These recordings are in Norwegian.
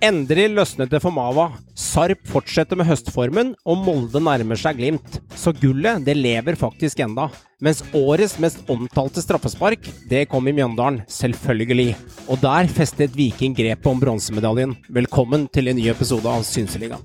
Endelig løsnet det for Mava. Sarp fortsetter med høstformen, og Molde nærmer seg Glimt. Så gullet, det lever faktisk enda. Mens årets mest omtalte straffespark, det kom i Mjøndalen, selvfølgelig. Og der festet Viking grepet om bronsemedaljen. Velkommen til en ny episode av Synseligaen.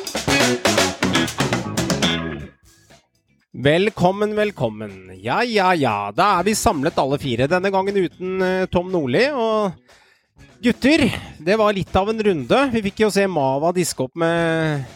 Velkommen, velkommen. Ja, ja, ja. Da er vi samlet alle fire. Denne gangen uten eh, Tom Nordli. Og gutter, det var litt av en runde. Vi fikk jo se Mava diske opp med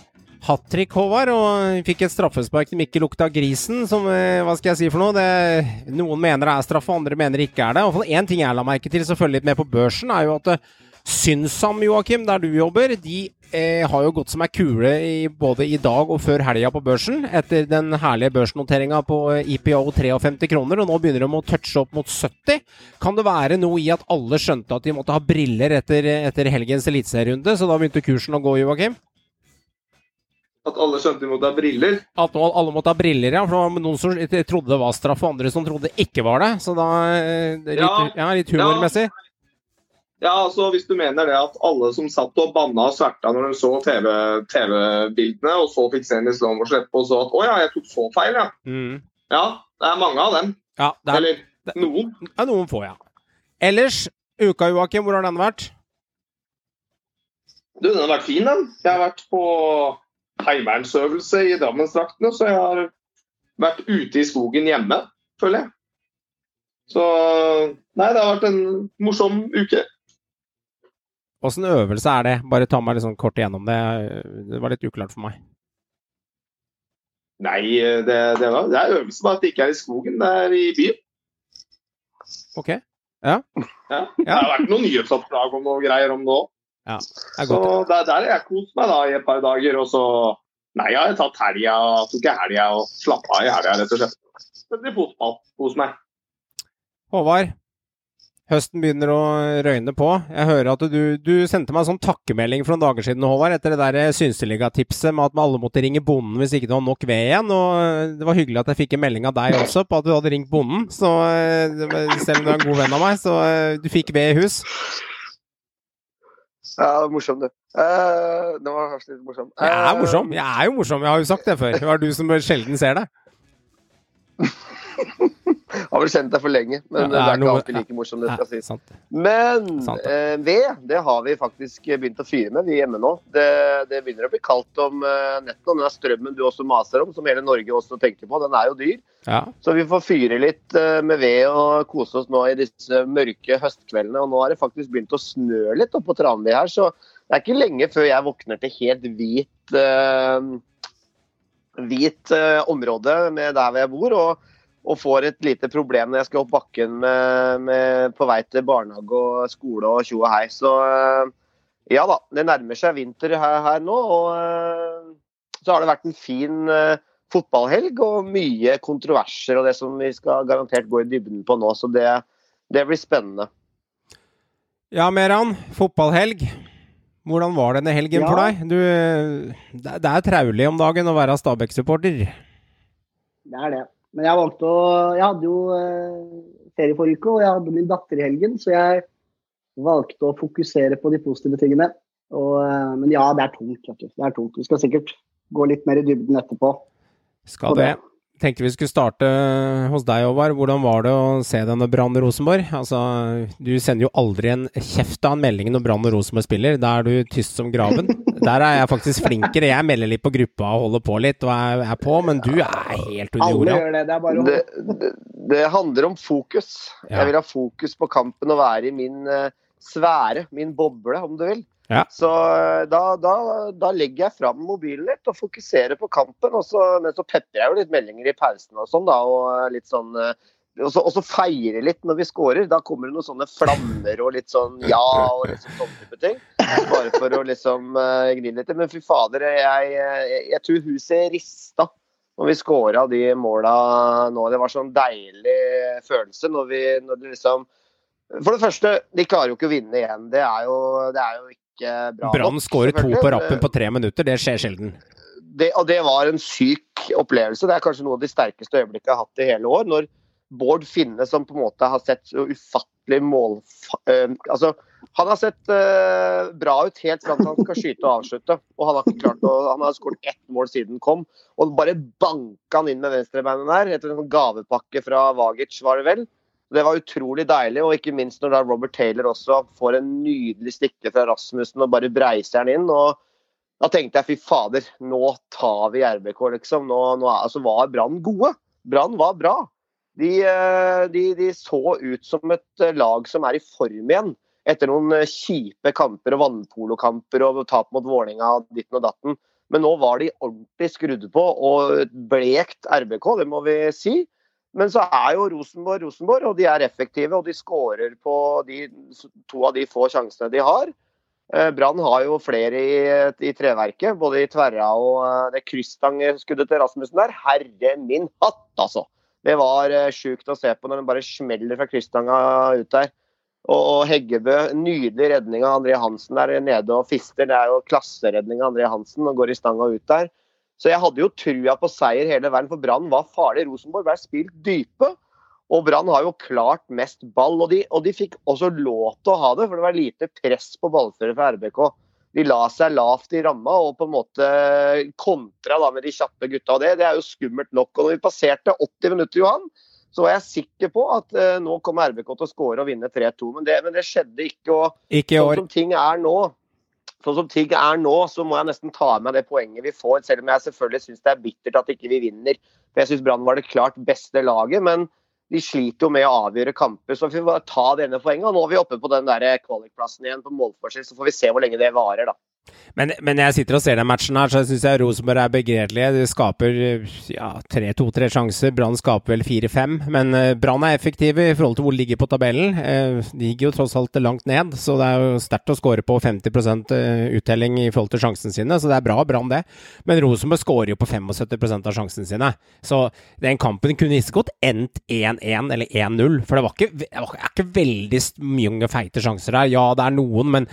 hat trick, Håvard. Og vi fikk et straffespark som ikke lukta grisen, som eh, Hva skal jeg si for noe? Det, noen mener det er straffe, andre mener det ikke er det. Iallfall én ting jeg la merke til, som følger litt med på børsen, er jo at eh, Synsam, Joakim, der du jobber, de eh, har jo gått som ei kule i, både i dag og før helga på børsen, etter den herlige børsnoteringa på eh, IPO 53 kroner, og nå begynner de å touche opp mot 70. Kan det være noe i at alle skjønte at de måtte ha briller etter, etter helgens eliteserierunde, så da begynte kursen å gå, Joakim? At alle skjønte de måtte ha briller. At alle måtte ha briller, ja. For det var noen som trodde det var straff, og andre som trodde det ikke var det. Så da eh, Litt, ja, Ja. litt humormessig. Ja, altså Hvis du mener det at alle som satt og banna og sverta når de så TV- TV-bildene, og så fikk se en i slow motion etterpå og så at å ja, jeg tok så feil, ja. Mm. Ja, det er mange av dem. Ja, det er, Eller det- noen. ja, noen få, ja. Ellers, uka, Joakim, hvor har den vært? Du, den har vært fin, den. Jeg har vært på heimevernsøvelse i Drammensdraktene, så jeg har vært ute i skogen hjemme, føler jeg. Så Nei, det har vært en morsom uke. Åssen øvelse er det? Bare ta meg litt sånn kort igjennom det. Det var litt uklart for meg. Nei, det, det, var, det er øvelse bare at det ikke er i skogen, det er i byen. Ok, Ja. Det har vært noen nyhetsoppdrag om noe greier om det òg. er Så der, der har jeg kost meg da i et par dager. Og så Nei, jeg har tatt helga, tok jeg helga og slappa av i helga, rett og slett. Blir fotball. Kos meg. Håvard, høsten begynner å røyne på. Jeg hører at du, du sendte meg en sånn takkemelding for noen dager siden, Håvard, etter det der Synseliga-tipset med at alle måtte ringe bonden hvis ikke det var nok ved igjen. Og det var hyggelig at jeg fikk en melding av deg også på at du hadde ringt bonden. Så eh, selv om du er en god venn av meg, så eh, du fikk ved i hus. Ja, det var morsom, du. Uh, det var kanskje litt morsom. Jeg er Eh, morsom. Jeg er jo morsom, jeg har jo sagt det før. Det var du som sjelden ser det. Har vel kjent deg for lenge, men Ja, det er, noe- ikke alltid like morsomt. det skal sies. Men Sant. eh, ved, det har vi faktisk begynt å fyre med, vi hjemme nå. Det, det begynner å bli kaldt om eh, nettene. og den er strømmen du også maser om, som hele Norge også tenker på, den er jo dyr. Ja. Så vi får fyre litt eh, med ved og kose oss nå i disse mørke høstkveldene. Og nå har det faktisk begynt å snø litt oppå Tranby her, så det er ikke lenge før jeg våkner til helt hvit eh, hvit eh, område med der hvor jeg bor. Og, og får et lite problem når jeg skal opp bakken med, med, på vei til barnehage og skole og tjo og hei. Så eh, ja da, det nærmer seg vinter her, her nå. Og eh, så har det vært en fin eh, fotballhelg og mye kontroverser og det som vi skal garantert gå i dybden på nå. Så det, det blir spennende. Ja, Meran. Fotballhelg. Hvordan var denne helgen Ja. for deg? Du, det det er traulig om dagen å være Stabæk-supporter. Det er det. Men jeg valgte å Jeg hadde jo eh, ferie forrige uke, og jeg hadde min datter i helgen, så jeg valgte å fokusere på de positive tingene. Og, eh, men ja, det er tungt. Det er tungt. Vi skal sikkert gå litt mer i dybden etterpå. Skal det. Tenkte vi skulle starte hos deg, Håvard. Hvordan var det å se denne Brann Rosenborg? Altså, du sender jo aldri en kjeft av en melding når Brann og Rosenborg spiller. Da er du tyst som graven. Der er jeg faktisk flinkere. Jeg melder litt på gruppa og holder på litt og er, er på, men du er helt under Alle jorda. gjør det. Det er bare å Det, det, det handler om fokus. Ja. Jeg vil ha fokus på kampen og være i min uh, sfære, min boble, om du vil. Ja. Så eh, da, da, da legger jeg fram mobilen litt og fokuserer på kampen. Og så, men så peprer jeg jo litt meldinger i pausen og sånn, da. Og eh, litt sånn eh, og så, og så feire litt når vi scorer. Da kommer det noen sånne flammer og litt sånn ja og liksom sånne type ting. Bare for å liksom uh, grine litt. Men fy fader, jeg, jeg, jeg tror huset rista når vi scora de måla nå. Det var sånn deilig følelse når vi når det liksom For det første, de klarer jo ikke å vinne igjen. Det er jo, det er jo ikke bra Brann skårer to på rappen på tre minutter. Det skjer sjelden. det, og det var en syk opplevelse. Det er kanskje noe av de sterkeste øyeblikkene jeg har hatt i hele år. Når Bård Finne, som på en måte har sett så ufattelig mål... eh, altså, han har sett uh, bra ut helt fram til han skal skyte og avslutte. Og han har ikke klart å, han har skåret ett mål siden han kom. Og bare banka han inn med venstrebeinet der, etter en sånn gavepakke fra Vagic, var det vel. Det var utrolig deilig, og ikke minst når da Robert Taylor også får en nydelig stikke fra Rasmussen og bare breiser den inn. og da tenkte jeg fy fader, nå tar vi RBK, liksom. Nå, nå altså, var Brann gode. Brann var bra. De, eh, de, de så ut som et eh, lag som er i form igjen. Etter noen eh, kjipe kamper og vannpolokamper og tap mot Vålerenga ditten og datten. Men nå var de ordentlig skrudd på og blekt RBK, det må vi si. Men så er jo Rosenborg Rosenborg, og de er effektive. Og de skårer på de, to av de få sjansene de har. Eh, Brann har jo flere i, i treverket, både i tverra og eh, det krysstangskuddet til Rasmussen der. Herre min hatt, altså! Det var uh, sjukt å se på når den bare smeller fra krysstanga ut der. Og Heggebø, nydelig redning av André Hansen der nede og fister. Det er jo klasseredning av André Hansen og går i stanga ut der. Så jeg hadde jo trua på seier hele veien, for Brann var farlig. Rosenborg ble spilt dype. Og Brann har jo klart mest ball, og de, og de fikk også lov til å ha det, for det var lite press på ballfører fra RBK. De la seg lavt i ramma og på en måte kontra da med de kjappe gutta. Det, det er jo skummelt nok. Og når vi passerte 80 minutter, Johan, så var jeg sikker på at eh, nå kommer RBK til å skåre og vinne 3-2. Men, det- men det skjedde ikke. og Ikke Sånn som ting er nå, sånn som ting er nå, så må jeg nesten ta med det poenget vi får. Selv om jeg selvfølgelig syns det er bittert at ikke vi vinner. For jeg syns Brann var det klart beste laget. Men de sliter jo med å avgjøre kamper, så vi får ta det ene poenget. Og nå er vi oppe på den der kvalikplassen igjen på målforskjell, så får vi se hvor lenge det varer, da. Men, men jeg sitter og ser den matchen her, så syns jeg Rosenborg er begredelige. De skaper ja, tre, to-tre sjanser. Brann skaper vel fire-fem. Men eh, Brann er effektive i forhold til hvor de ligger på tabellen. Eh, de ligger jo tross alt langt ned, så det er jo sterkt å skåre på 50 eh, uttelling i forhold til sjansene sine. Så det er bra Brann, det. Men Rosenborg skårer jo på 75% av sjansene sine. Så den kampen kunne ikke godt endt 1-1 eller 1-0. For det var ikke, det var ikke veldig mange feite sjanser der. Ja, det er noen, men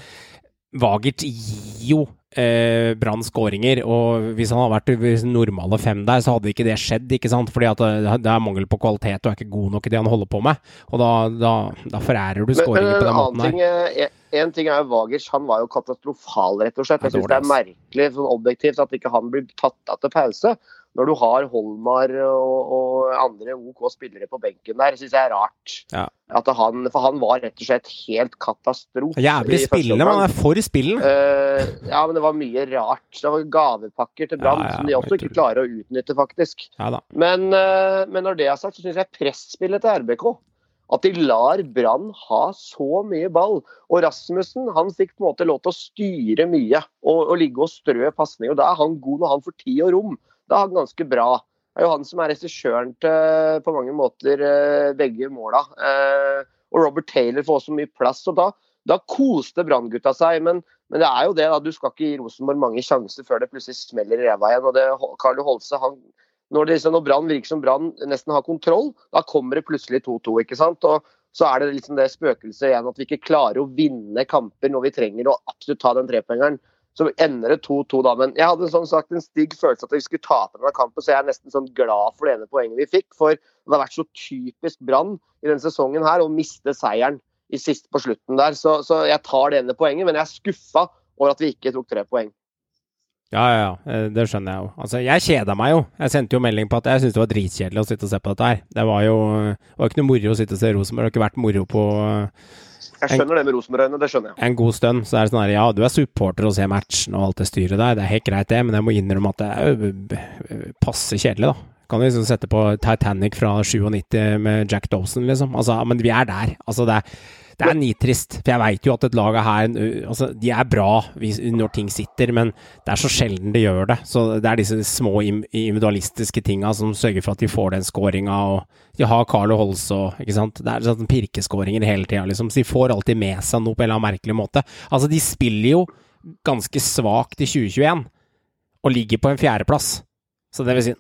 Vagic gir jo eh, Brann skåringer, og hvis han hadde vært normale fem der, så hadde ikke det skjedd, ikke sant? Fordi at det, det er mangel på kvalitet og er ikke god nok i det han holder på med. Og da, da, da forærer du skåringer på den måten ting, her. eh, en ting er jo Vagers, Han var jo katastrofal, rett og slett. Jeg syns det er merkelig sånn objektivt at ikke han blir tatt av til pause. Når du har Holmar og, og andre OK spillere på benken der, syns jeg er rart. Ja. At han, for han var rett og slett helt katastrofe. Jævlig spillende, men han er for spillende. Uh, ja, men det var mye rart. Det var gavepakker til Brann Ja, ja, som de også ikke klarer å utnytte, faktisk. Men, uh, men når det er sagt, så syns jeg presspillet til RBK At de lar Brann ha så mye ball. Og Rasmussen han fikk på en måte lov til å styre mye og, og ligge og strø pasninger. Da er han god når han får tid og rom. Da er han ganske bra. Det er jo han som er regissøren til på mange måter eh, begge måla. Eh, og Robert Taylor får også mye plass. og da, da koste Brann-gutta seg. Men, men det er jo det, da. Du skal ikke gi Rosenborg mange sjanser før det plutselig smeller i ræva igjen. og det, Carlo Holse han når, liksom, når Brann virker som Brann nesten har kontroll, da kommer det plutselig 2-2. ikke sant? Og så er det liksom det spøkelset igjen at vi ikke klarer å vinne kamper når vi trenger å absolutt ta den trepoengeren. Så ender det 2-2 da. Men jeg hadde sånn sagt en stygg følelse at vi skulle tape denne kampen, så jeg er nesten sånn glad for det ene poenget vi fikk. For det har vært så typisk Brann i denne sesongen her å miste seieren i sist på slutten der. Så, så jeg tar det ene poenget, men jeg er skuffa over at vi ikke tok tre poeng. Ja, ja, ja. eh, Det skjønner jeg jo. Altså, jeg kjeda meg jo. Jeg sendte jo melding på at jeg syntes det var dritkjedelig å sitte og se på dette her. Det var jo det var ikke noe moro å sitte og se Rosenborg. Det har ikke vært moro på Jeg skjønner det med Rosenborg-øyne, det skjønner jeg. en god stund. Så er det sånn her, ja, du er supporter og ser matchen og alt det styret der. Det er helt greit, det, men jeg må innrømme at det er jo passe kjedelig, da. Kan liksom sette på Titanic fra 97 med Jack Dawson, liksom. Altså, men vi er der. Altså, det er, Det er nitrist, for jeg veit jo at et lag er her altså, De er bra når ting sitter, men det er så sjelden de gjør det. Så det er disse små individualistiske tinga som sørger for at de får den scoringa, og de har Carlo Holse og ikke sant. Det er sånn pirkeskåringer hele tida, liksom. Så de får alltid med seg noe på en eller annen merkelig måte. Altså, de spiller jo ganske svakt i 2021, og ligger på en fjerdeplass. Så det vil si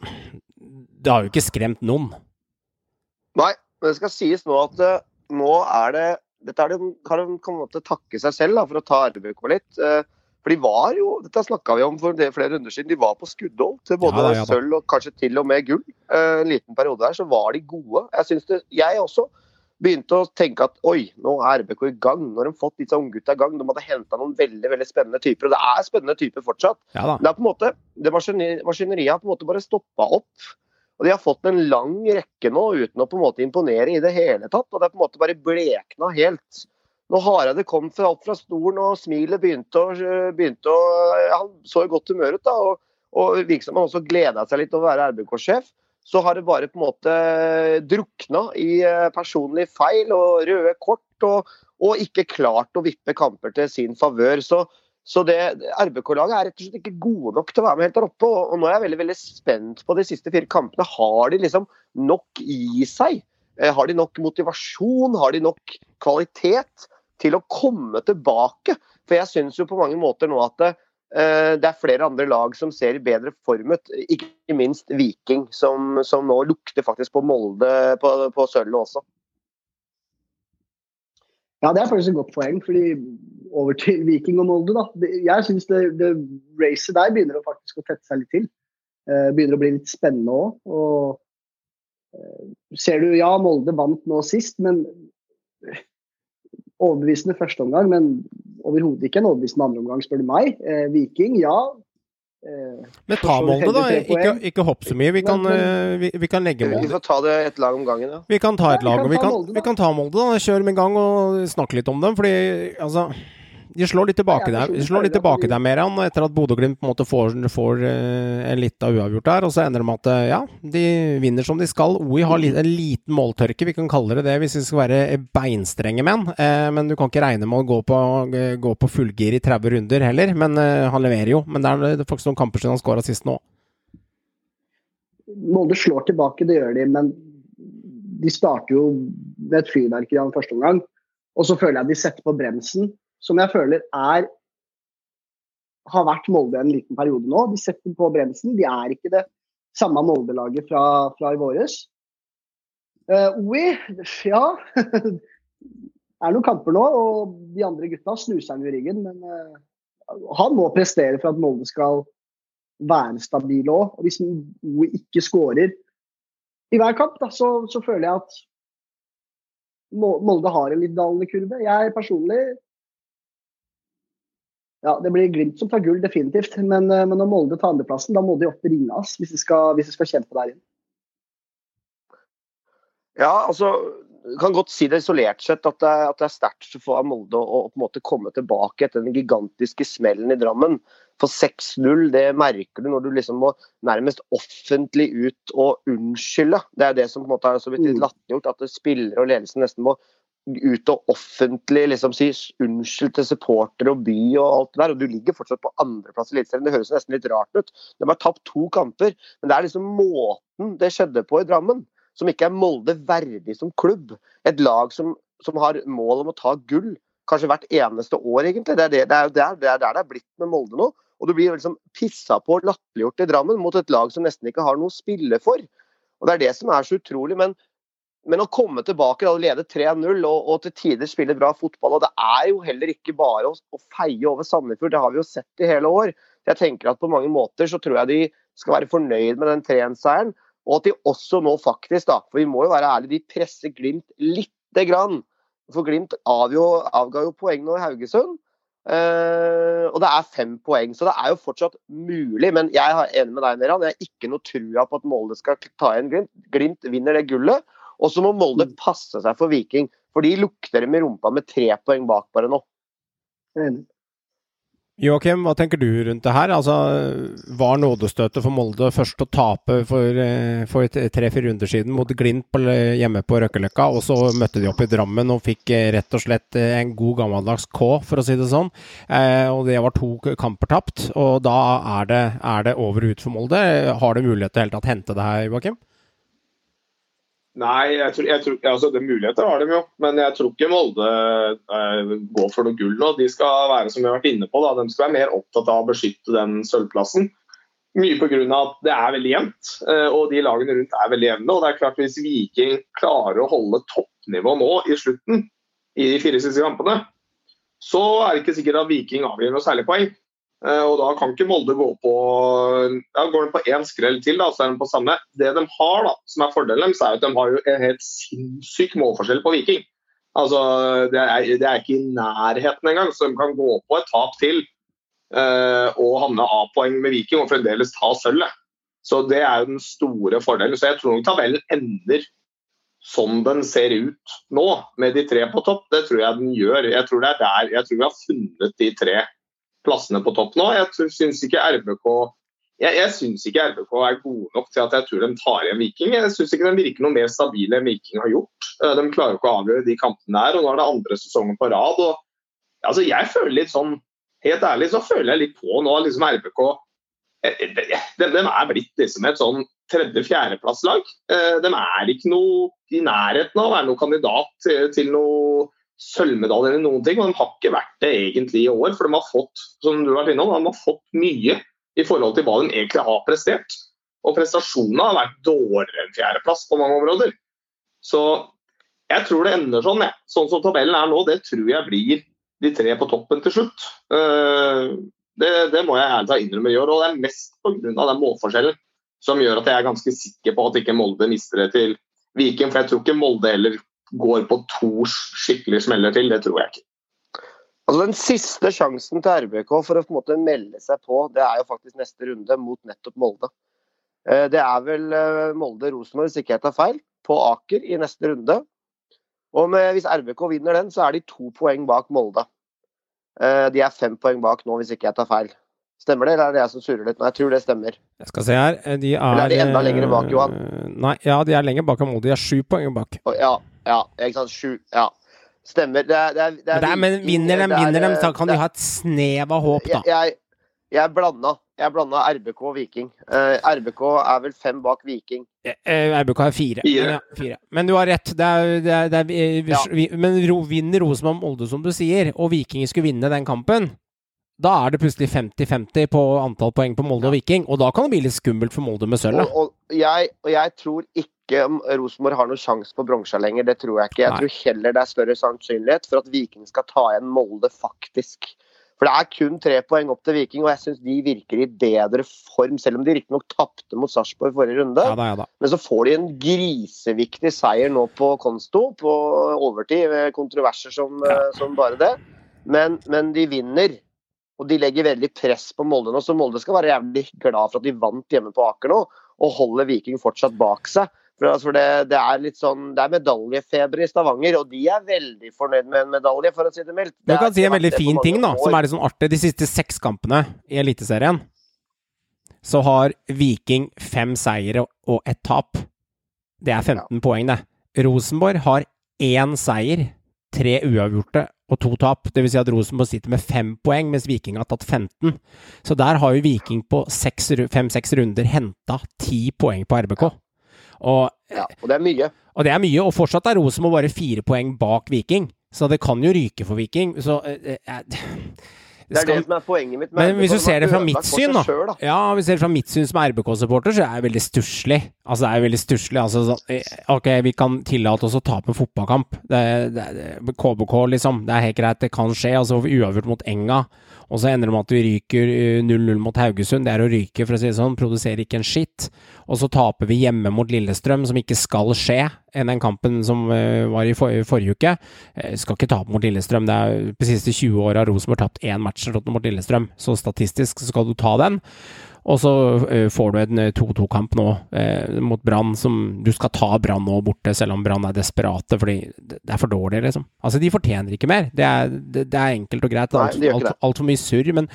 Det har jo ikke skremt noen. Nei, men det skal sies nå at nå er det Dette er det, kan de på en måte takke seg selv da, for å ta RBK litt. eh, for de var jo, dette snakka vi om for flere runder siden, de var på skuddhold til både Ja ja sølv og kanskje til og med gull. Eh, en liten periode her så var de gode. Jeg synes det, jeg også begynte å tenke at oi, nå er RBK i gang. Nå har de fått disse unggutta i gang. De hadde henta noen veldig veldig spennende typer. Og det er spennende typer fortsatt. Ja. Det er på en måte, det maskineriet har på en måte bare stoppa opp. Og de har fått en lang rekke nå uten å på en måte imponere i det hele tatt. Og det er på en måte bare blekna helt. Når Hareide kom fra, opp fra stolen og smilet begynte å, begynte å ja, Han så i godt humør ut, da. Og, og virket også gleda seg litt til å være RBK-sjef. Så har det bare på en måte drukna i eh, personlige feil og røde kort, og, og ikke klart å vippe kamper til sin favør. Så så RBK-laget er rett og slett ikke gode nok til å være med helt der oppe. Og, og nå er jeg veldig veldig spent på de siste fire kampene. Har de liksom nok i seg? Eh, har de nok motivasjon? Har de nok kvalitet til å komme tilbake? For jeg syns jo på mange måter nå at det, eh, det er flere andre lag som ser bedre form ut. Ikke minst Viking, som, som nå lukter faktisk på Molde på, på sølvet også. Ja, det er faktisk et godt poeng. fordi Over til Viking og Molde. da. Jeg syns det, det racet der begynner å faktisk å tette seg litt til. Eh, begynner å bli litt spennende òg. Og eh, ser du, ja, Molde vant nå sist, men overbevisende første omgang. Men overhodet ikke en overbevisende andre omgang, spør du meg. Eh, Viking, ja. Eh, Men ta Molde, da. Ikke, ikke hopp så mye. Vi kan, eh, vi, vi kan legge Vi får ta det et lag om gangen, ja. Vi kan ta et Ja, vi kan og vi kan, Molde, vi kan ta Molde. da. Kjøre med en gang og snakke litt om dem. Fordi altså De slår litt tilbake der, de slår litt tilbake der Meran, etter at Bodø-Glimt på en måte får, får eh, en lita uavgjort der. Og så ender det med at eh, ja, de vinner som de skal. OI har en liten måltørke, vi kan kalle det det hvis vi skal være beinstrenge menn. Eh, men du kan ikke regne med å gå på, gå på fullgir i 30 runder heller. Men han leverer jo. Men det er faktisk noen kamper siden han skåra sist nå. Molde slår tilbake, det gjør de, men de starter jo med et fyrverkeri av den første omgang. Og så føler jeg de setter på bremsen, som jeg føler er har vært Molde en liten periode nå. De setter på bremsen. De er ikke det samme Molde-laget fra, fra i våres. Uh, OI, ja Det er noen kamper nå, og de andre gutta snuser han i ryggen. Men uh, han må prestere for at Molde skal være stabil òg. Og hvis OI ikke skårer i hver kamp, da, så, så føler jeg at Molde har en litt dalende kurve. Jeg personlig Ja, det blir Glimt som tar gull, definitivt. Men, eh, men når Molde tar andreplassen, da må de opp til ringas hvis de skal, hvis de skal kjempe der inne. Ja, altså kan godt si det isolert sett at det, at det er sterkt for Molde å, å på en måte komme tilbake etter den gigantiske smellen i Drammen. For 6-0, det merker du når du liksom må nærmest offentlig ut og unnskylde. Det er det som på en måte er så vidt Mm. latterliggjort, at spillere og ledelsen nesten må ut og offentlig liksom si unnskyld til supportere og by og alt det der. Og du ligger fortsatt på andreplass i Eliteserien. Det høres nesten litt rart ut. De har tapt to kamper, men det er liksom måten det skjedde på i Drammen som ikke er Molde verdig som klubb. Et lag som, som har mål om å ta gull kanskje hvert eneste år, egentlig. Det er, det, det er der det er der det er blitt med Molde nå. Og du blir liksom pissa på og latterliggjort i Drammen mot et lag som nesten ikke har noe å spille for. Og Det er det som er så utrolig. Men, men å komme tilbake og lede 3-0 og, og til tider spille bra fotball, og det er jo heller ikke bare å, å feie over Sandefjord, det har vi jo sett i hele år. Jeg tenker at På mange måter så tror jeg de skal være fornøyd med den 3-1-seieren. Og at de også nå faktisk, da, for vi må jo være ærlige, de presser Glimt lite grann. For Glimt avjo, avga jo poeng nå i Haugesund. Eh, og det er fem poeng, så det er jo fortsatt mulig. Men jeg er enig med deg, Meran. Jeg har ikke noe trua på at Molde skal ta igjen Glimt. Glimt vinner det gullet. Og så må Molde passe seg for Viking, for de lukter dem i rumpa med tre poeng bak bare nå. Joakim, hva tenker du rundt det her? Altså, var nådestøtet for Molde først å tape for, eh, for tre-fire runder siden mot Glimt på, hjemme på Røkkeløkka, og så møtte de opp i Drammen og fikk eh, rett og slett eh, en god gammeldags K, for å si det sånn. Eh, og det var to kamper tapt, og da er det, er det over og ut for Molde. Har du mulighet til å hente det her, Joakim? Nei, jeg tror, jeg tror, altså det muligheter har de jo, men jeg tror ikke Molde eh, går for noe gull nå. De skal være som vi har vært inne på, da, de skal være mer opptatt av å beskytte den sølvplassen. Mye pga. at det er veldig jevnt, eh, og de lagene rundt er veldig jevne. og det er klart Hvis Viking klarer å holde toppnivå nå i slutten, i de fire siste kampene, så er det ikke sikkert at Viking avgir noe særlig poeng. Eh, og Da kan ikke Molde gå på ja, Går de på én skrell til, da, så er de på samme. Det de har, da, som er fordelen deres, er at de har en helt sinnssyk målforskjell på Viking. Altså, det er, det er ikke i nærheten engang, så de kan gå på et tap til eh, og havne A-poeng med Viking og fremdeles ta sølvet. Så Det er jo den store fordelen. Så Jeg tror nok tabellen ender sånn den ser ut nå, med de tre på topp. Det tror jeg den gjør. Jeg tror, det er der, jeg tror vi har funnet de tre plassene på topp nå. Jeg syns ikke RBK jeg, jeg synes ikke RBK er gode nok til at jeg tror de tar igjen Viking. Jeg syns ikke de virker noe mer stabile enn Viking har gjort. Eh, de klarer ikke å avgjøre de kampene der, og nå er det andre sesongen på rad. Og, altså, jeg føler litt sånn, Helt ærlig så føler jeg litt på nå liksom RBK eh, de, de, de er blitt liksom et sånn tredje-fjerdeplasslag. Eh, de er ikke noe i nærheten av å være noen kandidat til, til noe sølvmedalje eller noen ting. Og de har ikke vært det egentlig i år, for de har fått som du har vært innom, de har fått mye i forhold til hva de egentlig har prestert. Og prestasjonene har vært dårligere enn fjerdeplass på mange områder. Så jeg tror det ender sånn. Jeg. Sånn som tabellen er nå, det tror jeg blir de tre på toppen til slutt. Eh, det, det må jeg ærlig innrømme i år. og det er mest pga. den målforskjellen som gjør at jeg er ganske sikker på at ikke Molde mister det til Viken. For jeg tror ikke Molde heller går på to skikkelig smeller til. Det tror jeg ikke. Altså Den siste sjansen til RBK for å på en måte melde seg på, det er jo faktisk neste runde mot nettopp Molde. Eh, det er vel eh, Molde-Rosenborg, hvis ikke jeg tar feil, på Aker i neste runde. Og med, hvis RBK vinner den, så er de to poeng bak Molde. Eh, de er fem poeng bak nå, hvis ikke jeg tar feil. Stemmer det, eller er det jeg som surrer litt nå? Jeg tror det stemmer. Jeg skal se her. De er Eller er de enda lenger bak, Johan? Nei, ja, de er lenger bak enn Molde. De er sju poeng bak. Ja, ja, ikke sant. Sju. Ja. Stemmer. Det er, det er, det er, men, er, men vinner de, vinner de, så kan de ha et snev av håp, da. Jeg, jeg blanda. Jeg blanda RBK og Viking. Uh, eh, RBK er vel fem bak Viking. Uh, eh, RBK er fire. Fire. Men, ja, fire. men du har rett. Det er, det er, vi, ja. vi, men vinner Rosenborg Molde, som du sier, og Viking skulle vinne den kampen, da er det plutselig 50-50 på antall poeng på Molde og Viking, og da kan det bli litt skummelt for Molde med sølvet. Og, og, jeg, og jeg tror ikke Rosenborg har noen sjanse på bronsa lenger. Det tror jeg ikke. Jeg Nei. tror heller det er større sannsynlighet for at Viking skal ta igjen Molde, faktisk. For det er kun tre poeng opp til Viking, og jeg syns de virker i bedre form, selv om de riktignok tapte mot Sarpsborg forrige runde. Ja, da, ja, da. Men så får de en griseviktig seier nå på Konsto, på overtid, med kontroverser som, ja. Eh, som bare det. Men, men de vinner. Og de legger veldig press på Molde nå, så Molde skal være jævlig glad for at de vant hjemme på Aker nå, og holder Viking fortsatt bak seg. For altså, det, det, er litt sånn, det er medaljefeber i Stavanger, og de er veldig fornøyd med en medalje, for å si det mildt. Du kan si en veldig fin ting, da, som er litt sånn artig. De siste seks kampene i Eliteserien, så har Viking fem seire og ett tap. Det er 15 ja. poeng, det. Rosenborg har én seier, tre uavgjorte og to tap. Dvs. Si at Rosenborg sitter med fem poeng, mens Viking har tatt 15. Så der har jo Viking på fem-seks runder henta ti poeng på RBK. Og, ja, og det er mye. Og det er mye, og fortsatt er Rosenborg bare fire poeng bak Viking. Så det kan jo ryke for Viking. Så eh, eh, det er det som er poenget mitt. men hvis du ser det fra mitt syn, da. Selv, da. Ja, hvis du ser det fra mitt syn som RBK-supporter, så er det veldig stusslig. Altså, det er veldig stusslig. Altså, så, eh, ok, vi kan tillate oss å tape en fotballkamp. Det, det, det, KBK, liksom. Det er helt greit, det kan skje. Altså, uavgjort mot Enga. Og så ender det med at vi ryker 0-0 eh, mot Haugesund. Det er å ryke, for å si det sånn. Produserer ikke en skitt. Og så taper vi hjemme mot Lillestrøm, som ikke skal skje. Enn den kampen som uh, var i, for, forrige uke. Uh, skal ikke tape mot Lillestrøm. Det er de siste 20 åra Rosenborg tapt én match mot Lillestrøm. Så statistisk skal du ta den. Og så eh, får du en eh, 2-2-kamp nå eh, mot Brann, som du skal ta Brann nå borte, selv om Brann er desperate, fordi det er for dårlig, liksom. Altså, de fortjener ikke mer. Det er, det, det er enkelt og greit. Altfor de alt, alt for mye surr. Men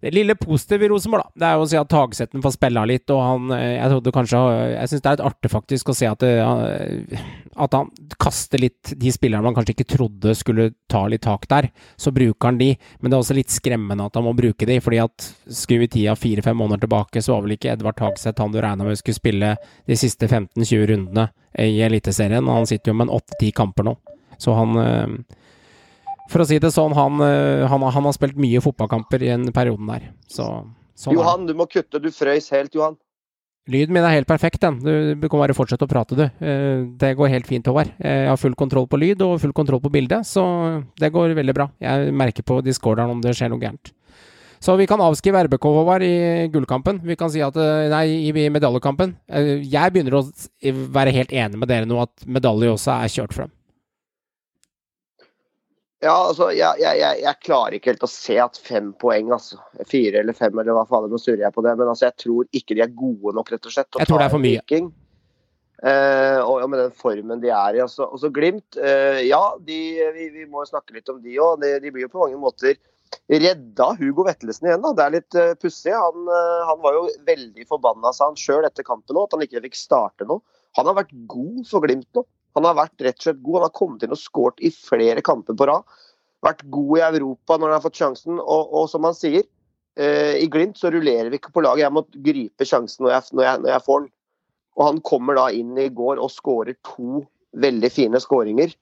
det lille positive i Rosenborg, da, det er jo å si at Tagsetten får spille litt, og han eh, Jeg trodde kanskje Jeg syns det er et artefaktisk å se at, det, at han kaster litt de spillerne man kanskje ikke trodde skulle ta litt tak der. Så bruker han de, men det er også litt skremmende at han må bruke de, fordi at skulle vi tida fire-fem måneder tilbake, så var vel ikke Edvard Hagseth han du regna med skulle spille de siste 15-20 rundene i Eliteserien, og han sitter jo med en åtte-ti kamper nå. Så han eh, For å si det sånn, han, eh, han, han har spilt mye fotballkamper i den perioden der. Så sånn. Johan, du må kutte. Du frøys helt, Johan. Lyden min er helt perfekt, den. Du, du kan bare fortsette å prate, du. Eh, Det går helt fint, Håvard. Eh, Jeg har full kontroll på lyd og full kontroll på bildet, så det går veldig bra. Jeg merker på discorderen om det skjer noe gærent. Så vi kan avskrive RBK, Håvard, i gullkampen. Vi kan si at Nei, i medaljekampen. Jeg begynner å være helt enig med dere nå at medalje også er kjørt frem. Ja, altså, jeg, jeg, jeg, klarer ikke helt å se at fem poeng, altså. Fire eller fem, eller hva faen, nå surrer jeg på det. Men altså, jeg tror ikke de er gode nok, rett og slett. Jeg tror det er for mye. Viking. Eh, og, og med den formen de er i. Altså, og så Glimt. eh, ja, de, vi, vi må snakke litt om de òg. De, de blir jo på mange måter redda Hugo Vettelsen igjen. da. Det er litt uh, pussig. Han, uh, han var jo veldig forbanna, sa han sjøl etter kampen nå, at han ikke fikk starte nå. Han har vært god for Glimt nå. Han har vært rett og slett god. Han har kommet inn og skåret i flere kamper på rad. Vært god i Europa når han har fått sjansen. Og, og som han sier, eh, i Glimt så rullerer vi ikke på laget. Jeg må gripe sjansen når jeg, når, jeg, når jeg får den. Og han kommer da inn i går og skårer to veldig fine skåringer.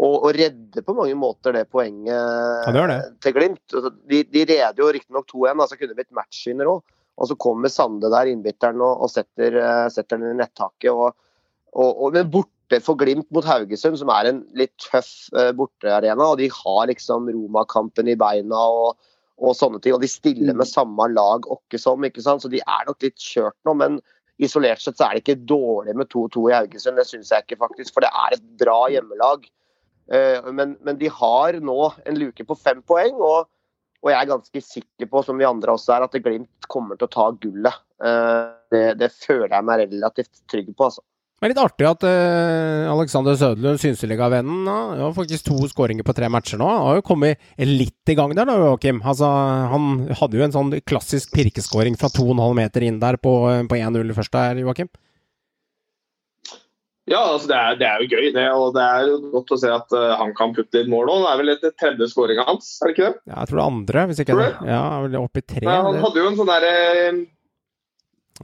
Og, og redder på mange måter det poenget ja, det det. til Glimt. Altså, De, de reder jo riktignok 2-1, altså kunne blitt matchvinner òg. Og så kommer Sande der, innbytteren, og, og setter, eh, setter den i nettaket. Og, og, og, men borte for Glimt mot Haugesund, som er en litt tøff eh, bortearena. Og de har liksom Roma-kampen i beina og, og sånne ting. Og de stiller med samme lag åkke som, ikke sant. Så de er nok litt kjørt nå. Men isolert sett så er det ikke dårlig med 2-2 i Haugesund. Det syns jeg ikke, faktisk. For det er et bra hjemmelag. Eh, Men, men de har nå en luke på fem poeng, og, og jeg er ganske sikker på, som vi andre også er, at Glimt kommer til å ta gullet. Eh, Det, det føler jeg meg relativt trygg på. altså. Det er litt artig at uh, Alexander Søderlund, Synseliga-vennen, uh, har faktisk to skåringer på tre matcher nå. Han har jo kommet litt i gang der, da, Joakim. Altså, han hadde jo en sånn klassisk pirkeskåring fra 2,5 meter inn der på, på 1-0 først der, Joakim. Ja, altså det er, det er jo gøy, det. Og det er jo godt å se at uh, han kan putte litt mål nå. Det er vel det tredje skåringa hans, er det ikke det? Ja, jeg tror det er andre, hvis ikke Tror det. Ja, vel opp i tre. Nei, han hadde jo en sånn derre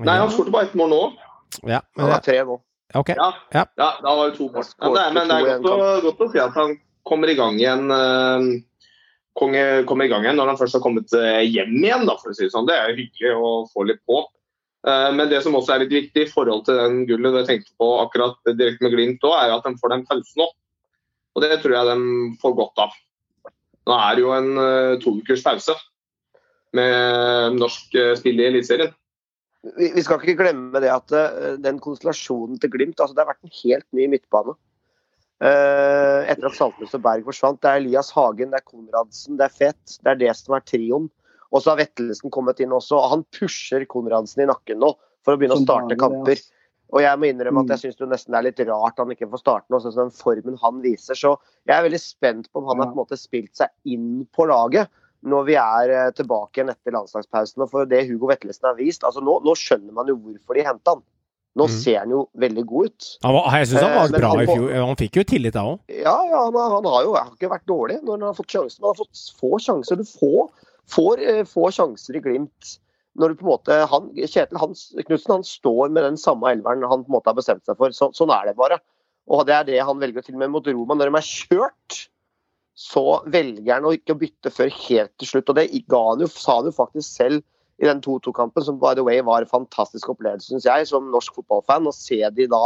Nei, han skåret bare ett mål nå. Ja, men, Han har tre nå. Ok. Ja, Ja. ja da var det to mål. Ja, det er, men det er godt å, godt å si at han kommer i gang igjen eh, konge- kommer i gang igjen når han først har kommet eh, hjem igjen, da, for å si det sånn. Det er jo hyggelig å få litt på. Eh, Men det som også er litt viktig i forhold til den gullet du tenkte på akkurat direkte med Glimt òg, er at de får den pausen nå. Og det tror jeg de får godt av. Nå er det jo en uh, to ukers pause med norsk uh, spill i Eliteserien. Vi, vi skal ikke glemme det at eh, den konstellasjonen til Glimt altså Det har vært en helt ny midtbane. Eh, etter at Saltnes og Berg forsvant. Det er Elias Hagen, det er Konradsen, det er Fett. Det er det som er trioen. Og så har Vettelsen kommet inn også. og Han pusher Konradsen i nakken nå for å begynne å starte kamper. Og jeg må innrømme at Mm. jeg syns det nesten er litt rart han ikke får starte nå, sånn som den formen han viser. Så jeg er veldig spent på om han har på en måte spilt seg inn på laget når vi er eh, tilbake igjen etter landslagspausen. Og for det Hugo Vetlesen har vist, altså nå, nå skjønner man jo hvorfor de henta han. Nå mm. ser han jo veldig god ut. Var, jeg syns han var eh, bra i fjor. Han fikk jo tillit da òg. Ja, ja han, han har jo han har ikke vært dårlig når han har fått sjansen. Han har fått få sjanser. Du får, får eh, få sjanser i Glimt. Når du på en måte, han, Kjetil Knutsen han står med den samme elveren han på en måte har bestemt seg for. Så, sånn er det bare. Og det er det han velger til og med mot Roma. Når de er kjørt, så velger han å ikke bytte før helt til slutt. Og det ga han jo, sa han jo faktisk selv i den 2-2-kampen, som by the way var en fantastisk opplevelse, syns jeg, som norsk fotballfan. Å se de da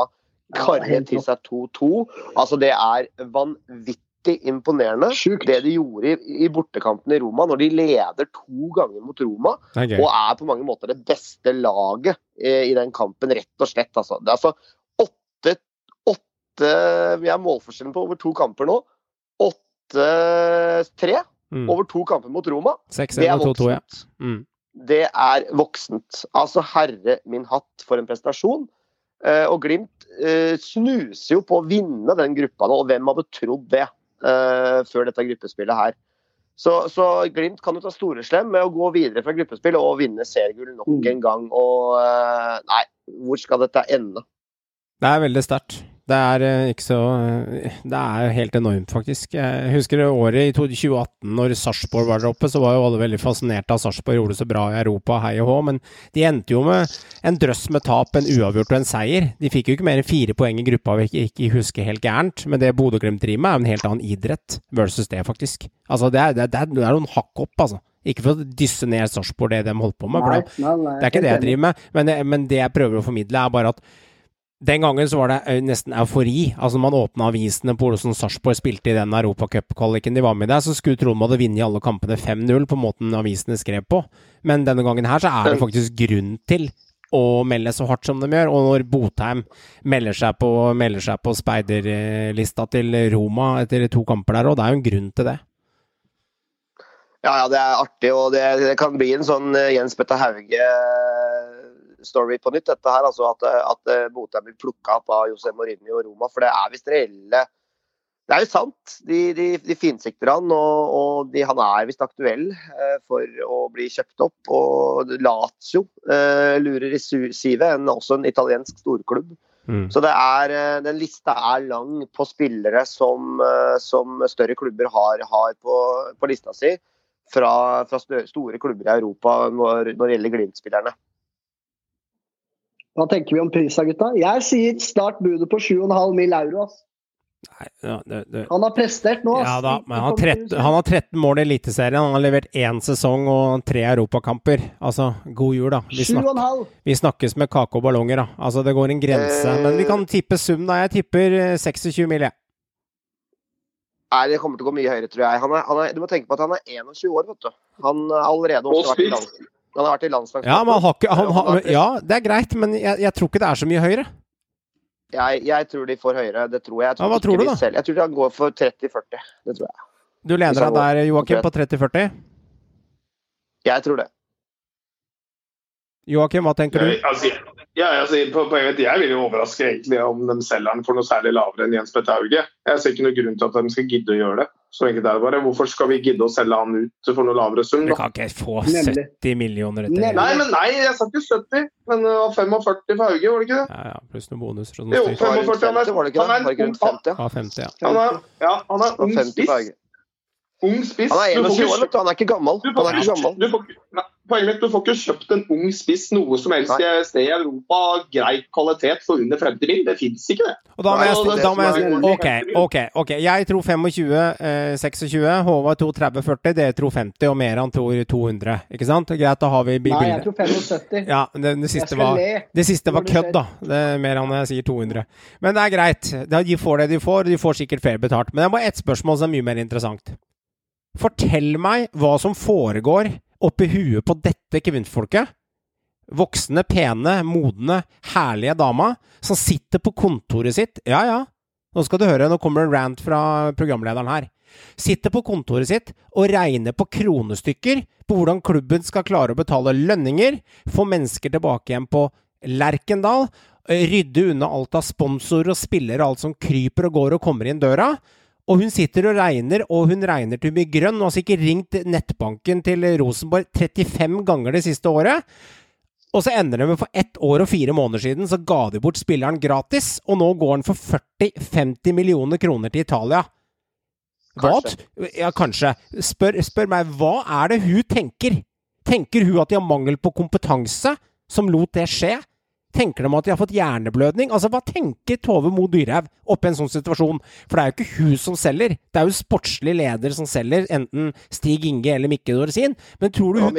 karre til seg 2-2. Altså, det er vanvittig imponerende. Sjukt. Det de gjorde i, i bortekampen i Roma, når de leder to ganger mot Roma, er og er på mange måter det beste laget eh, i den kampen, rett og slett. Altså. Det er altså åtte, åtte Vi er målforskjellen på over to kamper nå. Åtte-tre Mm. over to kamper mot Roma. 6-1 Det er voksent. 2-2, ja. voksent. Mm. det er voksent. Altså herre min hatt for en prestasjon. Eh, og Glimt eh, snuser jo på å vinne den gruppa nå, og hvem hadde trodd det eh, før dette gruppespillet her. Så, så Glimt kan jo ta storeslem med å gå videre fra gruppespill og vinne seriegull nok Mm. en gang. Og nei, hvor skal dette ende? Det er veldig sterkt. Det er eh, ikke så eh, Det er helt enormt, faktisk. Jeg husker det året i 2018, når Sarpsborg var der oppe, så var jo alle veldig fascinerte av Sarpsborg gjorde det så bra i Europa, hei og hå, men de endte jo med en drøss med tap, en uavgjort og en seier. De fikk jo ikke mer enn fire poeng i gruppa, hvis jeg ikke husker helt gærent, men det Bodø-Glimt driver med, er jo en helt annen idrett versus det, faktisk. Altså, det er, det er, det er, noen hakk opp, altså. Ikke for å dysse ned Sarpsborg, det de holdt på med, Nei, nei, nei, det er ikke det jeg driver med, men det, men det jeg prøver å formidle, er bare at den gangen så var det nesten eufori. Altså man åpna avisene på Olsen Sarpsborg spilte i den europacupkvaliken de var med i der, så skulle tro de hadde vunnet alle kampene 5-0 på måten avisene skrev på. Men denne gangen her så er det faktisk grunn til å melde så hardt som de gjør. Og når Botheim melder seg på, melder seg på speiderlista til Roma etter to kamper der, og det er jo en grunn til det. Ja, ja, det er artig, og det, det kan bli en sånn eh, Jens Petter Hauge-story på nytt. dette her, altså At, at eh, Botheim blir plukka opp av José Mourinho og Roma. For det er visst reelle Det er jo sant. De, de, de finsikter han, og, og de, han er visst aktuell eh, for å bli kjøpt opp. Og Lazio eh, lurer i sivet, en, også en italiensk storklubb. Mm. Så det er, eh, den lista er lang på spillere som, eh, som større klubber har, har på, på lista si. Fra, fra store klubber i Europa når, når det gjelder Glimt-spillerne. Hva tenker vi om prisa, gutta? Jeg sier start budet på 7,5 mill. euro. ass. Nei, det, det, Han har prestert nå. ass. Ja da, men han har, 13, han har 13 mål i Eliteserien. Han har levert én sesong og tre europakamper. Altså, god jul, da. Vi, snak, vi snakkes med kake og ballonger, da. Altså, det går en grense. Eh. Men vi kan tippe sum, da. Jeg tipper eh, 26 mill. jeg. Nei, det kommer til å gå mye høyere, tror jeg. Han er, han er, du må tenke på at han er 21 år, vet du. Han har allerede Og vært i, spilt. Han har vært i landslagskampen. Ja, men ikke han Han har, har prest- Ja, det er greit, men jeg, jeg tror ikke det er så mye høyere. Jeg, jeg tror de får høyere. Det tror jeg. jeg Ja, hva tror du, da? Selv. Jeg tror han går for 30-40. Det tror jeg. Du lener deg der, Joakim, på 30-40. Jeg tror det. Joakim, hva tenker du? altså, ja, altså, på jeg vil jo overraske egentlig om de selger den for noe særlig lavere enn Jens Petter Hauge. Jeg ser ikke noen grunn til at de skal gidde å gjøre det. Så enkelt er det bare. Hvorfor skal vi gidde å selge han ut for noe lavere sum? Du kan ikke få 70 millioner etter Nei, men nei, jeg sa ikke 70, men det var 45 for Hauge, var det ikke det? Ja, ja, pluss noen bonuser og Jo, noe styr. Det var rundt 45, var det ikke han er Var det ikke rundt ung- 50? Ja, 50, ja. Han er, ja, han er ung 50 spiss. Ung spiss. Han er 21 ikke år, vet du. Han er ikke gammel. Du Han er ikke gammel. du får, nei, poenget mitt, du får ikke kjøpt en ung spiss noe som helst Nei. sted i Europa grei kvalitet for under 50 mil. Det fins ikke, det. Og da må jeg, da må jeg Ok, ok. ok Jeg tror 25, eh, 26. Håvard tror 30, 40. Dere tror 50, og Meran tror 200. Ikke sant? Greit, da har vi bildet. Nei, jeg tror 75. Ja, det, det siste var det siste var kødd, da. Det er mer enn jeg sier 200. Men det er greit. De får det de får, de får sikkert flere betalt. Men det er bare ett spørsmål som er mye mer interessant. Fortell meg hva som foregår oppi huet på dette kvinnfolket. Voksne, pene, modne, herlige dama som sitter på kontoret sitt. Ja, ja, nå skal du høre, nå kommer det en rant fra programlederen her. Sitter på kontoret sitt og regner på kronestykker på hvordan klubben skal klare å betale lønninger, få mennesker tilbake igjen på Lerkendal, rydde unna alt av sponsorer og spillere, alt som kryper og går og kommer inn døra. Og hun sitter og regner, og hun regner til mye grønn. Hun har sikkert ringt nettbanken til Rosenborg 35 ganger det siste året. Og så ender det med for ett år og fire måneder siden så ga de bort spilleren gratis, og nå går han for 40-50 millioner kroner til Italia. Kanskje. Ja, kanskje. Spør, spør meg, hva er det hun tenker? Tenker hun at de har mangel på kompetanse som lot det skje? Tenker de at de har fått hjerneblødning? Altså, Hva tenker Tove Mo Dyrhaug oppi en sånn situasjon? For det er jo ikke hun som selger, det er jo sportslig leder som selger, enten Stig Inge eller Mikke Dorsin. Men tror du hun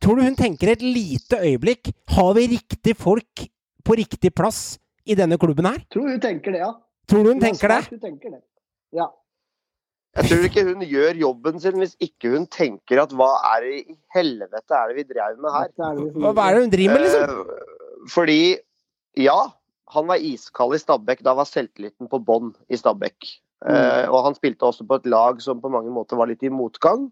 Tror du hun tenker et lite øyeblikk Har vi riktig folk på riktig plass i denne klubben her? Tror hun tenker det, ja. Tror du hun tenker det? Hun tenker det. Ja. Jeg tror ikke hun gjør jobben sin hvis ikke hun tenker at hva er det i helvete er det vi drev med her? er Hva, hva er det hun driver med, liksom? Eh, fordi, ja, han var iskald i Stabæk. Da var selvtilliten på bånn i Stabæk. Mm. Eh, og han spilte også på et lag som på mange måter var litt i motgang.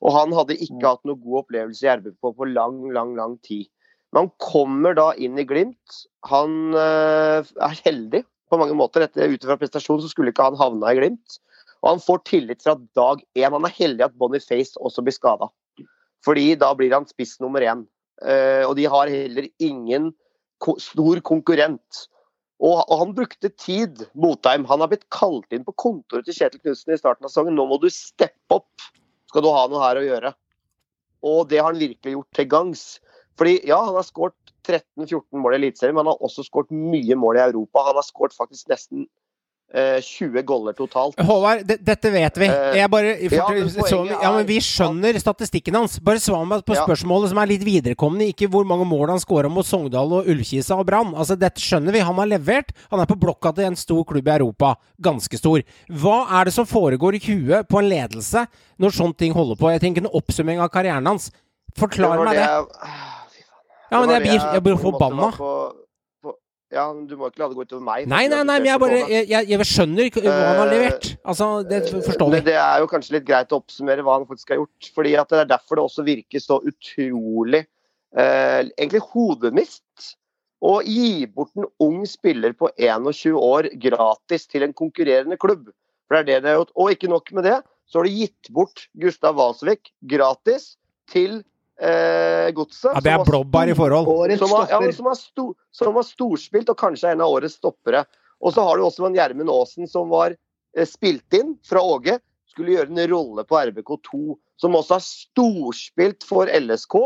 Og han hadde ikke hatt noe god opplevelse i RBK på lang, lang, lang tid. Men han kommer da inn i Glimt. Han øh, er heldig på mange måter. Ut ifra prestasjonen så skulle ikke han havna i Glimt. Og han får tillit fra dag én. Han er heldig at Boniface også blir skada. Fordi da blir han spiss nummer én. Uh, og de har heller ingen stor konkurrent. Og, og, han brukte tid, Botheim. Han har blitt kalt inn på kontoret til Kjetil Knutsen i starten av sesongen. Nå må du steppe opp, skal du ha noe her å gjøre. Og det har han virkelig gjort til gangs. Fordi ja, han har skåret 13-14 mål i Eliteserien, men han har også skåret mye mål i Europa. Han har skåret faktisk nesten 20 eh, goller totalt. Håvard, dette vet vi. Eh, Jeg bare, ja, så, ja, men vi skjønner statistikken hans. Bare svar meg på spørsmålet som er litt viderekommende. Ikke hvor mange mål han skåra mot Sogndal og Ullkisa og Brann. Altså, dette skjønner vi. Han har levert. Han er på blokka til en stor klubb i Europa. Ganske stor. Hva er det som foregår i huet på en ledelse når sånne ting holder på? Jeg tenker en oppsummering av karrieren hans. Forklar meg det. Ja, men jeg blir, jeg blir forbanna. Ja, men du må ikke la det gå utover meg. Nei, nei, nei, men jeg bare Jeg, jeg, jeg skjønner ikke hva han har levert. Altså, det forstår vi. Det, er jo kanskje litt greit å oppsummere hva han faktisk har gjort. fordi at Det er derfor det også virker så utrolig eh, egentlig hodemist å gi bort en ung spiller på 21 år gratis til en konkurrerende klubb. For det er det det har gjort. Og ikke nok med det, så har de gitt bort Gustav Walsvik gratis til eh, Godset. Ja, det er blåbær i forhold. Som var, ja, som, var stor, som var, storspilt og kanskje en av årets stoppere. Og så har du også en Gjermund Aasen som var eh, spilt inn fra Åge. Skulle gjøre en rolle på RBK2, som også har storspilt for LSK.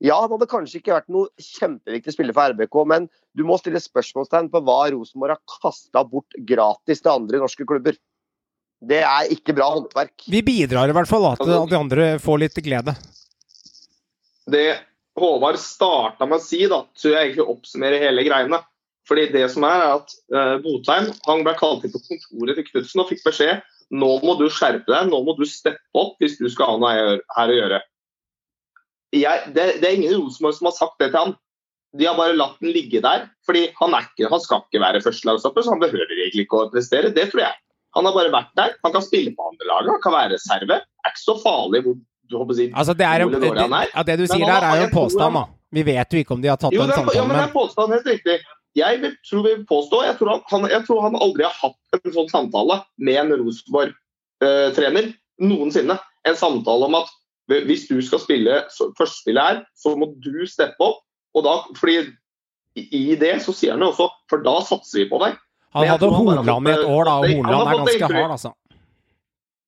Ja, han hadde kanskje ikke vært noe kjempeviktig spiller for RBK, men du må stille spørsmålstegn på hva Rosenborg har kasta bort gratis til andre norske klubber. Det er ikke bra håndverk. Vi bidrar i hvert fall da, til at de andre får litt glede. Det Håvard starta med å si, da, tror jeg egentlig oppsummerer hele greiene. Fordi det som er, er at uh, Botheim han ble kalt inn på kontoret til Knutsen og fikk beskjed nå må du skjerpe deg, nå må du steppe opp hvis du skal ha noe her- å gjøre. Jeg, det, det er ingen Rosenborg som har sagt det til han. De har bare latt den ligge der. fordi Han, ikke, han skal ikke være førstelagstopper, så han behøver egentlig ikke å prestere. Det tror jeg. Han har bare vært der. Han kan spille på andre lag, han kan være reserve. Det er ikke så farlig hvor si, Altså, det, er en, det, ja, det du sier der, er jo en påstand, da. Vi vet jo ikke om de har tatt Jo, det er, ja, men det er påstand, helt riktig. Jeg tror vi påstå, jeg tror, han, jeg tror han aldri har hatt en sånn samtale med en Rosenborg-trener noensinne. En samtale om at hvis du skal spille førstespillet her, så må du steppe opp. Og da, fordi i det så sier han jo også For da satser vi på deg. han hadde Hornland i et år, da, og han Hornland er ganske hard, altså.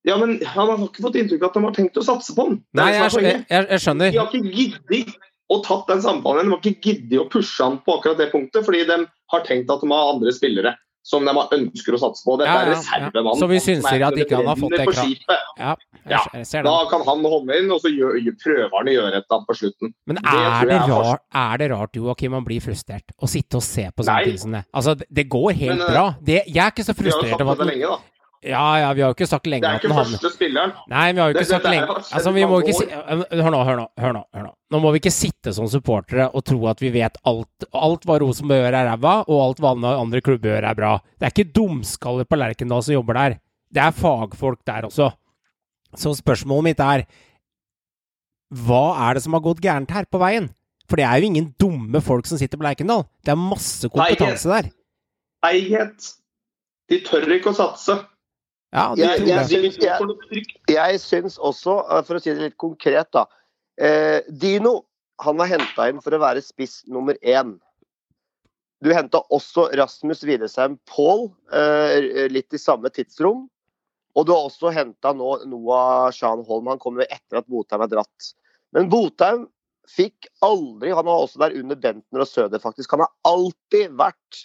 Ja, men han har ikke fått inntrykk av at de har tenkt å satse på den. Nei, jeg, jeg, jeg, skjønner. De har ikke giddet å tatt den samtalen. De har ikke giddet å pushe han på akkurat det punktet, fordi de har tenkt at de har andre spillere som de har ønsker å satse på. Dette Ja, er ja, er reservemannen. Så vi synser er at ikke han har fått det bredden på krav- skipet. Ja, Ja, Da kan han holde inn, og så gjør, prøver han å gjøre et eller annet på slutten. Men er det, det, er rart, er det rart, Joakim, man blir frustrert? Å sitte og se på sånne ting som det? Altså, det- går helt Men, eh, bra. Det, jeg er ikke så frustrert over det at. Ja, ja, vi har jo ikke sagt Det lenge er at den ikke første spilleren. Nei, vi har jo ikke Det- sagt er lenge Altså, vi må ikke si. Hør nå, hør nå. hør nå, hør nå. Nå må vi ikke sitte som supportere og tro at vi vet alt. Alt hva Rosenborg gjør er ræva, og alt hva andre- andre klubber gjør er bra. Det er ikke dumskaller på Lerkendal som jobber der. Det er fagfolk der også. Så spørsmålet mitt er Hva er det som har gått gærent her på veien? For det er jo ingen dumme folk som sitter på Lerkendal. Det er masse kompetanse der. Feighet. De tør ikke å satse. Ja, de Jeg- jeg trygt. Jeg syns også, eh, for å si det litt konkret, da eh, Dino han var henta inn for å være spiss nummer én. Du henta også Rasmus Widesheim Paul eh, litt i samme tidsrom. Og du har også henta nå Noah Shan Holm. Han kommer etter at Botheim er dratt. Men Botheim fikk aldri Han var også der under Bentner og Søder, faktisk. Han har alltid vært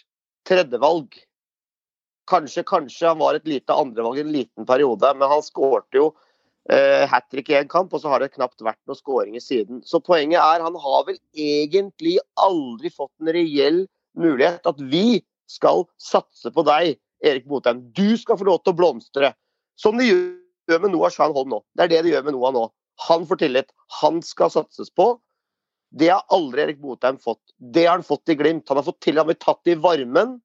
tredjevalg. Kanskje, kanskje han var et lite andrevalg i en liten periode, men han skårte jo eh, hat trick i én kamp, og så har det knapt vært noen skåringer siden. Så poenget er, han har vel egentlig aldri fått en reell mulighet at vi skal satse på deg, Erik Botheim. Du skal få lov til å blomstre. Som de gjør med Noah Shan Holm nå. Det er det de gjør med Noah nå. Han får tillit. Han skal satses på. Det har aldri Erik Botheim fått. Det har han fått i Glimt. Han har fått til, han blir tatt i varmen,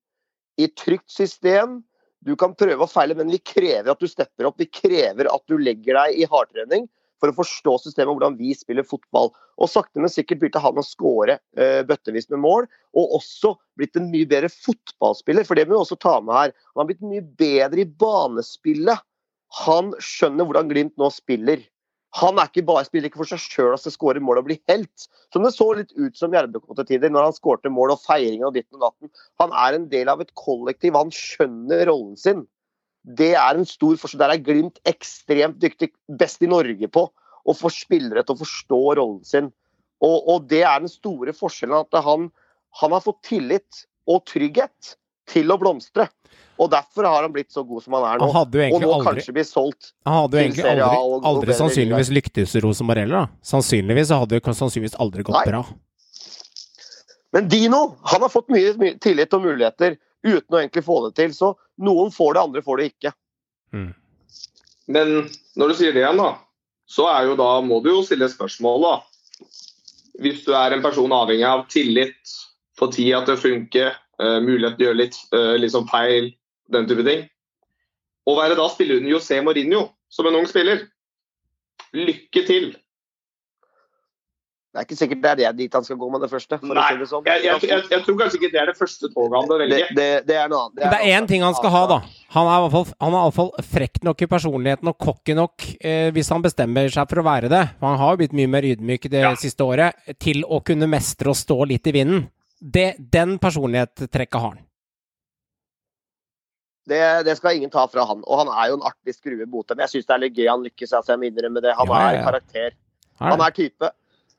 i et trygt system. Du kan prøve og feile, men vi krever at du stepper opp. Vi krever at du legger deg i hardtrening. for å forstå systemet og hvordan vi spiller fotball. Og sakte, men sikkert begynte han å skåre uh, bøttevis med mål, og også blitt en mye bedre fotballspiller. For det må vi også ta med her. Han har blitt mye bedre i banespillet. Han skjønner hvordan Glimt nå spiller. Han er ikke bare spiller ikke for seg sjøl og skal skåre mål og bli helt. Som det så litt ut som RBK til tider, når han skårte mål og feiring og ditten og datten. Han er en del av et kollektiv, han skjønner rollen sin. Det er en stor forskjell. Der er Glimt ekstremt dyktig, best i Norge på å få spillere til å forstå rollen sin. Og, og det er den store forskjellen, at han, han har fått tillit og trygghet til å blomstre. Og derfor har han blitt så god som han er nå. Han hadde jo og nå aldri kanskje blir solgt. Han hadde jo egentlig aldri, aldri, aldri sannsynligvis lyktes i Rosenborg heller, da. Sannsynligvis hadde det sannsynligvis aldri gått Nei. bra. Men Dino han har fått mye, mye tillit og muligheter uten å egentlig få det til. Så noen får det, andre får det ikke. Men når du sier det igjen, da, så er jo da, må du jo stille spørsmål, da. Hvis du er en person avhengig av tillit, få tid at det funker, eh, mulighet til å gjøre litt eh, liksom feil, den type ting. Og være da spiller under José Mourinho som en ung spiller. Lykke til. Det er ikke sikkert det er det dit han skal gå med det første. For å Nei, si det sånn. jeg, jeg, jeg, jeg tror kanskje ikke det er det første toget han bør det, velge. det, det er noe annet. Det er noe én ting han skal ha, da. Han er i hvert fall, han er i hvert fall frekk nok i personligheten og cocky nok, eh, hvis han bestemmer seg for å være det. For han har jo blitt mye mer ydmyk det Ja. siste året, til å kunne mestre og stå litt i vinden. Det, den personlighetstrekket har han. Det, det skal ingen ta fra han. Og han er jo en artig skrue Botheim. Jeg syns det er litt gøy han lykkes, altså jeg må innrømme det. Han Ja, er ja. karakter. Er Han er type.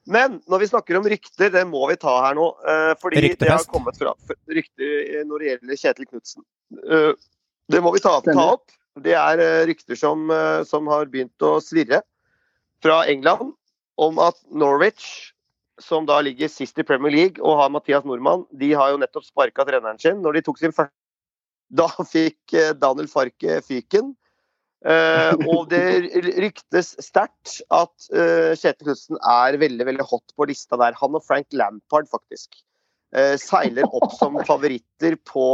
Men når vi snakker om rykter, det må vi ta her nå. eh, fordi det har kommet fra rykter eh, når det gjelder Kjetil Knutsen. Eh, det må vi ta, ta opp. Det er rykter som, som har begynt å svirre fra England om at Norwich, som da ligger sist i Premier League og har Mathias Nordmann, de har jo nettopp sparka treneren sin. Når de tok sin første Da fikk eh, Daniel Farke fyken. Uh, og det ryktes sterkt at uh, Kjetil Knutsen er veldig veldig hot på lista der. Han og Frank Lampard faktisk uh, seiler opp som favoritter på,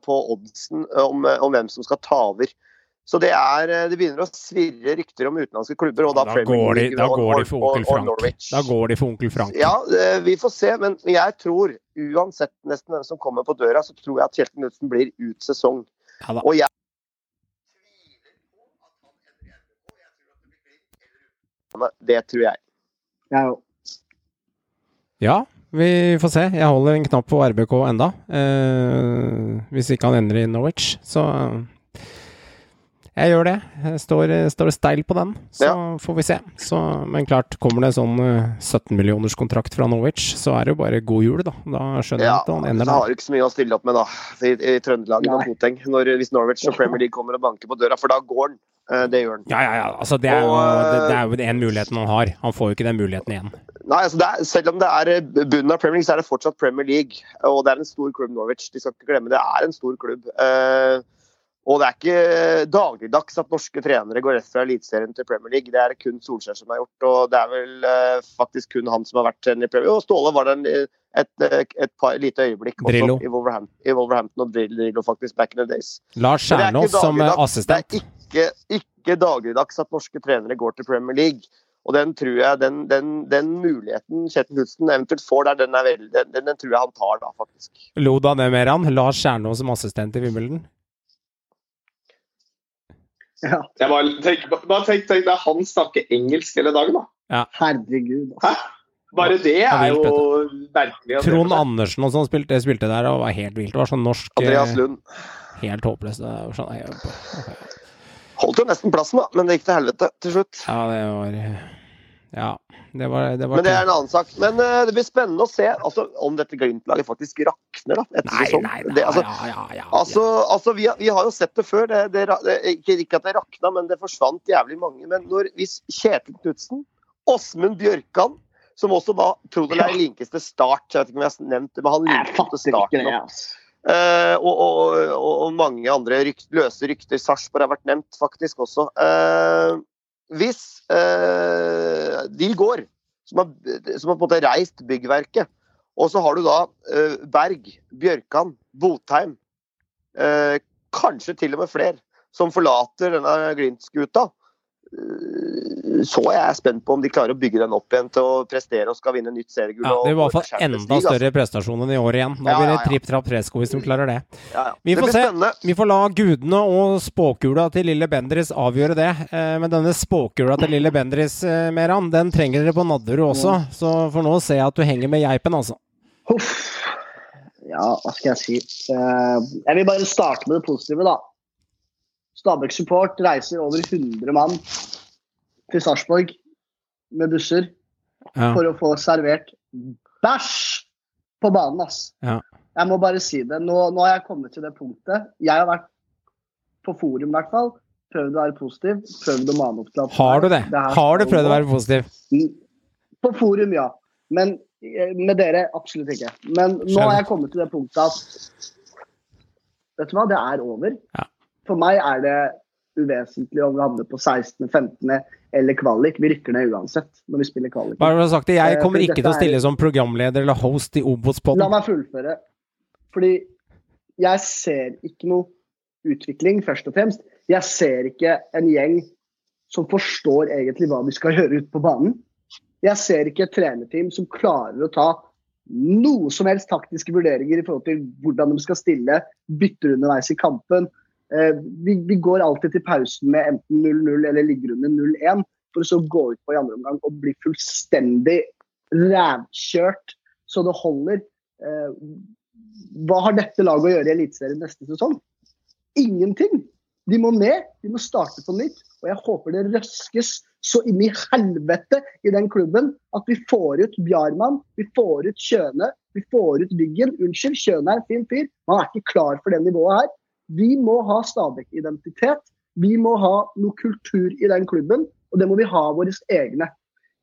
på oddsen om, om hvem som skal ta over. Så det, er, eh, det begynner å svirre rykter om utenlandske klubber. Og da, Da går de, da går de for onkel og- og Frank. Da går de for onkel Frank. Ja, eh, vi får se. Men jeg tror, uansett nesten hvem som kommer på døra, så tror jeg at Kjelten Knutsen blir ut sesong. Ja da. Og jeg Det tror jeg. Ja. Ja, vi får se. Jeg holder en knapp på RBK enda. Eh, hvis ikke han ender i Norwich, så jeg gjør det. Jeg står, står steil på den, så Ja. får vi se. Så, men klart, kommer det sånn eh, 17 millioners kontrakt fra Norwich, så er det jo bare god jul, da. Da skjønner jeg at han så ender har der. du ikke så mye å stille opp med da, i, i Trøndelag og Koteng. Hvis Norwich og Premier League kommer og banker på døra, for da går han. Eh, Det gjør han. Ja, ja, ja. Altså, det er Og, det, eh, det er jo den muligheten han har. Han får jo ikke den muligheten igjen. Nei, altså det er, Selv om det er eh, bunnen av Premier League, så er det fortsatt Premier League. Og det er en stor klubb, Norwich. De skal ikke glemme det. er en stor klubb. Eh, og det er ikke dagligdags at norske trenere går rett fra Eliteserien til Premier League. Det er det kun Solskjær som har gjort, og det er vel eh, faktisk kun han som har vært trener i Premier League. Og Ståle var der et, et, et par, lite øyeblikk også Drillo. i Wolverhampton, i Wolverhampton og Drillo faktisk back in the days. Lars er Kjernås som eh, assistent. Det er ikke, ikke dagligdags at norske trenere går til Premier League. Og den tror jeg, den, den, den muligheten Kjetil Knutsen eventuelt får der, den, vel, den, den, den tror jeg han tar da, faktisk. Lo da det mer han? Lars Kjernås som assistent i Wimbledon? Ja, Jeg bare tenk, bare tenk, tenk deg han snakker engelsk hele dagen, da. herregud. Hæ? Altså. Bare det Ja, er vilt, jo merkelig. Trond. Andersen og sånn spilte, spilte der og var helt vilt. Det var sånn norsk Andreas eh, Lund Helt håpløst. Sånn, okay. holdt jo nesten plassen, da, men det gikk til helvete til slutt. Ja, det var Ja. Det var, det var Men det er en annen sak. Men uh, det blir spennende å se altså, om dette Glimt-laget faktisk rakner da, etter Nei, sesong. nei, nei. Det, altså, ja, ja, ja, Altså, altså vi, har, vi har jo sett det før. Det, det, det, ikke, ikke at det rakna, men det forsvant jævlig mange. Men når, hvis Kjetil Knutsen, Åsmund Bjørkan, som også da trodde det er linkeste start Jeg vet ikke om jeg har nevnt det, men han til fatter start ikke det, altså. Eh, og, og, og, og mange andre rykt, løse rykter. Sarpsborg har vært nevnt faktisk også. Eh, hvis eh, de går, som har, som har på en måte reist byggverket, og så har du da eh, Berg, Bjørkan, Botheim, eh, kanskje til og med flere, som forlater denne Glimt-skuta, så jeg er spent på om de klarer å bygge den opp igjen til å prestere og skal vinne nytt seriegull. Ja, det blir i hvert fall enda altså. større prestasjon enn i år igjen. Da Ja, blir det tripp trapp tresko hvis de klarer det. Ja, ja. Vi får se. spennende. Vi får la gudene og spåkula til lille Bendris avgjøre det. Eh, Men denne spåkula til lille Bendris, eh, Meran, den trenger dere på Nadderud også. Så for nå ser jeg at du henger med geipen, altså. Huff. Ja, hva skal jeg si. Eh, Jeg vil bare starte med det positive, da. Stabæk Support reiser over 100 mann til Sarpsborg med busser Ja. for å få servert bæsj på banen, ass. Ja. Jeg må bare si det. Nå, nå har jeg kommet til det punktet. Jeg har vært på forum, i hvert fall. Prøvd å være positiv. Prøvd å mane opp til at Har du det? det Har du prøvd å være positiv? På forum, ja. Men eh, med dere absolutt ikke. Men nå har jeg kommet til det punktet at Vet du hva, det er over. Ja. For meg er det uvesentlig om vi havner på 16., 15. eller kvalik. Vi rykker ned uansett når vi spiller kvalik. Bare for sagt jeg Eh, kommer ikke til å stille som programleder eller host i La Obos-podden. meg fullføre. Fordi jeg ser ikke noe utvikling, først og fremst. Jeg ser ikke en gjeng som forstår egentlig hva de skal gjøre ute på banen. Jeg ser ikke et trenerteam som klarer å ta noe som helst taktiske vurderinger i forhold til hvordan de skal stille, bytter underveis i kampen. Eh, vi, vi går alltid til pausen med enten 0-0 eller ligger under 0-1, for å gå ut på i andre omgang og bli fullstendig rævkjørt så det holder. Eh, hva har dette laget å gjøre i Eliteserien neste sesong? Ingenting. De må ned, de må starte på nytt. Og jeg håper det røskes så inn i helvete i den klubben at vi får ut Bjarmann, vi får ut Kjøne, vi får ut Byggen. Unnskyld, Kjøne er en fin fyr, men han er ikke klar for det nivået her. Vi må ha Stabæk-identitet. Vi må ha noe kultur i den klubben, og det må vi ha våre egne.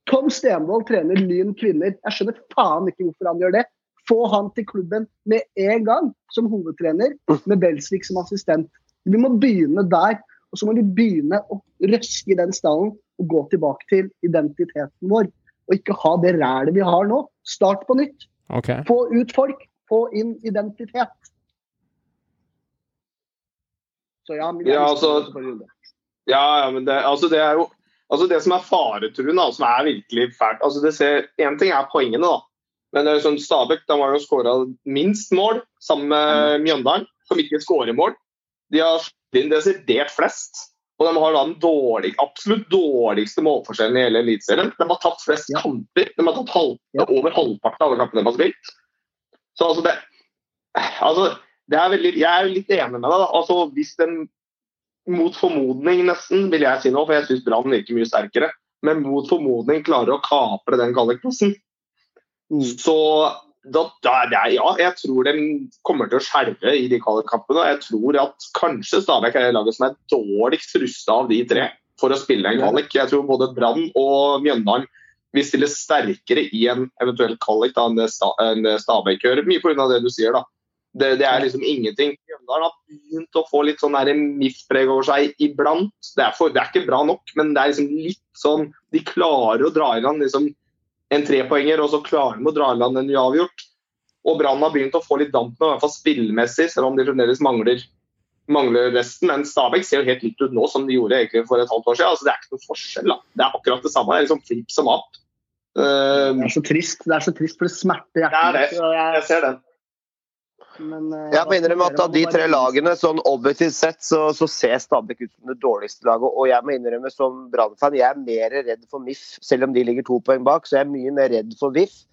Tom Stenvold trener Lyn kvinner. Jeg skjønner faen ikke hvorfor han gjør det. Få han til klubben med en gang som hovedtrener, med Belsvik som assistent. Vi må begynne der. Og så må vi begynne å røske i den stallen og gå tilbake til identiteten vår. Og ikke ha det rælet vi har nå. Start på nytt. Okay. Få ut folk. Få inn identitet. Så ja, men Ja, altså- det. Ja, ja, men det, altså det er jo altså det som er faretruende, som er virkelig fælt altså det ser, En ting er poengene, da. Men sånn Stabæk de har jo skåra minst mål, sammen med Mjøndalen, som ikke skårer mål. De har sluppet inn desidert flest. Og de har da den dårlig, absolutt dårligste målforskjellen i hele Eliteserien. De har tatt flest kamper. De har tatt halv, over halvparten av alle kampene de har spilt. Så altså det, altså, er veldig, Jeg er litt enig med deg. da. Altså, hvis den mot formodning, nesten, vil jeg si nå, for jeg syns Brann virker mye sterkere, men mot formodning klarer å kapre den kvalikplassen, Mm. så da, da er ja, jeg tror de kommer til å skjelve i de kvalikkampene. Og jeg tror at kanskje Stabæk er laget som er dårligst rusta av de tre for å spille en kvalik. Jeg tror både Brann og Mjøndalen vil stille sterkere i en eventuell kvalik da, enn Stabæk gjør. Mye pga. det du sier, da. Det, det er liksom ingenting. Mjøndalen har begynt å få litt sånn MIF-preg over seg iblant. Det er, for, det er ikke bra nok, men det er liksom litt sånn De klarer å dra i land liksom en trepoenger, og så klarer de å dra i land en uavgjort. Og Brann har begynt å få litt damp nå, i hvert fall spillmessig, selv om de fremdeles mangler, mangler resten. Men Stabæk ser jo helt likt ut nå som de gjorde egentlig for et halvt år siden. Altså, det er ikke noe forskjell. da. Det er akkurat det samme. Det er liksom flipp som app. Uh, Det er så trist, det er så trist, for det smerter det er det. hjertet. Jeg ser den. Men, eh, Jeg må innrømme at av de tre lagene, sånn objektivt sett, så, så ser Stabæk ut som det dårligste laget. Og jeg må innrømme som Brann-fan, jeg er mer redd for MIF, selv om de ligger to poeng bak. Så jeg er mye mer redd for VIF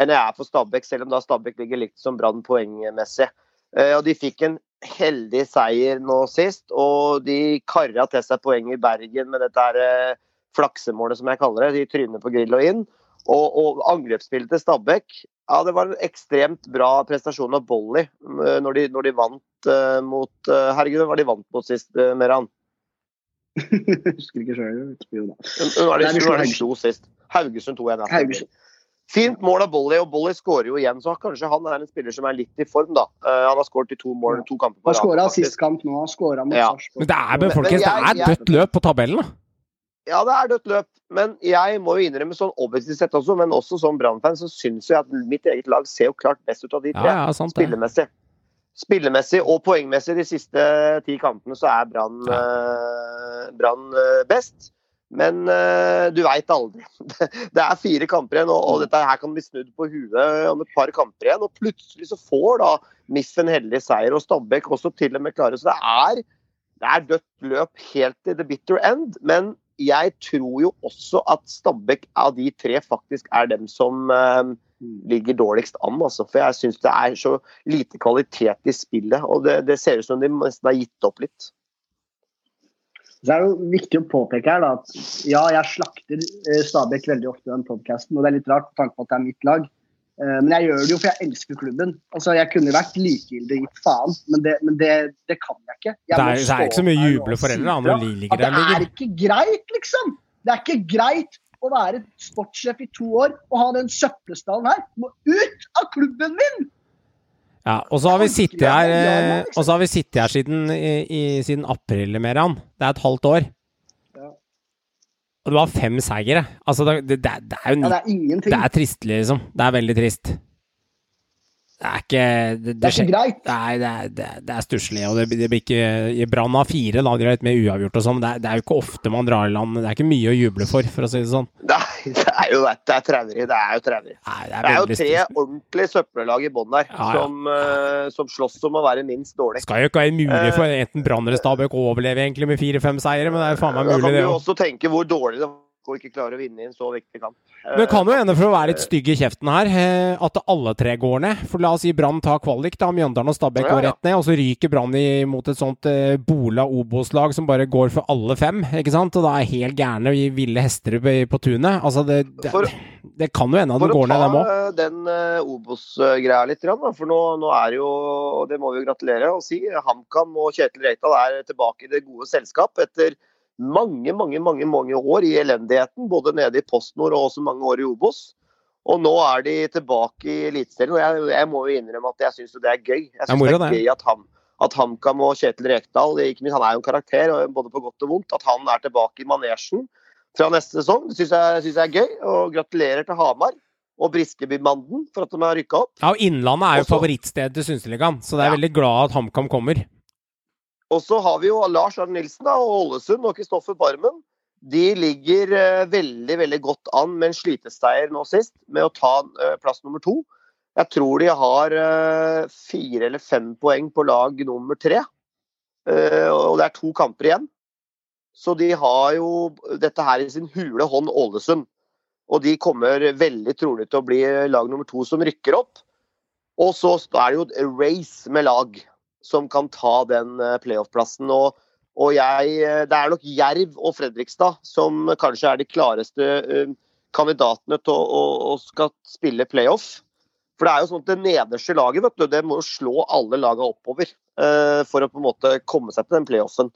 enn jeg er for Stabæk, selv om da Stabæk ligger likt som Brann poengmessig. Eh, Og de fikk en heldig seier nå sist, og de kara til seg poeng i Bergen med dette her eh, flaksemålet, som jeg kaller det. De tryner på grill og inn. Og, og angrepsspillet til Stabæk ja, det var en ekstremt bra prestasjon av Bolly eh, når de, når de vant uh, mot uh, Herregud, hvem var de vant mot sist, uh, Meran? Jeg husker ikke sjøl. Jo da. Var det Nei, slo sist? Haugesund 2-1. ja. Fint mål av Bolly, og Bolly skårer jo igjen, så kanskje han er en spiller som er litt i form, da. Han har skåret i to mål, to kamper på Han skåra sist kamp nå. Han skåra mot Ja. Sarpsborg. Men det er, men folkens, men det er dødt løp på tabellen, da. Ja, det er dødt løp, men jeg må jo innrømme sånn objektivt sett også, men også som Brann-fan, så syns jeg at mitt eget lag ser jo klart best ut av de tre. ja, sant. Spillemessig. Spillemessig og poengmessig de siste ti kampene så er Brann Ja. eh, Brann, eh, best. Men uh, du veit aldri. Det er fire kamper igjen, og, og, dette her kan bli snudd på huet om et par kamper igjen. Og plutselig så får da Miff en heldig seier, og Stabæk også til og med klare. Så det er, det er dødt løp helt til the bitter end. Men jeg tror jo også at Stabæk av de tre faktisk er dem som uh, ligger dårligst an. Altså. For jeg syns det er så lite kvalitet i spillet. Og det, det ser ut som de nesten har gitt opp litt. Så er det jo viktig å påpeke her da, at ja, jeg slakter eh, Stabæk veldig ofte i den podkasten, og det er litt rart med tanke på at det er mitt lag. Eh, men jeg gjør det jo for jeg elsker klubben. Altså, Jeg kunne vært likegyldig gitt faen, men, det, men det, det, kan jeg ikke. Jeg det, er, det er ikke så mye juble for heller, da, når ligger der. Det er ikke greit, liksom! Det er ikke greit å være sportssjef i to år og ha den søppelstallen her. Må ut av klubben min! Ja, og så har vi sittet her, eh, og så har vi sittet her siden, i, i, siden april, Meran. Det er et halvt år. Og du har fem seire. Altså, det, det, det er jo ja, det, er det er trist, liksom. Det er veldig trist. Det er ikke Det, det er ikke greit. Nei, det er, det, det er stusslig. Og det, blir ikke I Brann av fire, da, greit, med uavgjort og sånn. Det, det, er jo ikke ofte man drar i land Det er ikke mye å juble for, for å si det sånn. Nei, det er jo det er traurig. Det er jo traurig. Det, det, er jo tre ordentlige søppellag i bånn der ja, ja. Som, uh, som, slåss om å være minst dårlig. Skal jo ikke være mulig for enten Brann eller Stabæk å overleve egentlig med fire-fem seire, men det er jo faen meg mulig, det òg. Da kan du også tenke hvor dårlig det var og ikke klarer å vinne i en så viktig kamp. Det kan jo hende, for å være litt stygg i kjeften her, eh, at alle tre går ned. For la oss si Brann tar kvalik, da. Mjøndalen og Stabæk går rett ned. Og så ryker Brann mot et sånt eh, Bola Obos-lag som bare går for alle fem. ikke sant? Og da er helt gærne ville hester på tunet. Altså, det, det, for, det kan jo hende at den går ned, dem òg. For å ta den Obos-greia litt, for nå, nå, er jo, det må vi jo gratulere og si, HamKam og Kjetil Reital er tilbake i det gode selskap etter mange, mange mange, mange år i elendigheten, både nede i PostNord og også mange år i Obos. Og nå er de tilbake i Eliteserien. Og jeg, jeg, må jo innrømme at jeg syns det er gøy. Jeg syns det er gøy at, ham, at HamKam og Kjetil Rekdal, ikke minst, han er jo en karakter, både på godt og vondt, at han er tilbake i manesjen fra neste sesong. Det syns jeg, synes jeg er gøy. Og gratulerer til Hamar og Briskebymanden for at de har rykka opp. Ja, og Innlandet er jo Også, favorittstedet til Synseligaen, så det er ja. veldig glad at HamKam kommer. Og så har vi jo Lars Arne Nilsen da, og Ålesund og Kristoffer Barmen. De ligger uh, veldig veldig godt an med en sliteseier nå sist, med å ta uh, plass nummer to. Jeg tror de har uh, fire eller fem poeng på lag nummer tre. og det er to kamper igjen. Så de har jo dette her i sin hule hånd, Ålesund. Og de kommer veldig trolig til å bli lag nummer to som rykker opp. Og så er det jo et race med lag som kan ta den eh, playoff-plassen. Og, og jeg, eh, det er nok Jerv og Fredrikstad som kanskje er de klareste uh, kandidatene til å, å, å, skal spille playoff. For det er jo sånn at det nederste laget vet du, det må jo slå alle lagene oppover uh, for å på en måte komme seg til den playoffen.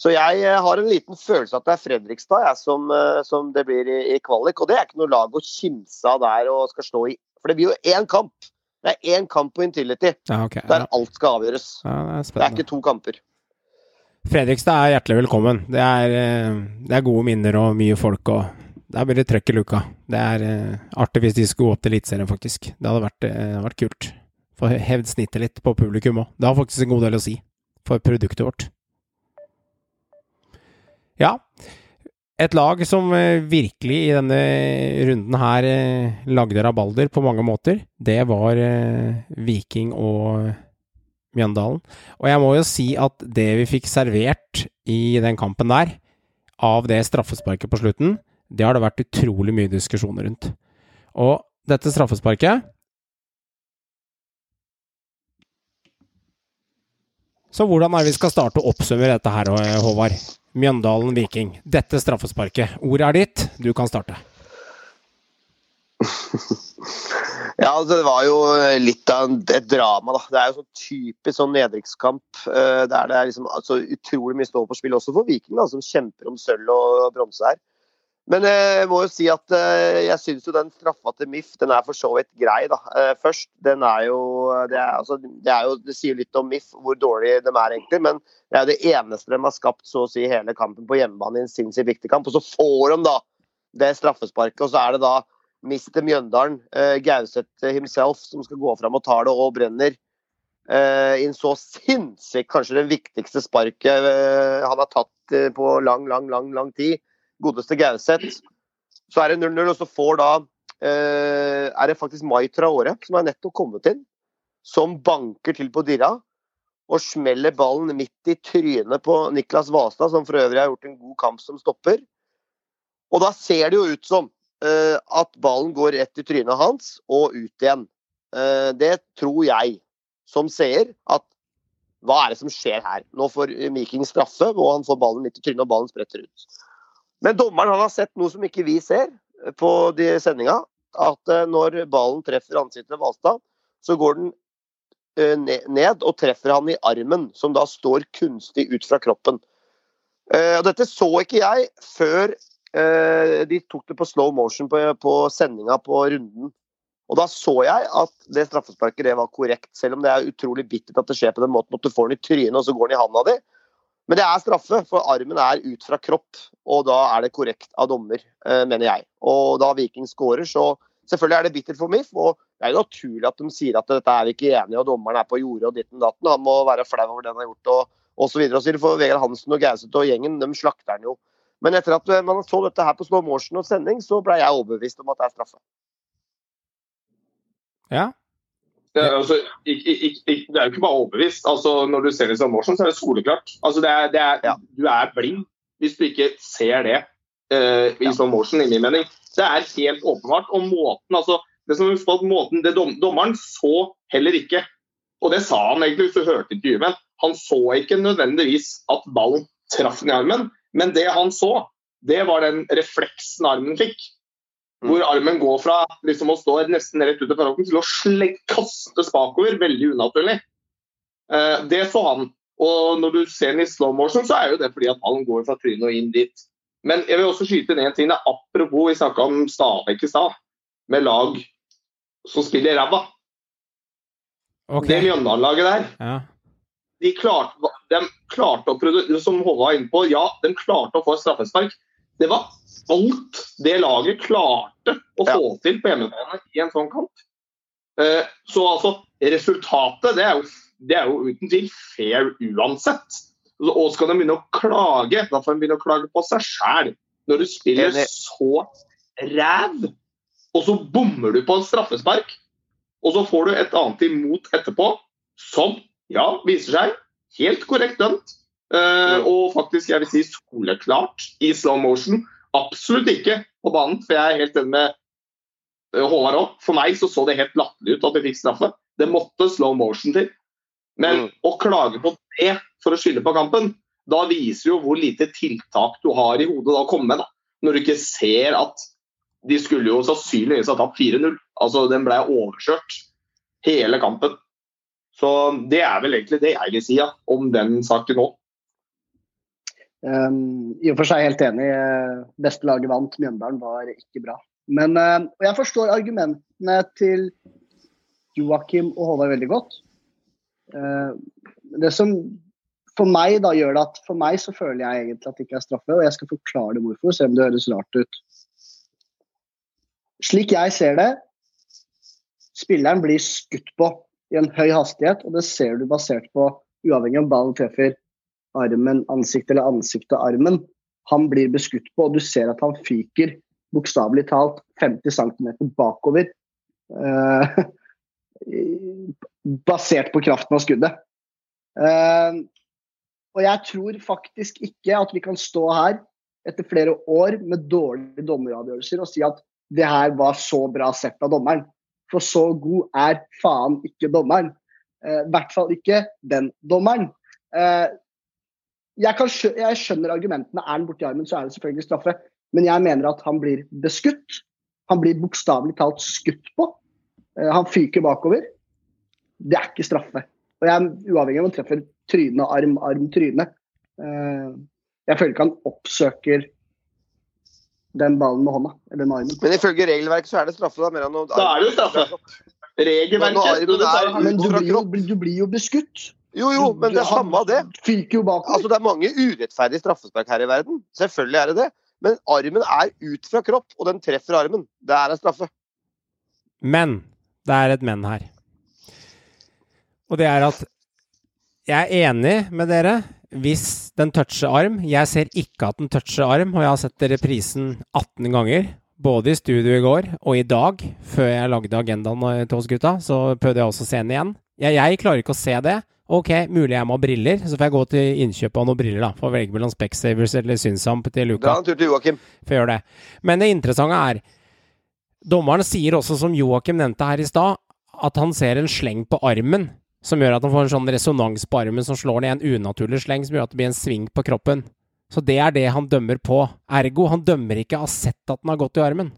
Så jeg har en liten følelse at det er Fredrikstad jeg, som, som, det blir i, i, kvalik. Og det er ikke noe lag å kimse av der og skal stå i. For det blir jo én kamp. Det er én kamp på Intility ja, okay, der alt skal avgjøres. Ja, det, er det, er ikke to kamper. Fredrikstad er hjertelig velkommen. Det er, eh, det er, gode minner og mye folk. og Det er bare trøkk i luka. Det er uh, artig hvis de skulle gå opp til Eliteserien, faktisk. Det hadde vært, uh, vært kult. Få hevd snittet litt på publikum òg. Det har faktisk en god del å si for produktet vårt. Ja, et lag som eh, virkelig i denne runden her eh, lagde rabalder på mange måter, det var eh, Viking og Mjøndalen. Og jeg må jo si at det vi fikk servert i den kampen der, av det straffesparket på slutten, det har det vært utrolig mye diskusjoner rundt. Og dette straffesparket Så hvordan er det vi skal starte å oppsummere dette her, Håvard? Mjøndalen Viking. Dette straffesparket. Ordet er ditt, du kan starte. ja, altså, det var jo litt av et drama, da. Det er jo sånn typisk sånn nedrykkskamp uh, der det er liksom, altså, utrolig mye stå på spill, også for Viking, da, som kjemper om sølv og bronse her. Men eh, jeg må jo si at eh, jeg syns jo den straffa til MIF den er for så vidt grei. da. Eh, først, den er jo det, er, altså, det, er jo det, sier litt om MIF, hvor dårlig de er egentlig. Men det er jo det eneste de har skapt så å si hele kampen på hjemmebane i en sinnssykt viktig kamp. Og så får de da det straffesparket, og så er det da Mister Mjøndalen, Gauseth himself, som skal gå fram og ta det og brenner. I en så sinnssykt, kanskje det viktigste sparket han har tatt på lang, lang, lang, lang tid godeste Gauseth. Så er det 0-0, og så får da eh, Er det faktisk Mai Traore, som er nettopp kommet inn, som banker til på Dirra. Og smeller ballen midt i trynet på Niklas Vasa, som for øvrig har gjort en god kamp som stopper. Og da ser det jo ut som eh, at ballen går rett i trynet hans og ut igjen. Eh, det tror jeg, som seer, at hva er det som skjer her? Nå får Viking straffe, og han får ballen midt i trynet, og ballen spretter ut. Men dommeren har sett noe som ikke vi ser på de sendinga. At eh, når ballen treffer ansiktet til Valstad, så går den eh, ned og treffer han i armen, som da står kunstig ut fra kroppen. Eh, Dette så ikke jeg før eh, de tok det på slow motion på sendinga på runden. Og da så jeg at det straffesparket det var korrekt, selv om det er utrolig bittert at det skjer på den måten at du får den i trynet og så går den i handa di. Men det er straffe, for armen er ut fra kropp, og da er det korrekt av dommer, eh, mener jeg. Og da Viking skårer, så selvfølgelig er det bittert for MIF, og det er jo naturlig at de sier at dette er vi ikke enige, og dommeren er på jordet og ditten datten, han må være flau over det han har gjort, og, osv. For Vegard Hansen og Gauseth og gjengen, de slakter han jo. Men etter at eh, man så dette her på slow motion og sending, så ble jeg overbevist om at det er straffe. Ja. Det er, altså, ikke, ikke, ikke, det er jo ikke bare overbevist. Altså, når du ser det Morsen, så er det soleklart. Altså, det er, det er, Ja. Du er blind hvis du ikke ser det uh, i slow motion, i min mening. Det er helt åpenbart. Og måten, altså, det som husk at måten, det dom, Dommeren så heller ikke, og det sa han egentlig hvis du hørte intervjuet, han så ikke nødvendigvis at ballen traff den i armen. Men det han så, det var den refleksen armen fikk. Hvor armen går fra liksom å stå nesten rett ut av parokken til å sle kastes bakover. Veldig unaturlig. Eh, det så han. Og når du ser den i slow motion, så er jo det fordi at ballen går fra trynet og inn dit. Men jeg vil også skyte ned en ting. Er apropos, vi snakka om Stabæk i stad, med lag som spiller ræva. Okay. Det Mjøndalen-laget der, Ja. de klarte, de klarte å Som Håvard var inne på, ja, de klarte å få et straffespark. Det var alt det laget klarte å Ja. få til på hjemmebane i en sånn kamp. Eh, Så altså, resultatet det er, jo, det er jo uten tvil fair uansett. Og skal de begynne å klage, da får de begynne å klage på seg sjæl. Når du spiller så ræv, og så bommer du på en straffespark, og så får du et annet imot etterpå, som ja, viser seg helt korrekt dømt. Eh, og faktisk, jeg vil si soleklart i slow motion. Absolutt ikke på banen, for jeg er helt enig med eh, Håvard òg. For meg så så det helt latterlig ut at de fikk straffe. Det måtte slow motion til. Men Mm. å klage på det for å skylde på kampen, da viser jo hvor lite tiltak du har i hodet da å komme med. da. Når du ikke ser at de skulle jo sannsynligvis ha tatt 4-0. Altså, Den ble overkjørt hele kampen. Så det er vel egentlig det jeg vil si ja, om den saken nå. Um, I og for seg helt enig. Beste laget vant. Mjøndalen var ikke bra. Men uh, jeg forstår argumentene til Joakim og Håvard veldig godt. Uh, det som for meg da gjør det at for meg så føler jeg egentlig at det ikke er straffe, og jeg skal forklare det hvorfor, selv om det høres rart ut. Slik jeg ser det, spilleren blir skutt på i en høy hastighet, og det ser du basert på uavhengig om ballen treffer armen, ansikt eller ansiktet og armen. Han blir beskutt på, og du ser at han fyker bokstavelig talt 50 cm bakover. eh, basert på kraften av skuddet. Eh, og jeg tror faktisk ikke at vi kan stå her etter flere år med dårlige dommeravgjørelser og si at det her var så bra sett av dommeren. For så god er faen ikke dommeren. Eh, I hvert fall ikke den dommeren. Eh, jeg, kan skjø jeg skjønner argumentene. Er han borti armen, så er det selvfølgelig straffe. Men jeg mener at han blir beskutt. Han blir bokstavelig talt skutt på. Eh, han fyker bakover. Det er ikke straffe. Og jeg er uavhengig av om han treffer tryne, arm, arm, tryne. Eh, jeg føler ikke han oppsøker den ballen med hånda, eller med armen. Men ifølge regelverket så er det straffe. Da, Da er det jo straffe. Regelverket er- men Men du blir jo, du blir jo beskutt. Jo, jo, men det er samme det. Altså, det er mange urettferdige straffespark her i verden. Selvfølgelig er det det. Men armen er ut fra kropp, og den treffer armen. Det er en straffe. Men det er et men her. Og det er at jeg er enig med dere. hvis den toucher arm. Jeg ser ikke at den toucher arm, og jeg har sett reprisen 18 ganger. Både i studio i går og i dag, før jeg lagde agendaen til oss gutta. Så prøvde jeg også å se den igjen. Jeg, jeg klarer ikke å se det. Ok, mulig jeg må ha briller, så får jeg gå til innkjøp av noen briller, da. Får velge mellom Specsavers eller Synsamp til Dra Luka. en tur til Joakim. Får gjøre det. Men det interessante er Dommeren sier også, som Joakim nevnte her i stad, at han ser en sleng på armen som gjør at han får en sånn resonans på armen som slår ned en unaturlig sleng, som gjør at det blir en sving på kroppen. Så det er det han dømmer på. Ergo, han dømmer ikke av sett at den har gått i armen.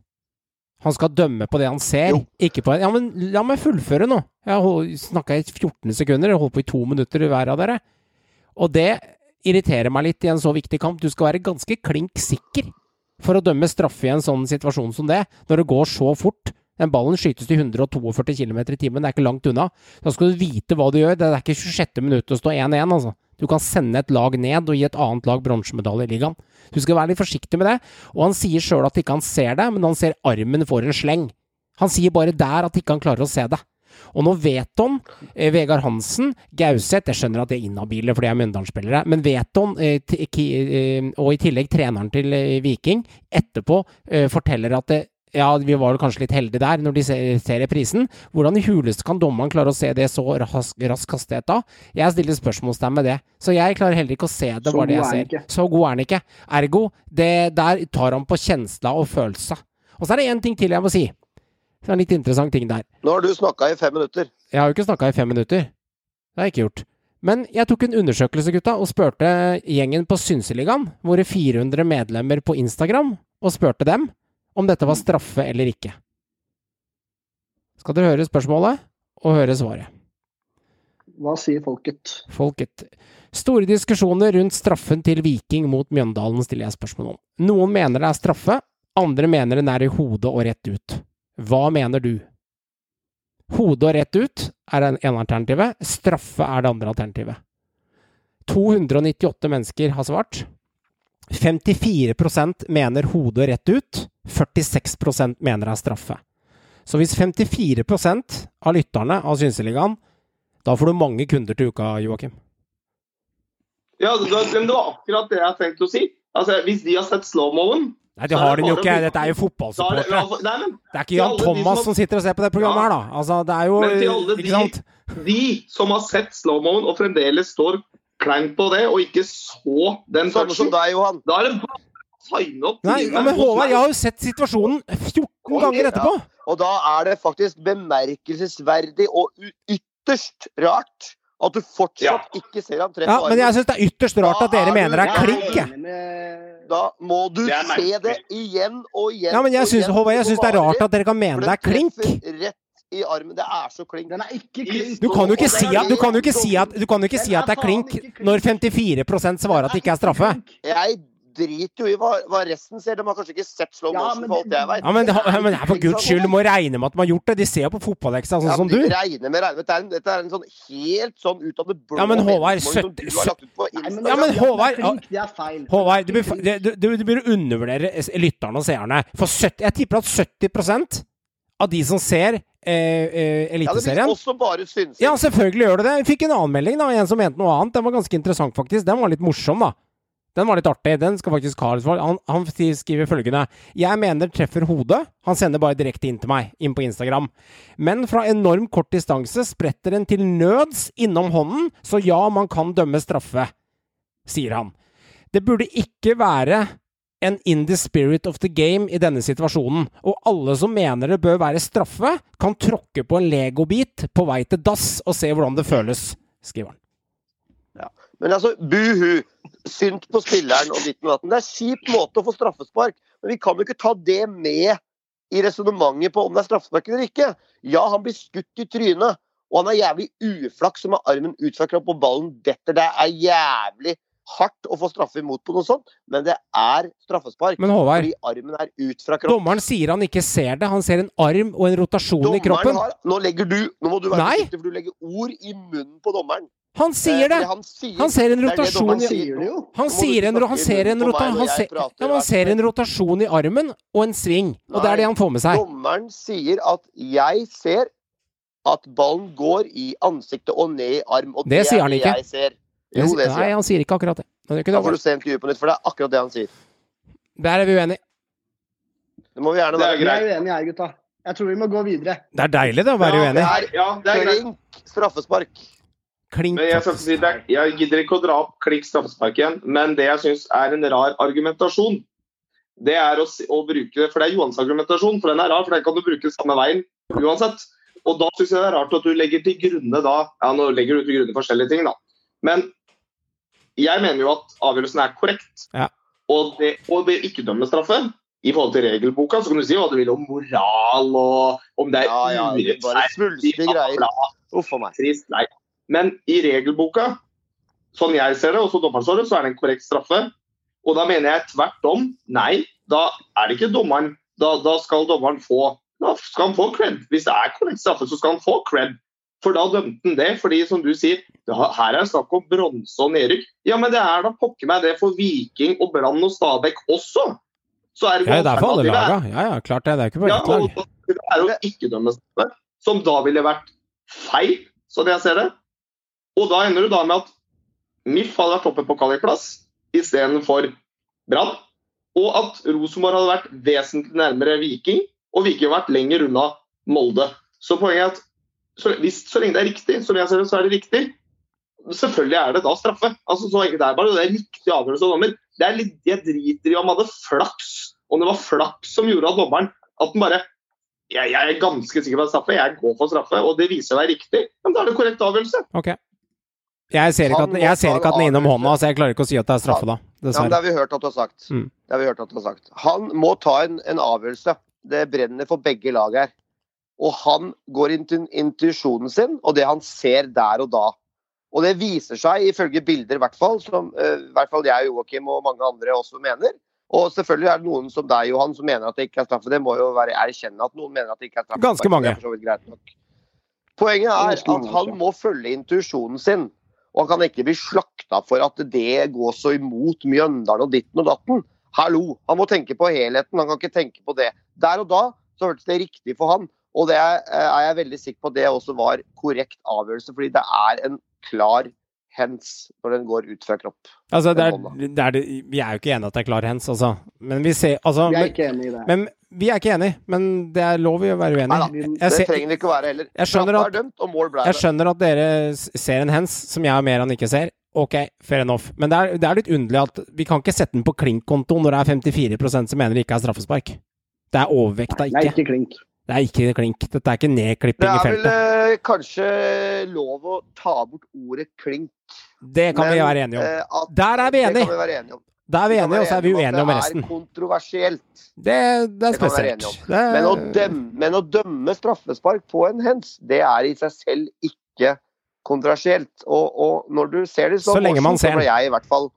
Han skal dømme på det han ser, Jo. ikke på Ja, men la meg fullføre nå. Jeg snakka i 14 sekunder, jeg holdt på i to minutter hver av dere. Og det irriterer meg litt i en så viktig kamp. Du skal være ganske klink sikker for å dømme straffe i en sånn situasjon som det, når det går så fort. Den ballen skytes til 142 km i timen, det er ikke langt unna. Da skal du vite hva du gjør. Det er ikke 26. minutt å stå 1-1, altså. Du kan sende et lag ned og gi et annet lag bronsemedalje i ligaen. Du skal være litt forsiktig med det. Og han sier sjøl at ikke han ser det, men han ser armen får en sleng. Han sier bare der at ikke han klarer å se det. Og nå Veton, eh, Vegard Hansen, Gauseth Jeg skjønner at de er inhabile, for de er Mjøndalen-spillere. Men Veton, eh, eh, og i tillegg treneren til eh, Viking, etterpå eh, forteller at det, ja, vi var kanskje litt heldige der, når de ser, ser reprisen. Hvordan i huleste kan dommeren klare å se det så rask, rask hastighet da? Jeg stiller spørsmålstegn med det. Så jeg klarer heller ikke å se det, Så bare det god jeg er ser. Så god er han ikke. Ergo, det der tar han på kjensla og følelsa. Og så er det én ting til jeg må si. Det er en litt interessant ting der. Nå har du snakka i fem minutter. Jeg har jo ikke snakka i fem minutter. Det har jeg ikke gjort. Men jeg tok en undersøkelse, gutta, og spurte gjengen på Synseligaen, våre 400 medlemmer på Instagram, og spurte dem om dette var straffe eller ikke. Skal dere høre spørsmålet, og høre svaret. Hva sier folket? Folket. Store diskusjoner rundt straffen til Viking mot Mjøndalen stiller jeg spørsmål om. Noen mener det er straffe, andre mener den er i hodet og rett ut. Hva mener du? Hode og rett ut er det ene alternativet, straffe er det andre alternativet. 298 mennesker har svart. 54% mener hodet rett ut, 46 mener det er straffe. Så hvis 54% av lytterne av Synseligaen da får du mange kunder til uka, Joakim. Ja, det, det var akkurat det jeg tenkte å si. Altså, Hvis de har sett slow-moen Nei, de har den jo ikke. Dette er jo fotballsupportere. Det, Det er ikke Jan Thomas som- som sitter og ser på det programmet her, da. Altså, det er jo Men til alle de- de som har sett slow-moen og fremdeles står klein på det, og ikke så den Samme som deg, Johan. da er det bare å signe opp. Nei, ja, men Håvard, jeg har jo sett situasjonen 14 ganger etterpå! Og da er det faktisk bemerkelsesverdig og ytterst rart at du fortsatt ikke ser ham treffe Ja, men jeg syns det er ytterst rart at dere er mener det er klink, med- Da må du Det se det igjen og igjen. Ja, men jeg syns. Håvard, jeg syns det er rart at dere kan mene det den er klink. Rett i armen. Det er så klink. Den er ikke klink. Du kan jo ikke si at, du kan jo ikke si at, du kan jo ikke si at det er klink når 54% svarer at det ikke er straffe. Jeg driter jo i hva, hva resten ser. De har kanskje ikke sett slow Ja, motion, men for alt jeg veit. Ja, men, det, har- men for guds skyld, du må regne med at de har gjort det. De ser jo på fotballeksa, sånn Ja, som du. de Regner med, regner med. Dette er en, dette er en sånn helt sånn ut av det blå Ja, men Håvard, søtt- du har lagt ut på Nei. Ja, men Håvard- ja, Det er feil. Håvard, du, du, du, du bør undervurdere lytterne og seerne. For 70, jeg tipper at 70 av de som ser eh, eh, Ja, det blir også bare synsing. Ja, selvfølgelig gjør det det. Vi fikk en anmelding, da. En som mente noe annet. Den var ganske interessant, faktisk. Den var litt morsom, da. Den var litt artig. Den skal faktisk litt for. Han, han skriver følgende Jeg mener treffer hodet. Han sender bare direkte inn til meg, inn på Instagram. Men fra enorm kort distanse spretter den til nøds innom hånden, så ja, man kan dømme straffe, sier han. Det burde ikke være en in the spirit of the game i denne situasjonen, og alle som mener det bør være straffe, kan tråkke på en legobit på vei til dass og se hvordan det føles, skriver han. Men altså, buhu. Synd på spilleren og ditt og datten. Det er kjip måte å få straffespark, men vi kan jo ikke ta det med i resonnementet på om det er straffespark eller ikke. Ja, han blir skutt i trynet, og han er jævlig uflaks som har armen ut fra kroppen og ballen detter. Det er jævlig hardt å få straffe imot på noe sånt, men det er straffespark. Men Håvard, Fordi armen er ut fra kroppen. dommeren sier han ikke ser det. Han ser en arm og en rotasjon i kroppen. Har, nå legger du Nå må du være forsiktig, for du legger ord i munnen på dommeren. Han sier det! Han, sier, Han ser en det er det rotasjon i sier det jo. Han sier en, han ser en, rota, han, ser, ja, han ser en rotasjon i armen og en sving, og det er det han får med seg. Dommeren sier at jeg ser at ballen går i ansiktet og ned i arm. Og Det sier er han det ikke. Jeg. Jo, det Nei, sier jeg. han sier ikke akkurat det. Ikke Da det. får du se intervjuet på nytt, for det er akkurat det han sier. Der er vi uenige. Det må vi gjerne er være. Vi greit. er uenige her, gutta. Jeg tror vi må gå videre. Det er deilig det å være Ja, uenig. det er- Ja, det er. Klink straffespark. Klink. Men jeg, skal si det, jeg gidder ikke å dra opp klikk straffespark igjen, men det jeg syns er en rar argumentasjon, det er å, si, å bruke det For det er Johans argumentasjon, for den er rar, for den kan du bruke samme veien uansett. Og da syns jeg det er rart at du legger til grunne da Ja, nå legger du til grunne forskjellige ting, da. Men jeg mener jo at avgjørelsen er korrekt. Ja. Og det, og det ikke dømme straffe i forhold til regelboka, så kan du si hva du vil om moral og om det er Ja, ja, urettferdig. Uff a meg. trist. Nei. Men i regelboka, sånn jeg ser det, og så dommeren så det, så er det en korrekt straffe. Og da mener jeg tvert om. Nei, da er det ikke dommeren. Da, da skal dommeren få da skal han få cred. Hvis det er korrekt straffe, så skal han få cred. For da dømte han det. fordi som du sier, her er det snakk om bronse og nedrykk. Ja, men det er da pokker meg det for Viking og Brann og Stabæk også. Så er det Ja, det er for alle laga. Ja, ja, klart det. Det er ikke bare ja, ett og lag. det er jo ikke dømme straffe, som da ville vært feil, sånn jeg ser det. Og da ender du da med at MIF hadde vært oppe på kvalikplass istedenfor Brann. Og at Rosenborg hadde vært vesentlig nærmere Viking, og Viking hadde vært lenger unna Molde. Så poenget er at så, hvis, så lenge det er riktig, som jeg ser det, så er det riktig. Selvfølgelig er det da straffe. Altså, så enkelt er det bare. Det er riktig avgjørelse av dommer. Det er litt, jeg driter i om han hadde flaks, om det var flaks som gjorde at dommeren at den bare jeg, jeg er ganske sikker på at straffe. Jeg går for straffe, og det viser være riktig. Men da er det korrekt avgjørelse. Okay. Jeg ser ikke at, Han jeg ser ikke at den er innom hånda, så jeg klarer ikke å si at det er straffe da. Ja, det har vi hørt at du har sagt. Mm. Det har vi hørt at du har sagt. Han må ta en, en avgjørelse. Det brenner for begge lag her. Og han går inn til intuisjonen sin og det han ser der og da. Og det viser seg, ifølge bilder i hvert fall, som uh, hvert fall jeg, Joakim og mange andre også mener. Og selvfølgelig er det noen som deg, Johan, som mener at det ikke er straffe. Det må jo være erkjenne at noen mener at det ikke er straffe. Ganske mange. Det er for så vidt greit nok. Poenget er at han må følge intuisjonen sin. Og han kan ikke bli slakta for at det går så imot Mjøndalen og ditten og datten. Hallo! Han må tenke på helheten, han kan ikke tenke på det. Der og da så hørtes det riktig for han. Og det er, er jeg veldig sikker på at det også var korrekt avgjørelse, fordi det er en klar hens når den går ut fra kropp. Altså, det er, det er vi er jo ikke enige at det er klar hens, altså. Men vi ser Altså, Vi er men, ikke enig i det. men vi er ikke enige. Men det er lov å være uenig. Vi- Det trenger det ikke å være heller. Jeg skjønner at- er jeg skjønner at dere ser en hens som jeg mer enn ikke ser. Ok, fair enough. Men det er, det er litt underlig at vi kan ikke sette den på klink-konto når det er 54% som mener det ikke er straffespark. Det er overvekta ikke. Nei, ikke. ikke klink. Det er ikke klink. Dette er ikke nedklipping i feltet. Det er vel eh, kanskje lov å ta bort ordet klink. Det kan vi være enige om. eh, at- Der er vi Det enige. kan vi være enige om. Da er vi enige, og så er vi uenige om resten. Det er kontroversielt. Det, det er Det spesielt. Det Men å, dømme, men å dømme straffespark på en hens, det er i seg selv ikke kontroversielt. Og, og når du ser det sånn, Så lenge man motion, så ser ble jeg i hvert fall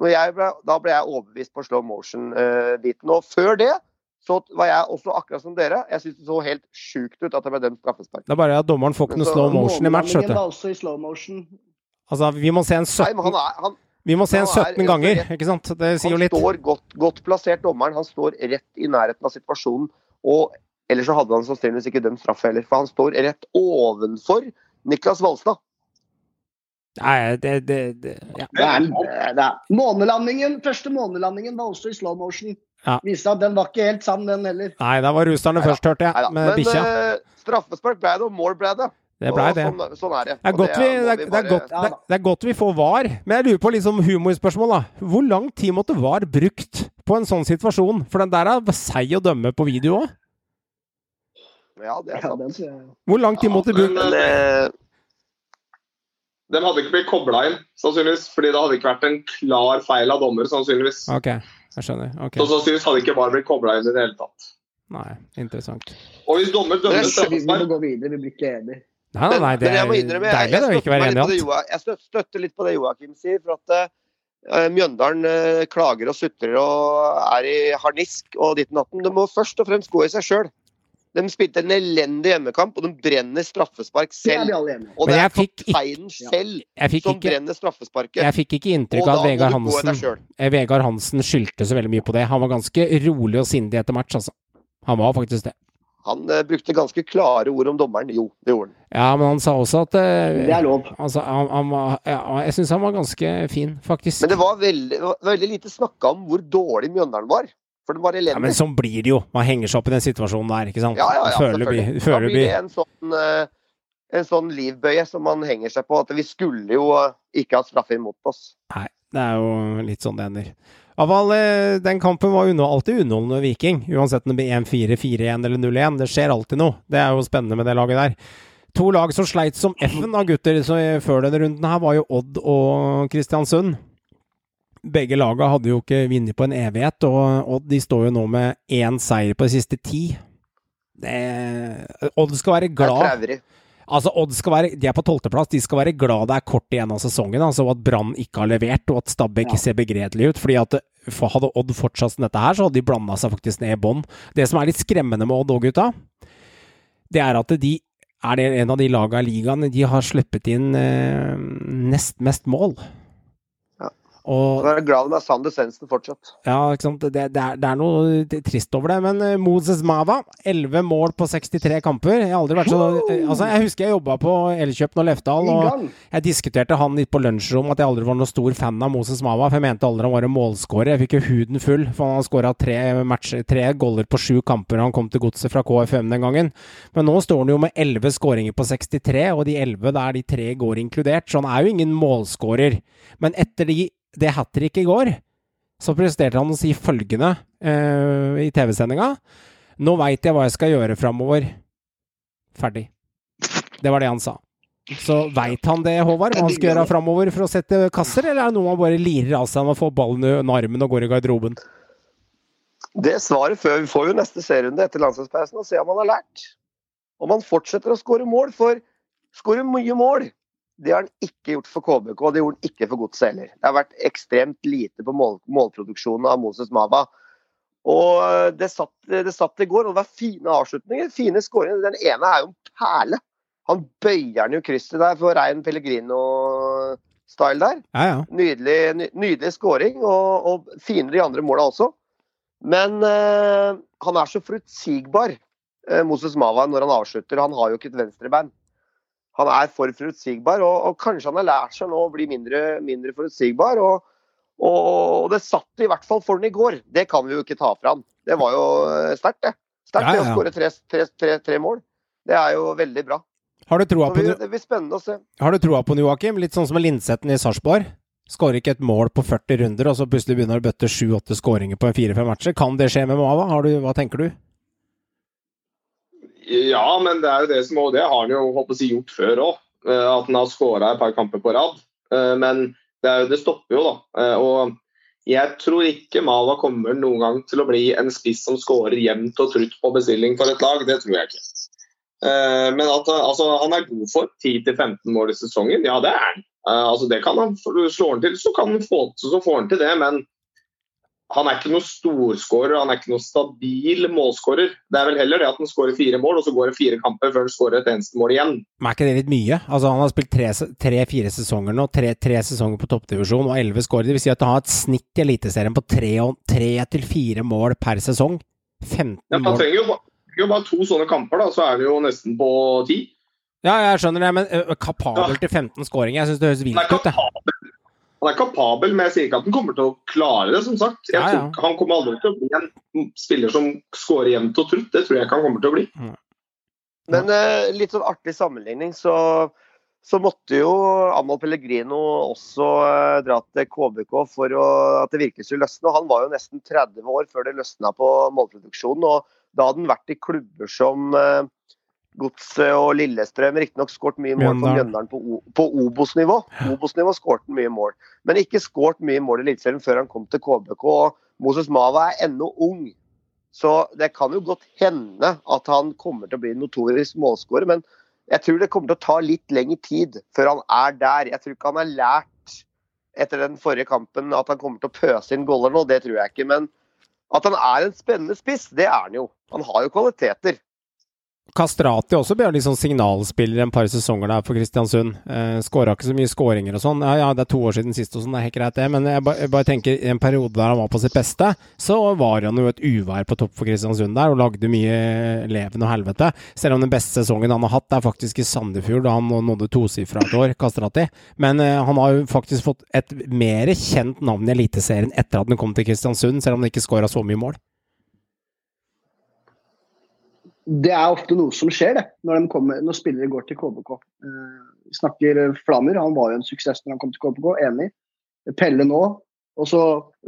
når jeg ble, Da ble jeg overbevist på slow motion-biten. og før det så var jeg også akkurat som dere. Jeg syns det så helt sjukt ut at det ble dømt straffespark. det er bare at dommeren får ikke noe slow motion i match, vet du. var også i slow motion. Altså, vi må se en Nei, han er, han, vi må se en 17 er 17 ganger, rett- ikke sant? Det sier jo litt. han står godt, godt plassert, dommeren. Han står rett i nærheten av situasjonen. Og ellers så hadde han sannsynligvis ikke dømt straffe heller, for han står rett ovenfor Niklas Valstad. Nei, det, det, det ja. Det er, det er. Månelandingen, første månelandingen var også i slow motion. Ja. Viste at den var ikke helt sann, den heller. Nei, da var ruserne først, hørte jeg, Neida. med Men bikkja. eh, straffespark ble det, og mål ble det. Det blei det. Sånn, sånn er det. Det er, godt vi, det, er, det, er godt, det, er, det er godt vi får VAR, men jeg lurer på liksom humorspørsmål, da. Hvor lang tid måtte VAR brukt på en sånn situasjon? For den der er seig å dømme på video òg. Ja, det er sant. Hvor lang tid måtte men, brukt Men eh, Den hadde ikke blitt kobla inn, sannsynligvis. fordi det hadde ikke vært en klar feil av dommer, sannsynligvis. Ok, jeg skjønner. Ok. Så sannsynligvis hadde ikke VAR blitt kobla inn i det hele tatt. Nei, interessant. Og hvis dommer dømmer Det Vi, vi må gå videre, vi blir ikke enige. Nei, nei, nei, det er innrømme, deilig å ikke være enig i alt. Jeg støtter litt på det Joakim sier. for at eh, Mjøndalen eh, klager og sutrer og er i harnisk og ditten datten. Det må først og fremst gå i seg sjøl. De spilte en elendig hjemmekamp, og de brenner straffespark Det selv. enige. Og det er kapteinen selv ja. som ikke, brenner straffesparket. jeg fikk ikke inntrykk av at Vegard Hansen eh, Vegard Hansen skyldte så veldig mye på det. Han var ganske rolig og sindig etter match, altså. Han var faktisk det. Han uh, brukte ganske klare ord om dommeren. Jo, det gjorde han. Ja, men han sa også at uh, Det er lov. Altså, han, han var, ja, jeg syns han var ganske fin, faktisk. Men det var veldig, det veldig lite snakka om hvor dårlig Mjøndalen var. For det var ja, men sånn blir det jo. Man henger seg opp i den situasjonen der, ikke sant. Ja, ja, ja, Føler selvfølgelig. Føler, Da blir det en sånn, eh, en sånn livbøye som man henger seg på. At vi skulle jo ikke ha straffer mot oss. Nei, det er jo litt sånn det ender. Iallfall, eh, den kampen var alltid underholdende Viking. Uansett om det blir 1-4, 4-1 eller 0-1. Det skjer alltid noe. Det er jo spennende med det laget der. To lag som sleit som F-en av gutter, så før denne runden her, var jo Odd og Kristiansund. Begge laga hadde jo ikke vunnet på en evighet, og Odd de står jo nå med én seier på de siste ti. Det, Odd skal være glad. Altså, Odd skal være, De er på tolvteplass. De skal være glad det er kort igjen av sesongen. altså At Brann ikke har levert, og at Stabæk Ja. ser begredelig ut. fordi at for Hadde Odd fortsatt som dette her, så hadde de blanda seg faktisk ned i bånn. Det som er litt skremmende med Odd òg, gutta, det er at de er det en av de laga i ligaen de har sluppet inn eh, nest mest mål. Og jeg er glad de er Sander Svendsen fortsatt. ja, ikke sant. Det, det, er, det er noe trist over det. Men eh, Moses Mava, 11 mål på 63 kamper. Jeg har aldri vært så eh, Altså, jeg husker jeg jobba på Elkjøp og Lefdal, og jeg diskuterte han litt på lunsjrom at jeg aldri var noen stor fan av Moses Mava, for jeg mente aldri han var en målskårer. Jeg fikk jo huden full, for han har skåra tre, matcher- tre goller på sju kamper han kom til godset fra KFM den gangen. Men nå står han jo med 11 skåringer på 63, og de 11 der de tre går inkludert, så han er jo ingen målskårer. Men etter de, det hat tricket i går, så presterte han å si følgende uh, i TV-sendinga. Nå veit jeg hva jeg skal gjøre framover. Ferdig. Det var det han sa. Så veit han det, Håvard, hva han skal gjøre framover for å sette kasser, eller er det noe han bare lirer av seg når man får ballen under armen og går i garderoben? Det svaret før vi får jo neste serierunde etter landslagspausen og se om han har lært. Om han fortsetter å skåre mål, for skåre mye mål. Det har han ikke gjort for KBK, og det gjorde han ikke for Godset heller. Det har vært ekstremt lite på mål, målproduksjonen av Moses Mava. Og det satt, det satt i går, og det var fine avslutninger. Fine skåringer. Den ene er jo en perle. Han bøyer den jo krysset der for rein Pellegrino-style der. Ja, ja. Nydelig, ny- nydelig skåring, og, og fine de andre måla også. Men eh, han er så forutsigbar, eh, Moses Mava, når han avslutter. Han har jo ikke et venstrebein. Han er for forutsigbar, og, og kanskje han har lært seg nå å bli mindre, mindre forutsigbar. Og, og, og det satt i hvert fall for han i går. Det kan vi jo ikke ta fra han. Det var jo eh, sterkt, det. Sterkt Ja, ja. å skåre tre, tre, tre, tre mål. Det er jo veldig bra. Har du troa på, vi, det blir spennende å se. har du troa på Joakim? Litt sånn som Lindsetten i Sarpsborg. Skårer ikke et mål på 40 runder, og så plutselig begynner å bøtte 7-8 skåringer på 4-5 matcher. Kan det skje med Mava? Du, hva tenker du? Ja, men det er jo det som og det har han jo håper jeg, gjort før òg. At han har skåra et par kamper på rad. Eh, Men det, jo, det stopper jo, da. Eh, Og jeg tror ikke Mava kommer noen gang til å bli en spiss som skårer jevnt og trutt på bestilling for et lag. Det tror jeg ikke. Eh, Men at altså, han er god for 10-15 mål i sesongen, ja det er han. Eh, Altså, det kan han, Slår han til, så han få, så får han til det. Men han er ikke noen storskårer, han er ikke noen stabil målskårer. Det er vel heller det at han skårer fire mål, og så går det fire kamper før han skårer et eneste mål igjen. Men er ikke det litt mye? Altså, han har spilt tre- tre-fire sesonger nå, tre, tre sesonger på toppdivisjon og elleve skårer. Det vil si at han har et snitt i Eliteserien på tre tre til fire mål per sesong. 15 Ja, han trenger jo, jo bare to sånne kamper, da, så er han jo nesten på ti. Ja, jeg skjønner det, men kapabel til 15 skåringer. Jeg syns det høres vilt ut, han er kapabel, men jeg sier ikke at han kommer til å klare det, som sagt. Jeg Ja, ja. tror, han kommer aldri til å bli en spiller som skårer jevnt og trutt. Det tror jeg ikke han kommer til å bli. Men eh, litt sånn artig sammenligning, så, så måtte jo Amal Pellegrino også eh, dra til KBK for å, at det virkelig skulle løsne. Han var jo nesten 30 år før det løsna på målproduksjonen. Og da hadde han vært i klubber som eh, Godset og Lillestrøm. Riktignok skåret mye mål for Mjøndalen. På, på Obos-nivå. Obos-nivå skåret han mye mål. Men ikke skåret mye mål i Eliteserien før han kom til KBK. Og Moses Mava er ennå ung. Så det kan jo godt hende at han kommer til å bli notorisk målskårer, men jeg tror det kommer til å ta litt lengre tid før han er der. Jeg tror ikke han har lært etter den forrige kampen at han kommer til å pøse inn goller nå, det tror jeg ikke. Men at han er en spennende spiss, det er han jo. Han har jo kvaliteter. Kastrati også ble litt sånn signalspiller en par sesonger der for Kristiansund. Eh, Skåra ikke så mye skåringer og sånn. Ja, ja, det er to år siden sist og sånn, det er helt greit det. Men jeg, ba, jeg bare tenker, i en periode der han var på sitt beste, så var han jo et uvær på topp for Kristiansund der, og lagde mye leven og helvete. Selv om den beste sesongen han har hatt, er faktisk i Sandefjord, da han nådde tosifra et år, Kastrati. Men eh, han har jo faktisk fått et mer kjent navn i Eliteserien etter at han kom til Kristiansund, selv om han ikke skåra så mye mål. Det er ofte noe som skjer det, når, kommer, når spillere går til KBK. Eh, vi snakker Flammer, han var jo en suksess når han kom til KBK, enig. Pelle nå. Og så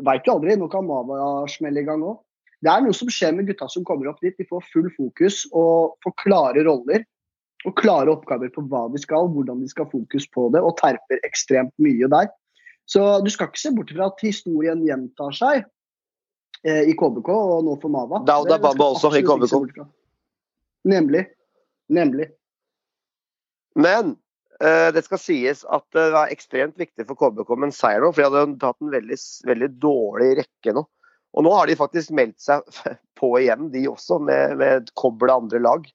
veit du aldri, nå kan Mava smelle i gang òg. Det er noe som skjer med gutta som kommer opp dit. De får full fokus og får klare roller. Og klare oppgaver på hva de skal, hvordan de skal fokus på det, og terper ekstremt mye der. Så du skal ikke se bort fra at historien gjentar seg eh, i KBK og nå for Mava. Dauda Bamba også i KBK. Nemlig. Nemlig. Men eh, det skal sies at det var ekstremt viktig for KBK med en seier nå, for de hadde tatt en veldig, veldig dårlig rekke nå. Og nå har de faktisk meldt seg på igjen, de også, med, med et andre lag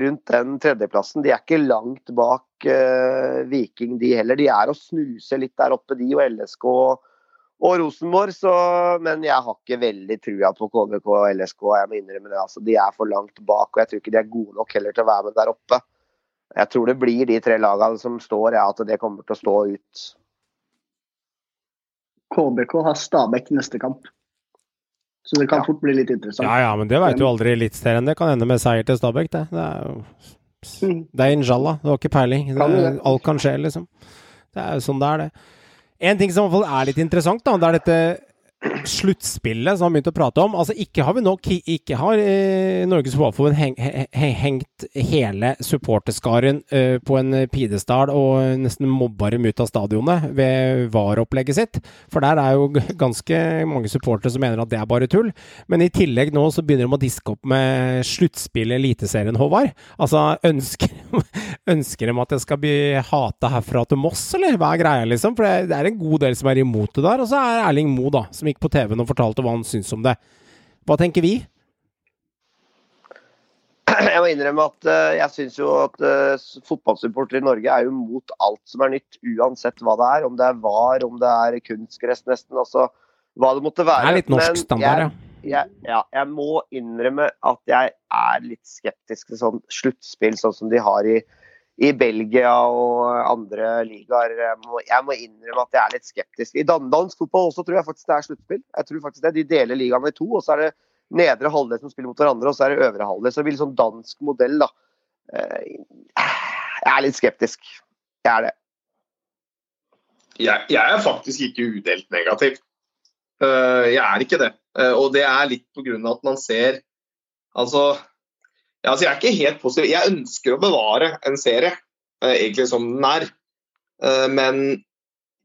rundt den tredjeplassen. De er ikke langt bak eh, Viking, de heller. De er å snuse litt der oppe, de og LSK og, og Rosenborg. Så, men jeg har ikke veldig trua på KBK og LSK, jeg må innrømme det. Altså, de er for langt bak, og jeg tror ikke de er gode nok heller til å være med der oppe. Jeg tror det blir de tre lagene som står, ja, at det kommer til å stå ut. KBK har Stabæk neste kamp. Så det kan Ja. fort bli litt interessant. Ja ja, men det veit du aldri i Eliteserien. Det kan ende med seier til Stabæk, det. Det er jo Mm. Det er inshallah. Du har ikke peiling. Det Kan er, det. alt kan skje, liksom. Det er jo sånn det er, det. En ting som i hvert fall er litt interessant, da, det er dette sluttspillet som han begynte å prate om. Altså, ikke har vi nok Ikke har eh, Norges Fotballforbund heng, heng, he- hengt hele supporterskaren eh, på en pidestall og nesten mobba dem ut av stadionet ved VAR-opplegget sitt. For der er jo ganske mange supportere som mener at det er bare tull. Men i tillegg nå så begynner de å diske opp med sluttspillet Eliteserien, Håvard. Altså, ønsker, ønsker de at det skal bli hata herfra til Moss, eller hva er greia, liksom? For det, det er en god del som er imot det der. Og så er Erling Moe, da, som gikk på TV-en og fortalte hva han syns om det. Hva tenker vi? Jeg må innrømme at eh, jeg syns jo at uh, fotballsupportere i Norge er jo mot alt som er nytt, uansett hva det er. Om det er VAR, om det er kunstgress, nesten. Altså hva det måtte være. Det er litt norsk standard, ja. jeg, jeg, ja. Jeg må innrømme at jeg er litt skeptisk til sånn sluttspill, sånn som de har i, i Belgia og andre ligaer. Jeg må, innrømme at jeg er litt skeptisk. I dan dansk fotball også tror jeg faktisk det er sluttspill. Jeg tror faktisk det. De deler ligaen i to, og så er det nedre halvdel som spiller mot hverandre, og så er det øvre halvdel. Så det blir litt sånn dansk modell, da. Eh, Jeg er litt skeptisk. Jeg er det. jeg, jeg er faktisk ikke udelt negativ. Eh, jeg er ikke det. Eh, og det er litt på grunn av at man ser Altså, ja, altså Jeg er ikke helt positiv. Jeg ønsker å bevare en serie, eh, egentlig som den er. Eh, men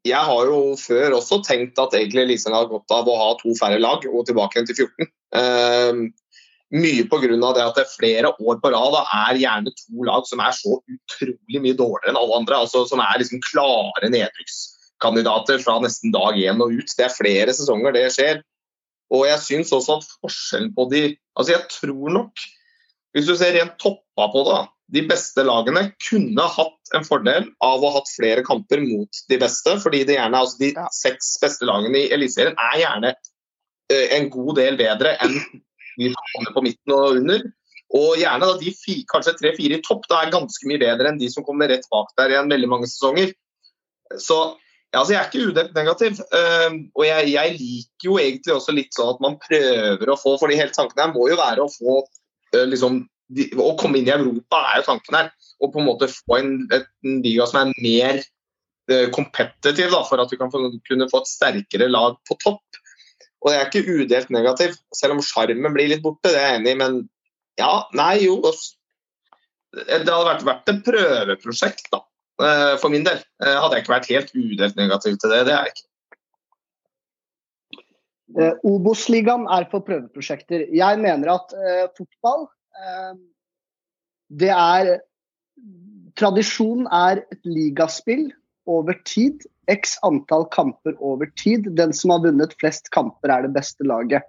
jeg har jo før også tenkt at egentlig Eliteserien har godt av å ha to færre lag og tilbake igjen til 14. Eh, mye pga. det at det flere år på rad er gjerne to lag som er så utrolig mye dårligere enn alle andre. altså Som er liksom klare nedrykkskandidater fra nesten dag én og ut. Det er flere sesonger det skjer. Og jeg syns også at forskjellen på de Altså jeg tror nok, hvis du ser rent toppa på det, da, de beste lagene kunne hatt en fordel av å ha hatt flere kamper mot de beste. fordi det gjerne, altså De seks beste lagene i Eliteserien er gjerne eh, en god del bedre enn de som kommer på midten og under. Og gjerne da de fi, kanskje tre-fire i topp da er ganske mye bedre enn de som kommer rett bak der igjen veldig mange sesonger. Så ja, altså jeg er ikke udelt negativ. Uh, og jeg, jeg liker jo egentlig også litt sånn at man prøver å få fordi hele tanken her må jo være å få liksom, de, Å komme inn i Europa er jo tanken her. Og på en måte få en, en liga som er mer eh, kompetitiv, da, for at vi kan få, kunne få et sterkere lag på topp. Og jeg er ikke udelt negativ, selv om sjarmen blir litt borte, det er jeg enig i. Men ja, nei, jo. Det hadde vært, vært et prøveprosjekt, da. eh, For min del. Eh, Hadde jeg ikke vært helt udelt negativ til det. Det er jeg ikke. Eh, Obos-ligaen er for prøveprosjekter. Jeg mener at eh, fotball eh, Det er Tradisjon er et ligaspill over tid. X antall kamper over tid. Den som har vunnet flest kamper, er det beste laget.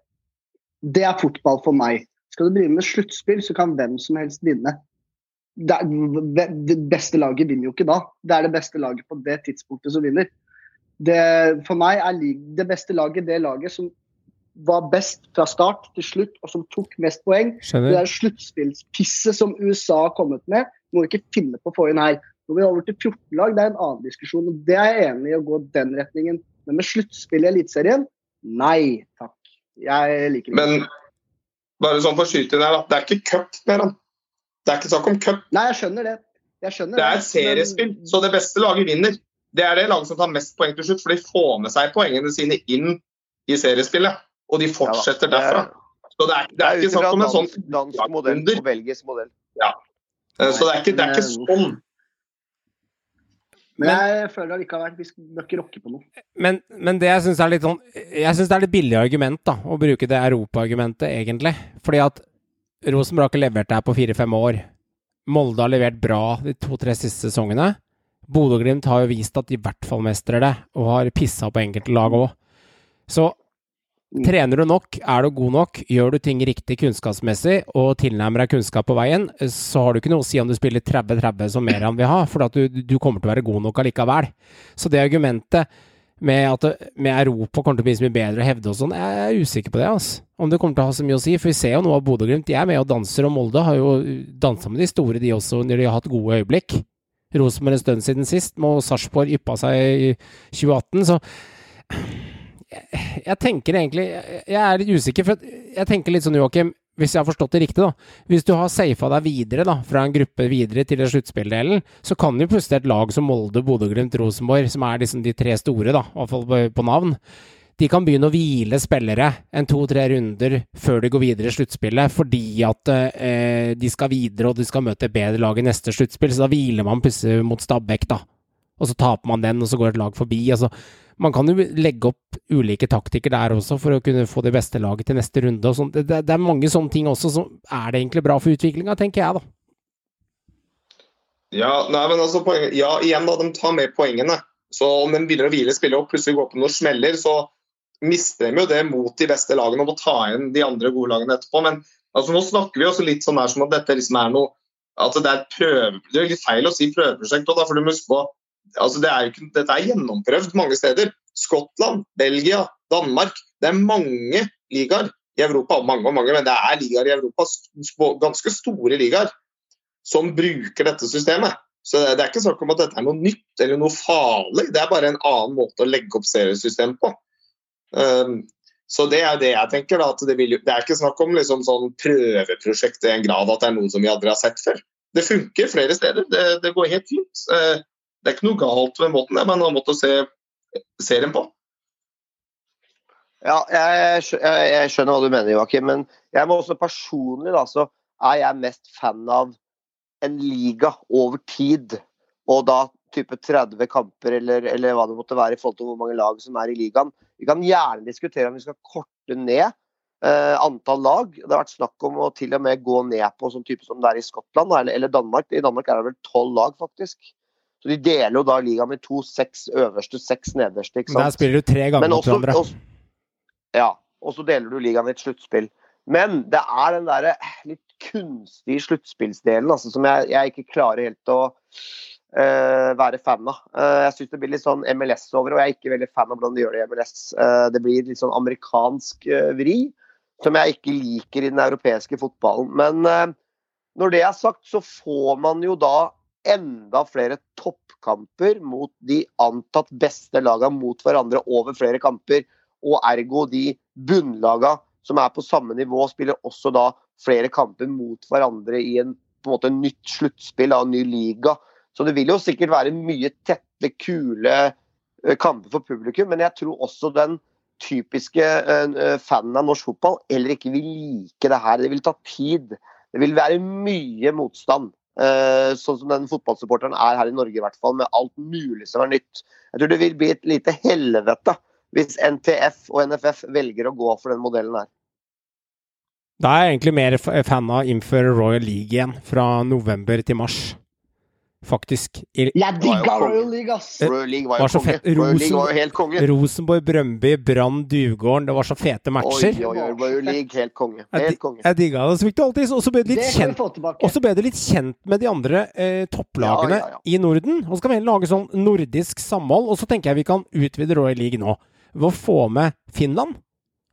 Det er fotball for meg. Skal du drive med sluttspill, så kan hvem som helst vinne. det, er, det beste laget vinner jo ikke da. Det er det beste laget på det tidspunktet som vinner. Det, for meg er det beste laget det laget som var best fra start til slutt, og som tok mest poeng. Skjønner. Det der sluttspillspisset som USA har kommet med, må vi ikke finne på å få inn her. Når vi er over til 14 lag, det er en annen diskusjon. og Det er jeg enig i å gå den retningen. Men med sluttspill i Eliteserien, nei takk. Jeg liker ikke Men bare sånn for skyting her, da. Det er ikke cup mer, da. Det er ikke snakk om cup. Nei, jeg skjønner det. Jeg skjønner Det er men- et seriespill, så det beste laget vinner. Det er det laget som tar mest poeng til slutt, for de får med seg poengene sine inn i seriespillet. Og de fortsetter Ja, derfra. Så det er, det Det er er ikke sant snakk om en sånn dansk, modell under. og belgisk modell. Ja. Så det er ikke, det er ikke sånn. Men jeg føler allikevel at vi skal- bør ikke rokke på noe. Men, men det jeg syns er litt sånn Jeg synes det er litt billig argument da å bruke det europaargumentet, egentlig. Fordi at Rosenborg har ikke levert det her på fire-fem år. Molde har levert bra de to-tre siste sesongene. Bodø-Glimt har jo vist at de i hvert fall mestrer det, og har pissa på enkelte lag òg. Så trener du nok, er du god nok, gjør du ting riktig kunnskapsmessig og tilnærmer deg kunnskap på veien, så har du ikke noe å si om du spiller 30-30 som Meran vil ha, for du, du kommer til å være god nok allikevel. Så det argumentet med at med Europa kommer til å bli så mye bedre å hevde og sånn, jeg er usikker på det. altså. Om det kommer til å ha så mye å si. For vi ser jo noe av Bodø-Glimt. De er med og danser, og Molde har jo dansa med de store, de også, når de har hatt gode øyeblikk. Rosenborg en stund siden sist, og Sarpsborg yppa seg i 2018, så jeg, tenker egentlig Jeg er litt usikker, for jeg tenker litt sånn, Joakim, hvis jeg har forstått det riktig, da. Hvis du har safa deg videre, da, fra en gruppe videre til sluttspilldelen, så kan jo plutselig et lag som Molde, Bodø-Glimt, Rosenborg, som er liksom de tre store, da, i hvert fall på navn, de kan begynne å hvile spillere en to-tre runder før de går videre i sluttspillet, fordi at eh, de skal videre og de skal møte et bedre lag i neste sluttspill. Så da hviler man plutselig mot Stabæk, da. Og så taper man den, og så går et lag forbi. Altså, man kan jo legge opp ulike taktikker der også for å kunne få det beste laget til neste runde. og sånt. Det, det, er mange sånne ting også som er det egentlig bra for utviklinga, tenker jeg, da. Ja, nei, men altså, poenget, ja, igjen da, de tar med poengene. Så om de begynner å hvile spillet og plutselig går på noen smeller, så mister de jo det mot de beste lagene og må ta igjen de andre gode lagene etterpå. Men altså, nå snakker vi også litt sånn her som at dette liksom er noe at det er prøve, det er litt feil å si prøveprosjekt da, for du må huske på altså det er jo ikke, Dette er gjennomprøvd mange steder. Skottland, Belgia, Danmark. Det er mange ligaer i Europa, mange og mange, men det er ligaer i Europa, ganske store ligaer, som bruker dette systemet. Så det er ikke snakk om at dette er noe nytt eller noe farlig, det er bare en annen måte å legge opp seriesystemet på. Um, så det er det jeg tenker. da, Det, vil, det er ikke snakk om liksom sånn prøveprosjekt i en grad at det er noe som vi aldri har sett før. Det funker flere steder. Det, det går helt fint. Eh, Det er ikke noe galt med måten det men man måtte se serien på. Ja, jeg, jeg, jeg skjønner hva du mener, Joakim. Men jeg må også personlig da, så er jeg mest fan av en liga over tid. Og da type 30 kamper eller, eller hva det måtte være i forhold til hvor mange lag som er i ligaen. Vi kan gjerne diskutere om vi skal korte ned eh, antall lag. Det har vært snakk om å til og med gå ned på sånn type som det er i Skottland eller, eller Danmark. I Danmark er det vel tolv lag, faktisk. Så de deler jo da ligaen med to seks øverste, seks nederste. ikke sant? Der spiller du tre ganger mot hverandre. ja, og så deler du ligaen i et sluttspill. Men det er den derre litt kunstige sluttspillsdelen altså, som jeg, jeg ikke klarer helt å være fan av. Eh, jeg syns det blir litt sånn MLS over, og jeg er ikke veldig fan av hvordan de gjør det i MLS. Eh, det blir litt sånn amerikansk eh, vri, som jeg ikke liker i den europeiske fotballen. Men eh, når det er sagt, så får man jo da enda flere toppkamper mot de antatt beste lagene mot hverandre over flere kamper og ergo de bunnlagene som er på samme nivå, spiller også da flere kamper mot hverandre i en på en måte nytt sluttspill av en ny liga. Så det vil jo sikkert være mye tette, kule eh, kamper for publikum, men jeg tror også den typiske eh, fanen av norsk fotball eller ikke vil like det her. Det vil ta tid. Det vil være mye motstand. eh, sånn som den fotballsupporteren er her i Norge, i hvert fall, med alt mulig som er nytt. Jeg tror det vil bli et lite helvete hvis NTF og NFF velger å gå for den modellen her. Da er jeg egentlig mer fan av å innføre Royal League igjen, fra november til mars. Faktisk. I Jeg digga. Royal League, ass! Royal League var jo var konge. fett. Royal League Rosen- var jo helt konge. Rosenborg, Brøndby, Brann, Duvgården. Det var så fete matcher. oi, oi, Royal League, helt konge. Helt konge. jeg digga det. Så fikk du alltid Og så ble du Det litt litt kjent med de andre eh, topplagene Ja, ja, ja. i Norden. Og så kan vi heller lage sånn nordisk samhold. Og så tenker jeg vi kan utvide Royal League nå ved å få med Finland.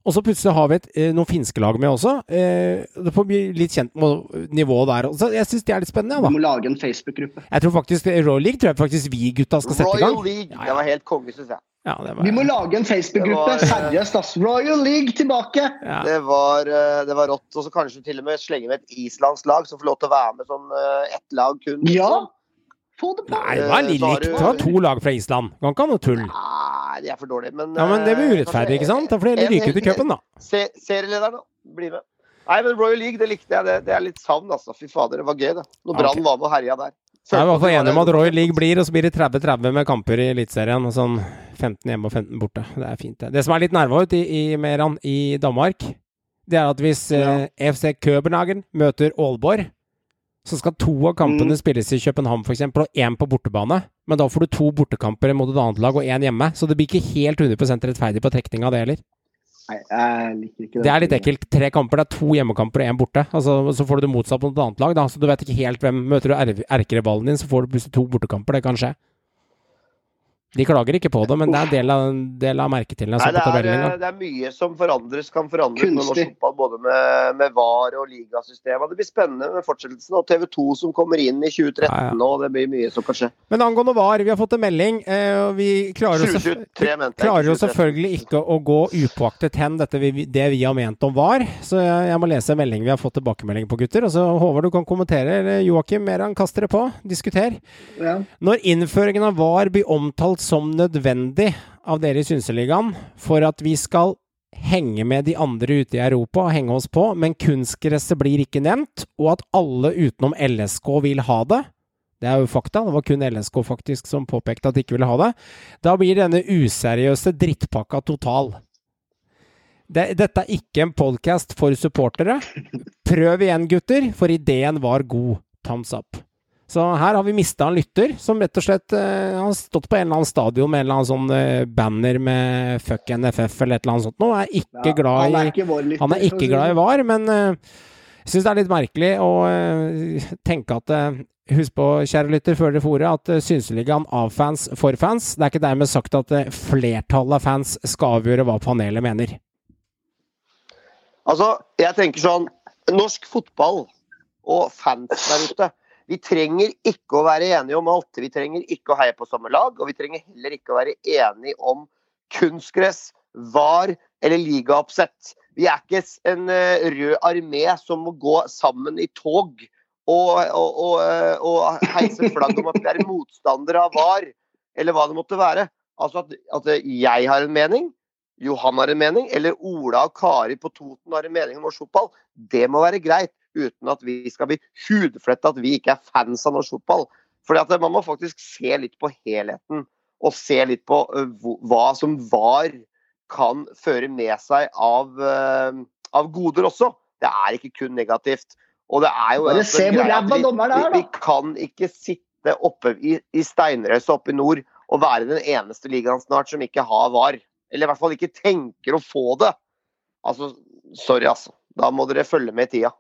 Og så plutselig har vi et, eh, noen finske lag med også. Eh, det får bli litt kjent med nivået der. Så jeg syns det er litt spennende. Vi Ja, må lage en Facebook-gruppe. Jeg tror faktisk Royal League tror jeg faktisk vi gutta skal sette i gang. Royal League, Ja, ja. det var helt konge, syns jeg. Ja, det var, Vi må lage en Facebook-gruppe. Eh, Seriøst, ass. Royal League tilbake! ja. Det var, eh, det var rått. Og så kanskje til og med slenge med et islandsk lag som får lov til å være med sånn eh, ett lag kun. Ja! Få det på! Nei, det var Eh, litt likt. Det var to lag fra Island. Kan ikke ha noe tull. Nei, de er for dårlige, men Ja, men det blir eh, urettferdig, ikke sant? Da får dere ryke ut i cupen, da. Se, serielederen, da. Bli med. Nei, men Royal League, det likte jeg. Det, det er litt savn, altså. Fy fader, det var gøy, det. Når Brann okay. var med og herja der. Jeg er i hvert fall det enig om at Royal League blir, og så blir det 30-30 med kamper i Eliteserien. Sånn 15 hjemme og 15 borte. Det er fint, det. Det som er litt nærmere ut i, i Meran i Danmark, det er at hvis eh, FC Københagen møter Aalborg, så skal to av kampene Mm. spilles i København f.eks., og én på bortebane. Men da får du to bortekamper mot et annet lag og én hjemme. Så det blir ikke helt 100% rettferdig på trekning av det heller. Nei, jeg liker ikke det. Det er litt ekkelt. Tre kamper, det er to hjemmekamper og én borte. Altså, så får du det motsatt mot et annet lag, da. Så du vet ikke helt hvem Møter du er- erkerivalen din, så får du plutselig to bortekamper. Det kan skje. De klager ikke på det, men det er en del av, del av merketillene Nei, det er, eh, det er mye som forandres, kan forandres med norsk fotball. Både med, med VAR og ligasystemet. Det blir spennende med fortsettelsen. Og TV 2 som kommer inn i 2013 Ja, ja. Det blir mye som kan skje. Men angående VAR, vi har fått en melding, eh, og vi klarer jo, selvf- 2023, mente klarer jo selvfølgelig ikke å gå upåaktet hen dette vi, det vi har ment om VAR. Så jeg, jeg må lese en melding vi har fått tilbakemelding på, gutter. Og så Håvard, du kan kommentere. Eller Joakim Meran, kast dere på. Diskuter. Ja. Når innføringen av VAR blir omtalt som nødvendig av dere i Synseligaen for at vi skal henge med de andre ute i Europa og henge oss på, men kunstgresset blir ikke nevnt, og at alle utenom LSK vil ha det det er jo fakta, det var kun LSK faktisk som påpekte at de ikke ville ha det. Da blir denne useriøse drittpakka total. Det, dette er ikke en podkast for supportere. Prøv igjen, gutter, for ideen var god. Thumbs up. Så her har vi mista en lytter som rett og slett uh, har stått på en eller annen stadion med en eller annen sånn uh, banner med 'fuck NFF' eller et eller annet sånt noe. Er ikke Ja, glad han er ikke lytter. han er ikke glad i VAR, men uh, jeg syns det er litt merkelig å eh, tenke at eh, Husk på, kjære lytter, før dere får ordet, at uh, Synseligaen av fans for fans. Det er ikke dermed sagt at eh, flertallet av fans skal avgjøre hva panelet mener. Altså, jeg tenker sånn Norsk fotball og fans der ute Vi trenger ikke å være enige om alt. Vi trenger ikke å heie på samme lag, og vi trenger heller ikke å være enige om kunstgress, VAR eller ligaoppsett. Vi er ikke en eh, rød armé som må gå sammen i tog og, og, og, eh, og heise flagg om at vi er motstandere av VAR, eller hva det måtte være. Altså at, at jeg har en mening, Johan har en mening, eller Ola og Kari på Toten har en mening om norsk fotball. Det må være greit, uten at vi skal bli hudfletta at vi ikke er fans av norsk fotball. Fordi at Man må faktisk se litt på helheten, og se litt på hva som var kan føre med seg av, av goder også. Det er ikke kun negativt. Og det er jo Bare se hvor ræva vi- dommeren er, vi, vi kan ikke sitte oppe i, i steinrøysa oppe i nord og være den eneste ligaen snart som ikke har VAR. Eller i hvert fall ikke tenker å få det. Altså, sorry, altså. Da må dere følge med i tida.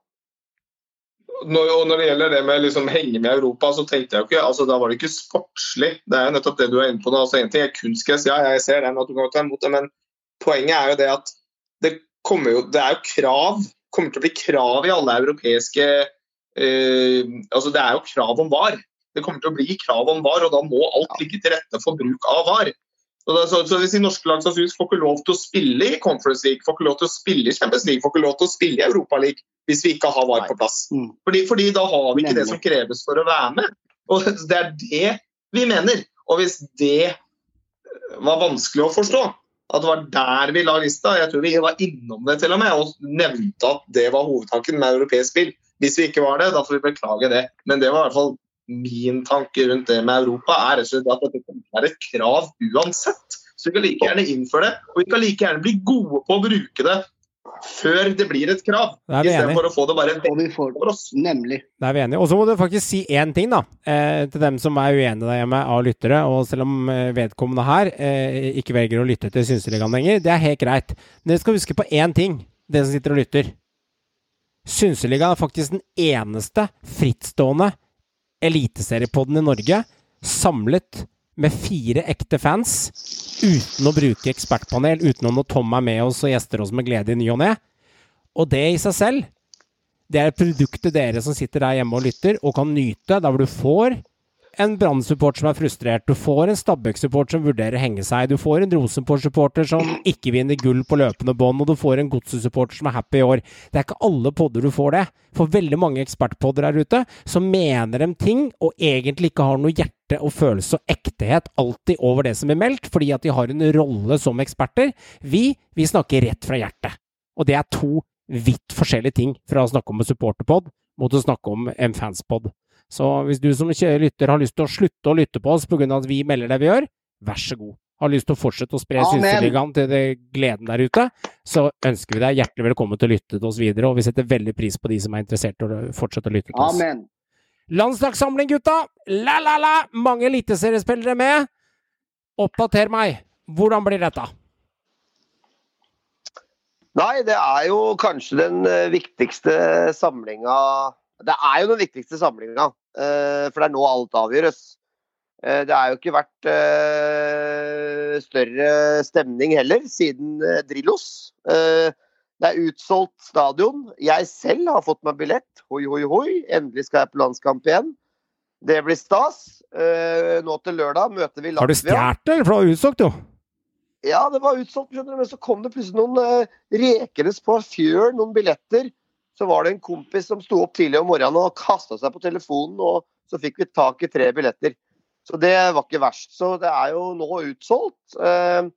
Når, og når det gjelder det med liksom henge med Europa, så tenkte jeg jo ikke altså Da var det ikke sportslig. Det er jo nettopp det du er inne på nå. Altså, en ting er kunstgress, ja, jeg ser den, at du kan ta imot det, men poenget er jo det at det kommer jo Det er jo krav. kommer til å bli krav i alle europeiske eh, Altså, det er jo krav om VAR. Det kommer til å bli krav om VAR, og da må alt ligge til rette for bruk av VAR. Så, så, så hvis de norske lag sannsynligvis får ikke lov til å spille i Conference League, får ikke lov til å spille i Champions League, får ikke lov til å spille i Europa League hvis vi ikke har VAR på plass. Mm. Fordi, fordi da har vi ikke det som kreves for å være med. Og Det er det vi mener. Og hvis det var vanskelig å forstå, at det var der vi la lista Jeg tror vi var innom det til og med og nevnte at det var hovedtanken med europeisk spill. Hvis vi ikke var det, da får vi beklage det. Men det var i hvert fall min tanke rundt det med Europa. er at dette være et krav uansett. Så vi kan like gjerne innføre det, og vi kan like gjerne bli gode på å bruke det før det blir et krav. Er. Istedenfor å få det bare vi får for oss. Nemlig. Det er vi enige. Og så må du faktisk si én ting, da, eh, til dem som er uenige der hjemme av lyttere. Og selv om eh, vedkommende her eh, ikke velger å lytte til Synseligaen lenger, det er helt greit. Men dere skal huske på én ting, dere som sitter og lytter. Synseligaen er faktisk den eneste frittstående eliteseriepodden i Norge samlet med fire ekte fans, uten å bruke ekspertpanel, uten om når Tom er med oss og gjester oss med glede i ny og ne. Og det i seg selv, det er et produkt til dere som sitter der hjemme og lytter, og kan nyte, der hvor du får en Brann-support som er frustrert, du får en Stabæk-support som vurderer å henge seg, du får en Rosenborg-supporter som ikke vinner gull på løpende bånd, og du får en Godset-supporter som er happy i år. Det er ikke alle podder du får det. For veldig mange ekspertpodder der ute, som mener dem ting, og egentlig ikke har noe hjerte og følelse og ektehet alltid over det som blir meldt, fordi at de har en rolle som eksperter. Vi, vi snakker rett fra hjertet. Og det er to vidt forskjellige ting fra å snakke om en supporterpod mot å snakke om en fanspod. Så hvis du som lytter har lyst til å slutte å lytte på oss pga. at vi melder det vi gjør, vær så god. Har lyst til å fortsette å spre. Synseligaen til det gleden der ute, så ønsker vi deg hjertelig velkommen til å lytte til oss videre, og vi setter veldig pris på de som er interessert i å fortsette å lytte til oss. Amen. Landslagssamling, gutta! La-la-la! Mange eliteseriespillere med. Oppdater meg. Hvordan blir dette? Nei, det er jo kanskje den eh, viktigste samlinga Det er jo den viktigste samlinga, for det er nå alt avgjøres. Eh, Det har jo ikke vært eh, større stemning heller siden eh, Drillos. Eh, Det er utsolgt stadion. Jeg selv har fått meg billett. Hoi, hoi, hoi. Endelig skal jeg på landskamp igjen. Det blir stas. Eh, Nå til lørdag møter vi Har du stjålet det. For det var utsolgt, jo. ja, det var utsolgt, men så kom det plutselig noen rekende på fjøl, noen billetter. Så var det en kompis som sto opp tidlig om morgenen og kasta seg på telefonen, og så fikk vi tak i tre billetter. Så det var ikke verst. Så det er jo nå utsolgt. Eh,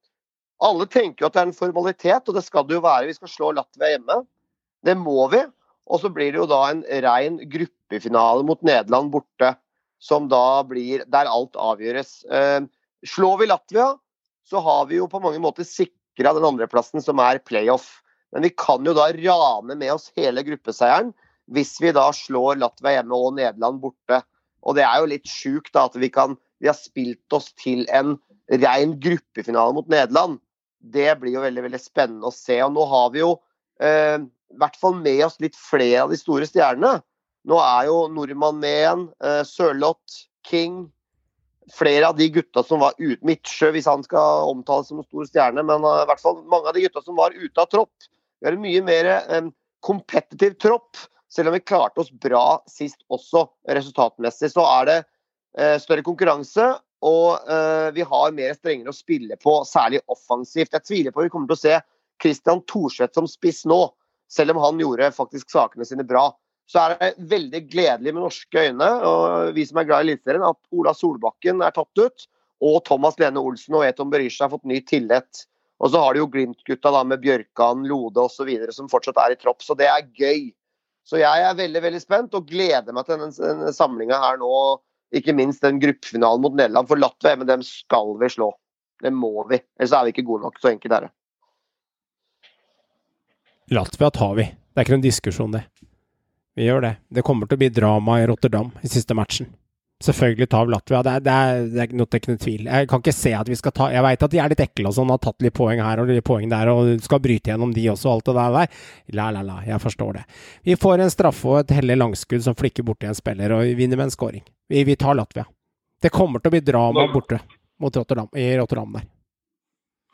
alle tenker jo at det er en formalitet, og det skal det jo være. Vi skal slå Latvia hjemme. Det må vi. Og så blir det jo da en rein gruppefinale mot Nederland borte, som da blir der alt avgjøres. Eh, slår vi Latvia, så har vi jo på mange måter sikra den andreplassen, som er playoff. Men vi kan jo da rane med oss hele gruppeseieren hvis vi da slår Latvia hjemme og Nederland borte. Og det er jo litt sjukt at vi kan Vi har spilt oss til en ren gruppefinale mot Nederland. Det blir jo veldig veldig spennende å se. Og nå har vi jo eh, i hvert fall med oss litt flere av de store stjernene. Nå er jo nordmann med igjen. Eh, Sørloth, King. Flere av de gutta som var ute Midtsjø, hvis han skal omtales som en stor stjerne. Men eh, i hvert fall mange av de gutta som var ute av tropp. Vi har en mye mer kompetitiv tropp. Selv om vi klarte oss bra sist også, resultatmessig, så er det eh, større konkurranse. Og eh, vi har mer strengere å spille på, særlig offensivt. Jeg tviler på at vi kommer til å se Christian Thorsvedt som spiss nå, selv om han gjorde faktisk sakene sine bra. Så er det veldig gledelig med norske øyne, og vi som er glad i Eliteserien, at Ola Solbakken er tatt ut. Og Thomas Lene Olsen og Eton Berisha har fått ny tillit. Og så har de jo Glimt-gutta med Bjørkan, Lode osv. som fortsatt er i tropp. Så det er gøy. Så jeg er veldig veldig spent og gleder meg til denne, denne samlinga her nå. Ikke minst den gruppefinalen mot Nederland. For Latvia men dem skal vi slå. Det må vi. Ellers er vi ikke gode nok. Så enkelt er det. Latvia tar vi. Det er ikke noen diskusjon, det. Vi gjør det. Det kommer til å bli drama i Rotterdam i siste matchen. Selvfølgelig tar vi Latvia. Det er, det er, det er noe ikke tvil. Jeg kan ikke se at vi skal ta Jeg veit at de er litt ekle og sånn, har tatt litt poeng her og litt poeng der, og skal bryte gjennom de også, og alt det der. La, la, la. Jeg forstår det. Vi får en straffe og et hellig langskudd som flikker borti en spiller, og vi vinner med en scoring. Vi, vi tar Latvia. Det kommer til å bli drama borte mot Rotterdam, i Rotterdam der.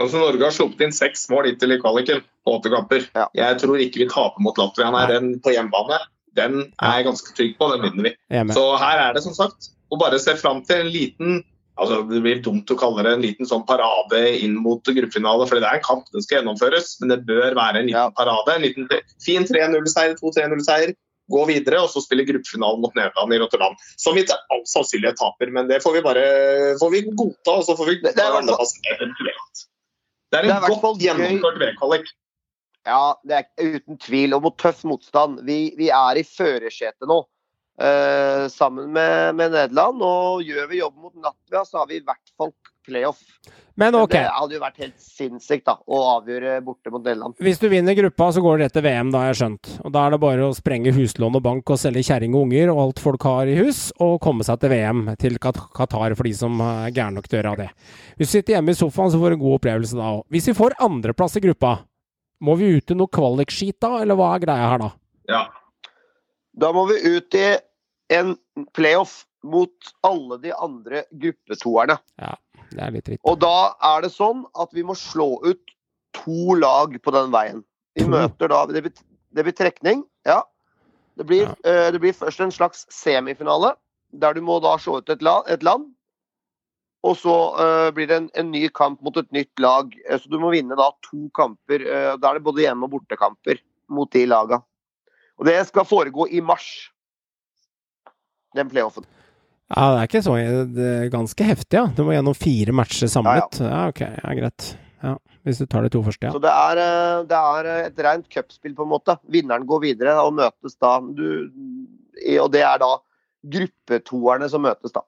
Altså Norge har sluppet inn seks mål inntil i kvaliken på åtte kamper. Ja. Jeg tror ikke vi taper mot Latvia her. Den på hjemmebane, den er jeg ganske trygg på. Den vinner vi. Så her er det som sagt å bare se fram til en liten altså Det blir dumt å kalle det en liten sånn parade inn mot gruppefinale, for det er en kamp, den skal gjennomføres. Men det bør være en liten Ja. parade. En liten fin 3-0-seier, 2-3-0-seier. Gå videre og så spille gruppefinalen mot Nederland i Rotterdam. Som vi til all sannsynlighet taper, men det får vi bare får vi godta. og så får vi Det- det er i hvert fall- Det er Det er en godt gjennomført VM-kvalik. Ja, det er uten tvil. Og mot tøff motstand. Vi, vi er i førersetet nå. eh, sammen med, med Nederland. Og gjør vi jobben mot Latvia, så har vi i hvert fall playoff. Men ok, Det hadde jo vært helt sinnssykt da, å avgjøre borte mot Nederland. hvis du vinner gruppa, så går det rett til VM, da har jeg skjønt. Og da er det bare å sprenge huslån og bank og selge kjerring og unger og alt folk har i hus, og komme seg til VM, til Qatar, for de som er gærne nok til å gjøre det. Hvis du sitter hjemme i sofaen, så får du en god opplevelse da òg. Hvis vi får andreplass i gruppa, må vi ut i noe kvalikskit da, eller hva er greia her da? Ja. Da må vi ut i en playoff mot alle de andre gruppetoerne. Det er litt dritt. Og da er det sånn at vi må slå ut to lag på den veien. Vi møter da Det blir, det blir trekning, ja. Det blir, Ja. Uh, det blir først en slags semifinale, der du må da slå ut et, la, et land. Og så uh, blir det en, en ny kamp mot et nytt lag. Eh, så du må vinne da to kamper. Uh, da er det både hjemme- og bortekamper mot de laga. Og det skal foregå i mars. Den playoffen. Ja, det er ikke så Det er ganske heftig, ja. Du må gjennom fire matcher samlet. Ja, ok. Ja, greit. Ja, hvis du tar de to første, ja. Så det er, det er et rent cupspill, på en måte. Vinneren går videre og møtes da du, Og det er da gruppetoerne som møtes, da.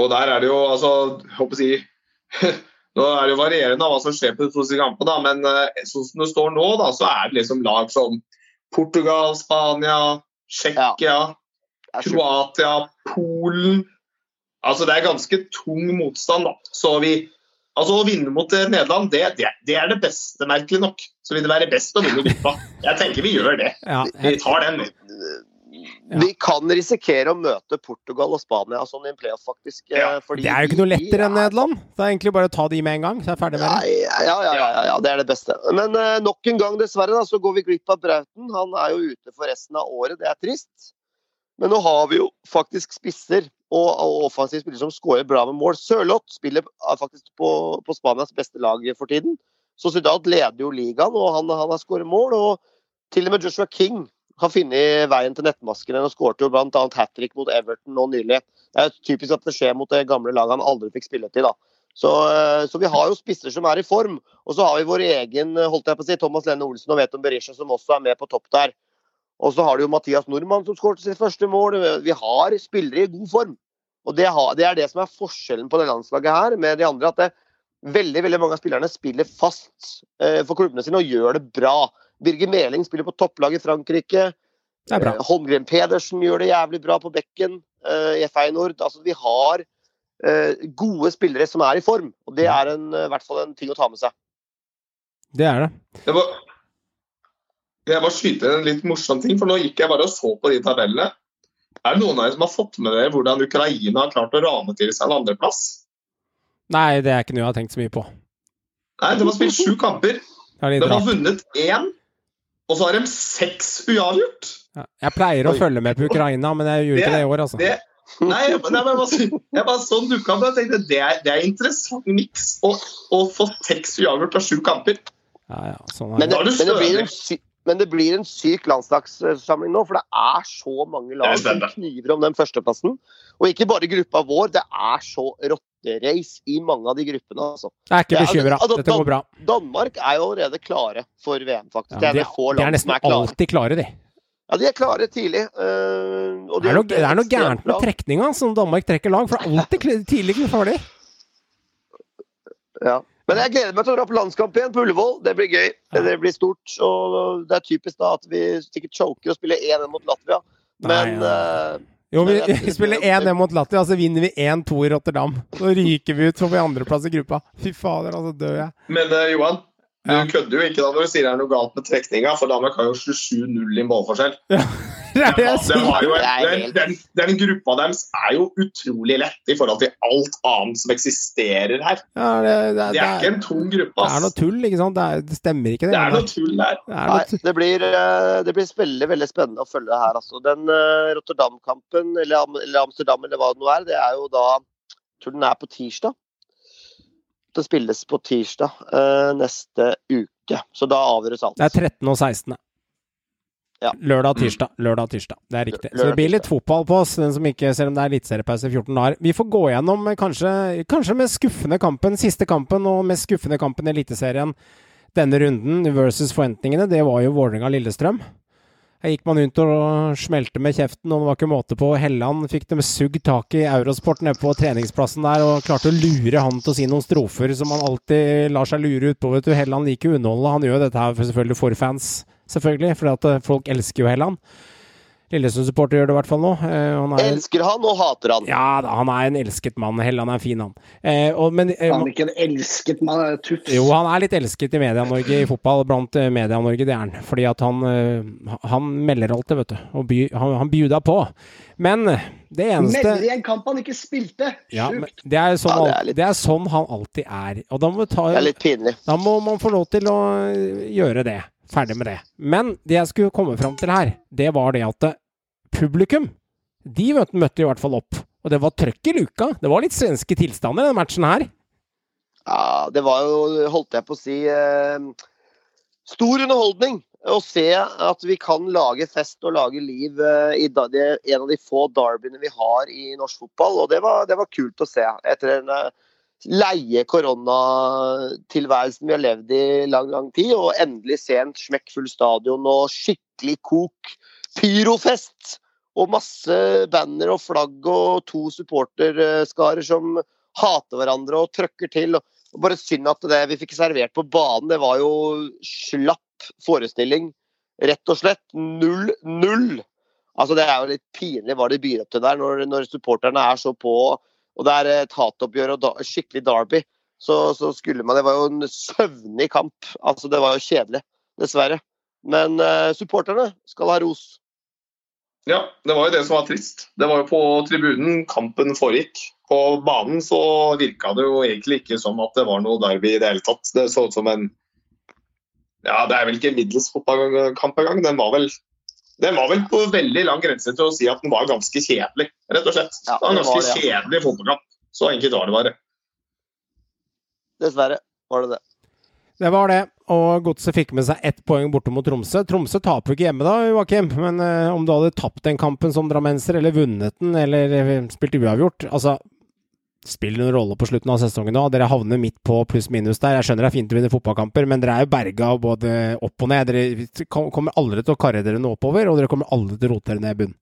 Og der er det jo altså jeg håper å si, Nå er det jo varierende hva som skjer på de to siste kampene, men eh, sånn som det står nå, da, så er det liksom lag som Portugal, Spania, Tsjekkia, er. Kroatia, Polen Altså Det er ganske tung motstand. da. Så vi, altså Å vinne mot eh, Nederland, det, det, det er det beste, merkelig nok. Så vil det være best å vinne gruppa. Jeg tenker vi gjør det. ja Vi tar den. Vi. Ja. Vi kan risikere å møte Portugal og Spania sånn i en playoff, faktisk. eh, Ja, fordi det er jo ikke noe lettere enn er- Nederland. Det er egentlig bare å ta de med en gang, så er jeg ferdig med det. Ja, ja, ja, ja, ja, det er det beste. Men uh, nok en gang, dessverre, da, så går vi glipp av Brauten. Han er jo ute for resten av året. Det er trist. Men nå har vi jo faktisk spisser og, og offensive spillere som skårer bra med mål. Sørloth spiller er faktisk på, på Spanias beste lag for tiden. Så Sociedad leder jo ligaen, og han, han har skåret mål. Og til og med Joshua King har funnet veien til nettmaskene og skåret jo bl.a. hat trick mot Everton nå nylig. Det er typisk at det skjer mot det gamle laget han aldri fikk spille til. da. Så, eh, så vi har jo spisser som er i form. Og så har vi vår egen eh, holdt jeg på å si, Thomas Lenne Olsen og Veton Berisha som også er med på topp der. Og så har du jo Mathias Nordmann som skåret sitt første mål. Vi har spillere i god form. Og det, har, det er det som er forskjellen på det landslaget her med de andre. At det, veldig veldig mange av spillerne spiller fast eh, for klubbene sine og gjør det bra. Birger Meling spiller på topplag i Frankrike. Det er bra. Eh, Holmgren Pedersen gjør det jævlig bra på bekken eh, i Feyenoord. Altså, vi har eh, gode spillere som er i form, og det er en, i hvert fall en ting å ta med seg. Det er det. Jeg må, jeg må skyte en litt morsom ting, for nå gikk jeg bare og så på de tabellene. Er det noen av dere som har fått med dere hvordan Ukraina har klart å rane til seg en andreplass? Nei, det er ikke noe jeg har tenkt så mye på. Nei, De har spilt sju kamper. Er De har vunnet én, og så har de seks uavgjort. Ja. Jeg pleier å Oi. følge med på Ukraina, men jeg gjorde ikke det i år, altså. Det, nei, nei, men jeg bare, jeg bare sånn dukka opp og tenkte det er, det er interessant miks å, å få seks uavgjort av sju kamper. Ja, ja, sånn Men er det, det. Men det, blir, en sy men det blir en syk landslagssamling nå, for det er så mange lag som kniver om den førsteplassen. Og ikke bare gruppa vår, det er så rotterace i mange av de gruppene. altså. Jeg er ikke Ja, bekymra. altså, Dette går bra. Danmark er jo allerede klare for VM, faktisk. Ja, de, er de, er nesten er klare. alltid klare, de. Ja, de er klare tidlig. Uh, de Det er noe, det er noe gærent med trekninga som Danmark trekker lag, for det er alltid tidlig ferdig. Ja. Men jeg gleder meg til å dra på landskamp igjen på Ullevål. Det blir gøy. Ja. Det blir stort. Og det er typisk da at vi sikkert choker og spiller 1-1 mot Latvia. Men Nei, øh, Jo, vi, vi spiller 1-1 mot Latvia, så vinner vi 1-2 i Rotterdam. Så ryker vi ut, så får vi andreplass i gruppa. Fy fader, altså dør jeg. Men uh, Johan, du Ja. kødder jo ikke da når du sier det er noe galt med trekninga, for Danmark har jo 27-0 i målforskjell. Det er det jeg Den, sier. jo en, Det er den, den, den gruppa deres er jo utrolig lett i forhold til alt annet som eksisterer her. Ja, det, det, Det er ikke en tung gruppe, det er noe tull, ikke sant? Det, er, det stemmer ikke, det. Det er noe tull der. Det er Nei, det blir, øh, det blir veldig veldig spennende å følge her. Altså. Den uh, Rotterdam-kampen, eller, eller Amsterdam, eller hva det nå er, det er jo da Jeg tror den er på tirsdag. Det spilles på tirsdag uh, neste uke. Så da avgjøres alt. Det er 13. og 16. Ja. Lørdag og tirsdag. Lørdag tirsdag. Det er riktig. Så det blir litt fotball på oss, den som ikke, selv om det er eliteseriepause i 14 dager. Vi får gå gjennom eh, kanskje, kanskje mest skuffende kampen, siste kampen og mest skuffende kampen i Eliteserien denne runden versus forventningene. Det var jo Vålerenga-Lillestrøm. Her gikk man rundt og smelte med kjeften, og det var ikke måte på. Helland fikk dem sugd tak i Eurosport nede på treningsplassen der, og klarte å lure han til å si noen strofer som han alltid lar seg lure utpå. vet du. Helland liker å underholde. Han gjør dette her selvfølgelig for fans, selvfølgelig, for eh, folk elsker jo Helland. Lillesund-supporter gjør det i hvert fall nå. Eh, han er, Elsker han og hater han. ja, han er en elsket mann. Helland er en fin, han. Eh, og, men, eh, Han er ikke en elsket mann, tufs. jo, han er litt elsket i Media-Norge i fotball, blant eh, Media-Norge, det er han. Fordi at han, han melder alltid, vet du. Og by, han, han bjuda på. Men det eneste Melder i en kamp han ikke spilte! ja, det, er sånn, Ja, det er litt- det er sånn han alltid er. Og da må, ta, Det er litt pinlig. da må man få lov til å gjøre det. Ferdig med det. Men det jeg skulle komme fram til her, det var det at eh, publikum, de møtte, i hvert fall opp. Og det var trøkk i luka. Det var litt svenske tilstander i denne matchen her. Ja, det var jo, holdt jeg på å si, eh, stor underholdning å se at vi kan lage fest og lage liv eh, i da, det, en av de få derbyene vi har i norsk fotball. Og det var, det var kult å se. Etter en eh, leie koronatilværelsen vi har levd i lang, lang tid, og endelig se en smekkfull stadion og skikkelig kok. Pyrofest! Og masse banner og flagg og to supporterskarer som hater hverandre og trøkker til. og bare synd at det vi fikk servert på banen, det var jo slapp forestilling. Rett og slett 0-0. Altså Det er jo litt pinlig hva de byr opp til der, når, når supporterne er så på. Og det er et hatoppgjør og da, skikkelig derby. Så, så skulle man Det var jo en søvnig kamp. Altså Det var jo kjedelig, dessverre. Men uh, supporterne skal ha ros. Ja, det var jo det som var trist. Det var jo på tribunen kampen foregikk. På banen så virka det jo egentlig ikke som at det var noe derby i det hele tatt. Det så ut som en Ja, det er vel ikke en middels fotballkamp engang. Den var vel den var vel på veldig lang grense til å si at den var ganske kjedelig, rett og slett. Ja, det var en ganske var ganske ja. kjedelig fotballkamp. Så enkelt var det bare. Dessverre var det det. Det var det. Og Godset fikk med seg ett poeng borte mot Tromsø. Tromsø taper jo ikke hjemme da, Joakim. Men eh, om du hadde tapt den kampen som drammenser, eller vunnet den, eller eh, spilt uavgjort Altså, spiller noen rolle på slutten av sesongen nå. Dere havner midt på pluss-minus der. Jeg skjønner det er fint å vinne fotballkamper, men dere er jo berga både opp og ned. Dere kommer aldri til å karre dere noe oppover, og dere kommer aldri til å rote dere ned i bunn.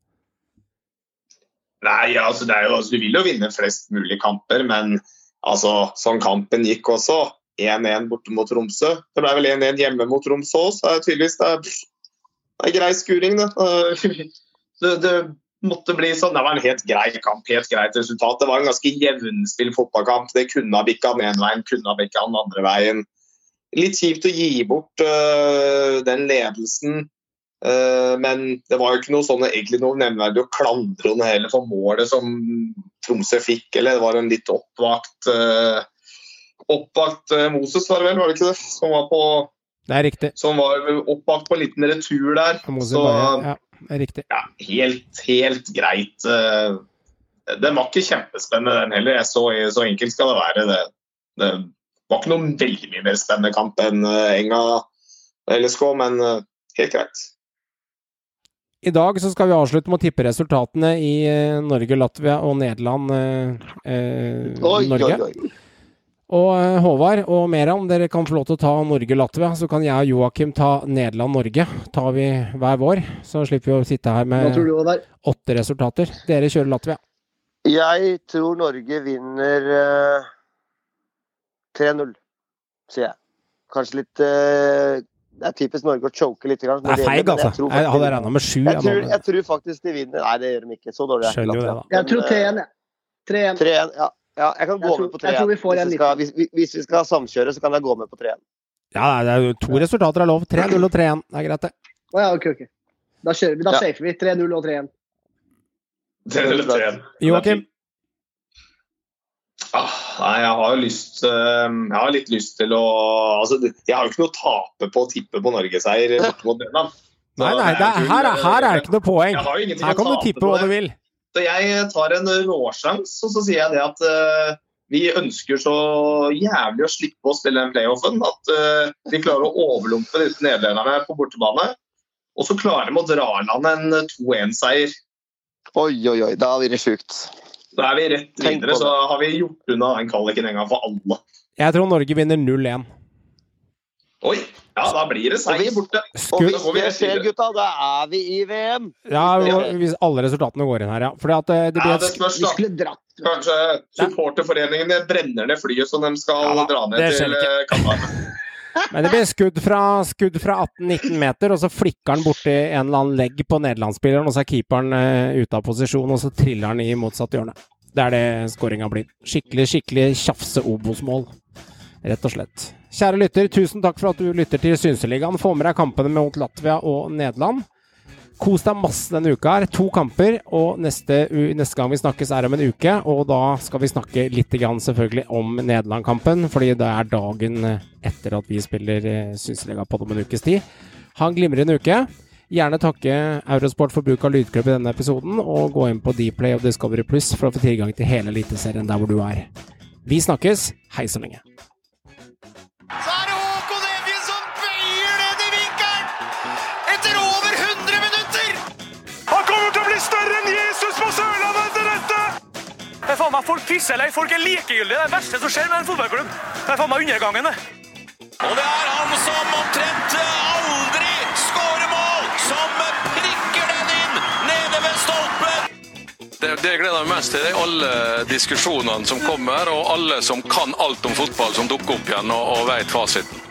Nei, altså, det er jo, altså, Du vil jo vinne flest mulig kamper, men altså, sånn kampen gikk også. 1-1 borte mot Tromsø. Det ble vel 1-1 hjemme mot Tromsø òg, så er det tydeligvis det er, det er grei skuring, det. det. Det måtte bli sånn. Det var en helt grei kamp, helt greit resultat. Det var en ganske jevnspill fotballkamp. Det kunne ha bikka den ene veien, kunne ha bikka den andre veien. Litt kjipt å gi bort øh, den ledelsen. Eh, men det var jo ikke noe sånn egentlig noe nevneverdig å klandre noe heller for målet som Tromsø fikk. Eller det var en litt oppvakt uh, Oppvakt eh, Moses, var det vel, var det ikke det? Som var, på, Det er riktig. som var oppvakt på en liten retur der. Moses Så ja, riktig. ja, helt, helt greit. eh, Den var ikke kjempespennende, den heller. Jeg så, så enkelt skal det være. Det, det var ikke noen veldig mye mer spennende kamp enn eh, Enga LSK, men eh, helt greit. I dag så skal vi avslutte med å tippe resultatene i Norge, Latvia og Nederland. eh, eh, Oi, Norge. oi, oi. Og eh, Håvard og Meran, dere kan få lov til å ta Norge-Latvia. Så kan jeg og Joakim ta Nederland-Norge. Tar vi hver vår, så slipper vi å sitte her med åtte resultater. Dere kjører Latvia. Jeg tror Norge vinner uh, 3-0, sier jeg. Kanskje litt uh, Det er typisk Norge å choke litt. Grann, Det er feig, altså. Jeg, tror Jeg hadde regna med sju. jeg, jeg tror, jeg tror faktisk de vinner. Nei, det gjør de ikke. Så dårlig er ikke det, Latvia. da. Jeg tror eh, 3-1, jeg. 3-1. 3-1, ja. Ja. Jeg kan Jeg gå tror- med på jeg tror 3-1. vi Hvis, vi skal- hvis, hvis vi skal samkjøre, så kan jeg gå med på 3-1. Ja, det er jo to resultater er lov. 3-0 og 3-1. Det er greit, det. Å ja, ok, ok. Da kjører vi. Da Ja. safer vi. 3-0 og 3-1. 3-0 og 3-1. Joakim? Ah, nei, jeg har jo lyst eh, Jeg har litt lyst til å altså, Jeg har jo ikke noe å tape på å tippe på norgesseier borte mot Nederland. Nei, nei, det er, her, er, her er det ikke noe poeng. Jeg har jo ingenting Her kan du tippe hva du vil. Så jeg tar en råsjans, og så sier jeg det at uh, vi ønsker så jævlig å slippe å spille den playoffen. At uh, vi klarer å overlumpe disse nederlenderne på bortebane. Og så klarer de å dra i land en 2-1-seier. Oi, oi, oi. Da blir det sjukt. Da er vi rett videre, så har vi gjort unna den kvaliken en gang for alle. Jeg tror Norge vinner 0-1. Oi! Ja, da blir det seier borte. Og hvis det skjer, gutta, da er vi i VM. Ja, hvis alle resultatene går inn her, ja. Fordi at det, det Ja, blir det spørs, da. dratt. Kanskje supporterforeningene brenner ned flyet som de skal Ja dra ned til eh, Qatar. Men det blir skudd fra, skudd fra 18-19 meter, og så flikker han borti en eller annen legg på nederlandsspilleren, og så er keeperen uh, ute av posisjon, og så triller han i motsatt hjørne. Det er det skåringa blir. Skikkelig, skikkelig tjafse-Obos-mål. Rett og slett. Kjære lytter, tusen takk for at du lytter til Synseligaen. Få med deg kampene mot Latvia og Nederland. Kos deg masse denne uka her. To kamper, og neste, neste gang vi snakkes er om en uke. Og da skal vi snakke litt grann selvfølgelig om Nederland-kampen, fordi det er dagen etter at vi spiller eh, Synseliga på om en ukes tid. Ha en glimrende uke. Gjerne takke Eurosport for bruk av lydklipp i denne episoden, og gå inn på Dplay og Discovery Pluss for å få tilgang til hele Eliteserien der hvor du er. Vi snakkes. Hei så lenge. Så er det Håkon Evjen som bøyer ned i vinkelen! Etter over 100 minutter! Han kommer til å bli større enn Jesus på Sørlandet etter dette! Det er faen meg Folk pisser eller folk er likegyldige. Det er det verste som skjer med en fotballklubb. Det er faen meg undergangen, det. Og det er han som omtrent aldri Det, det jeg gleder meg mest til, er alle diskusjonene som kommer, og alle som kan alt om fotball, som dukker opp igjen og, og vet fasiten.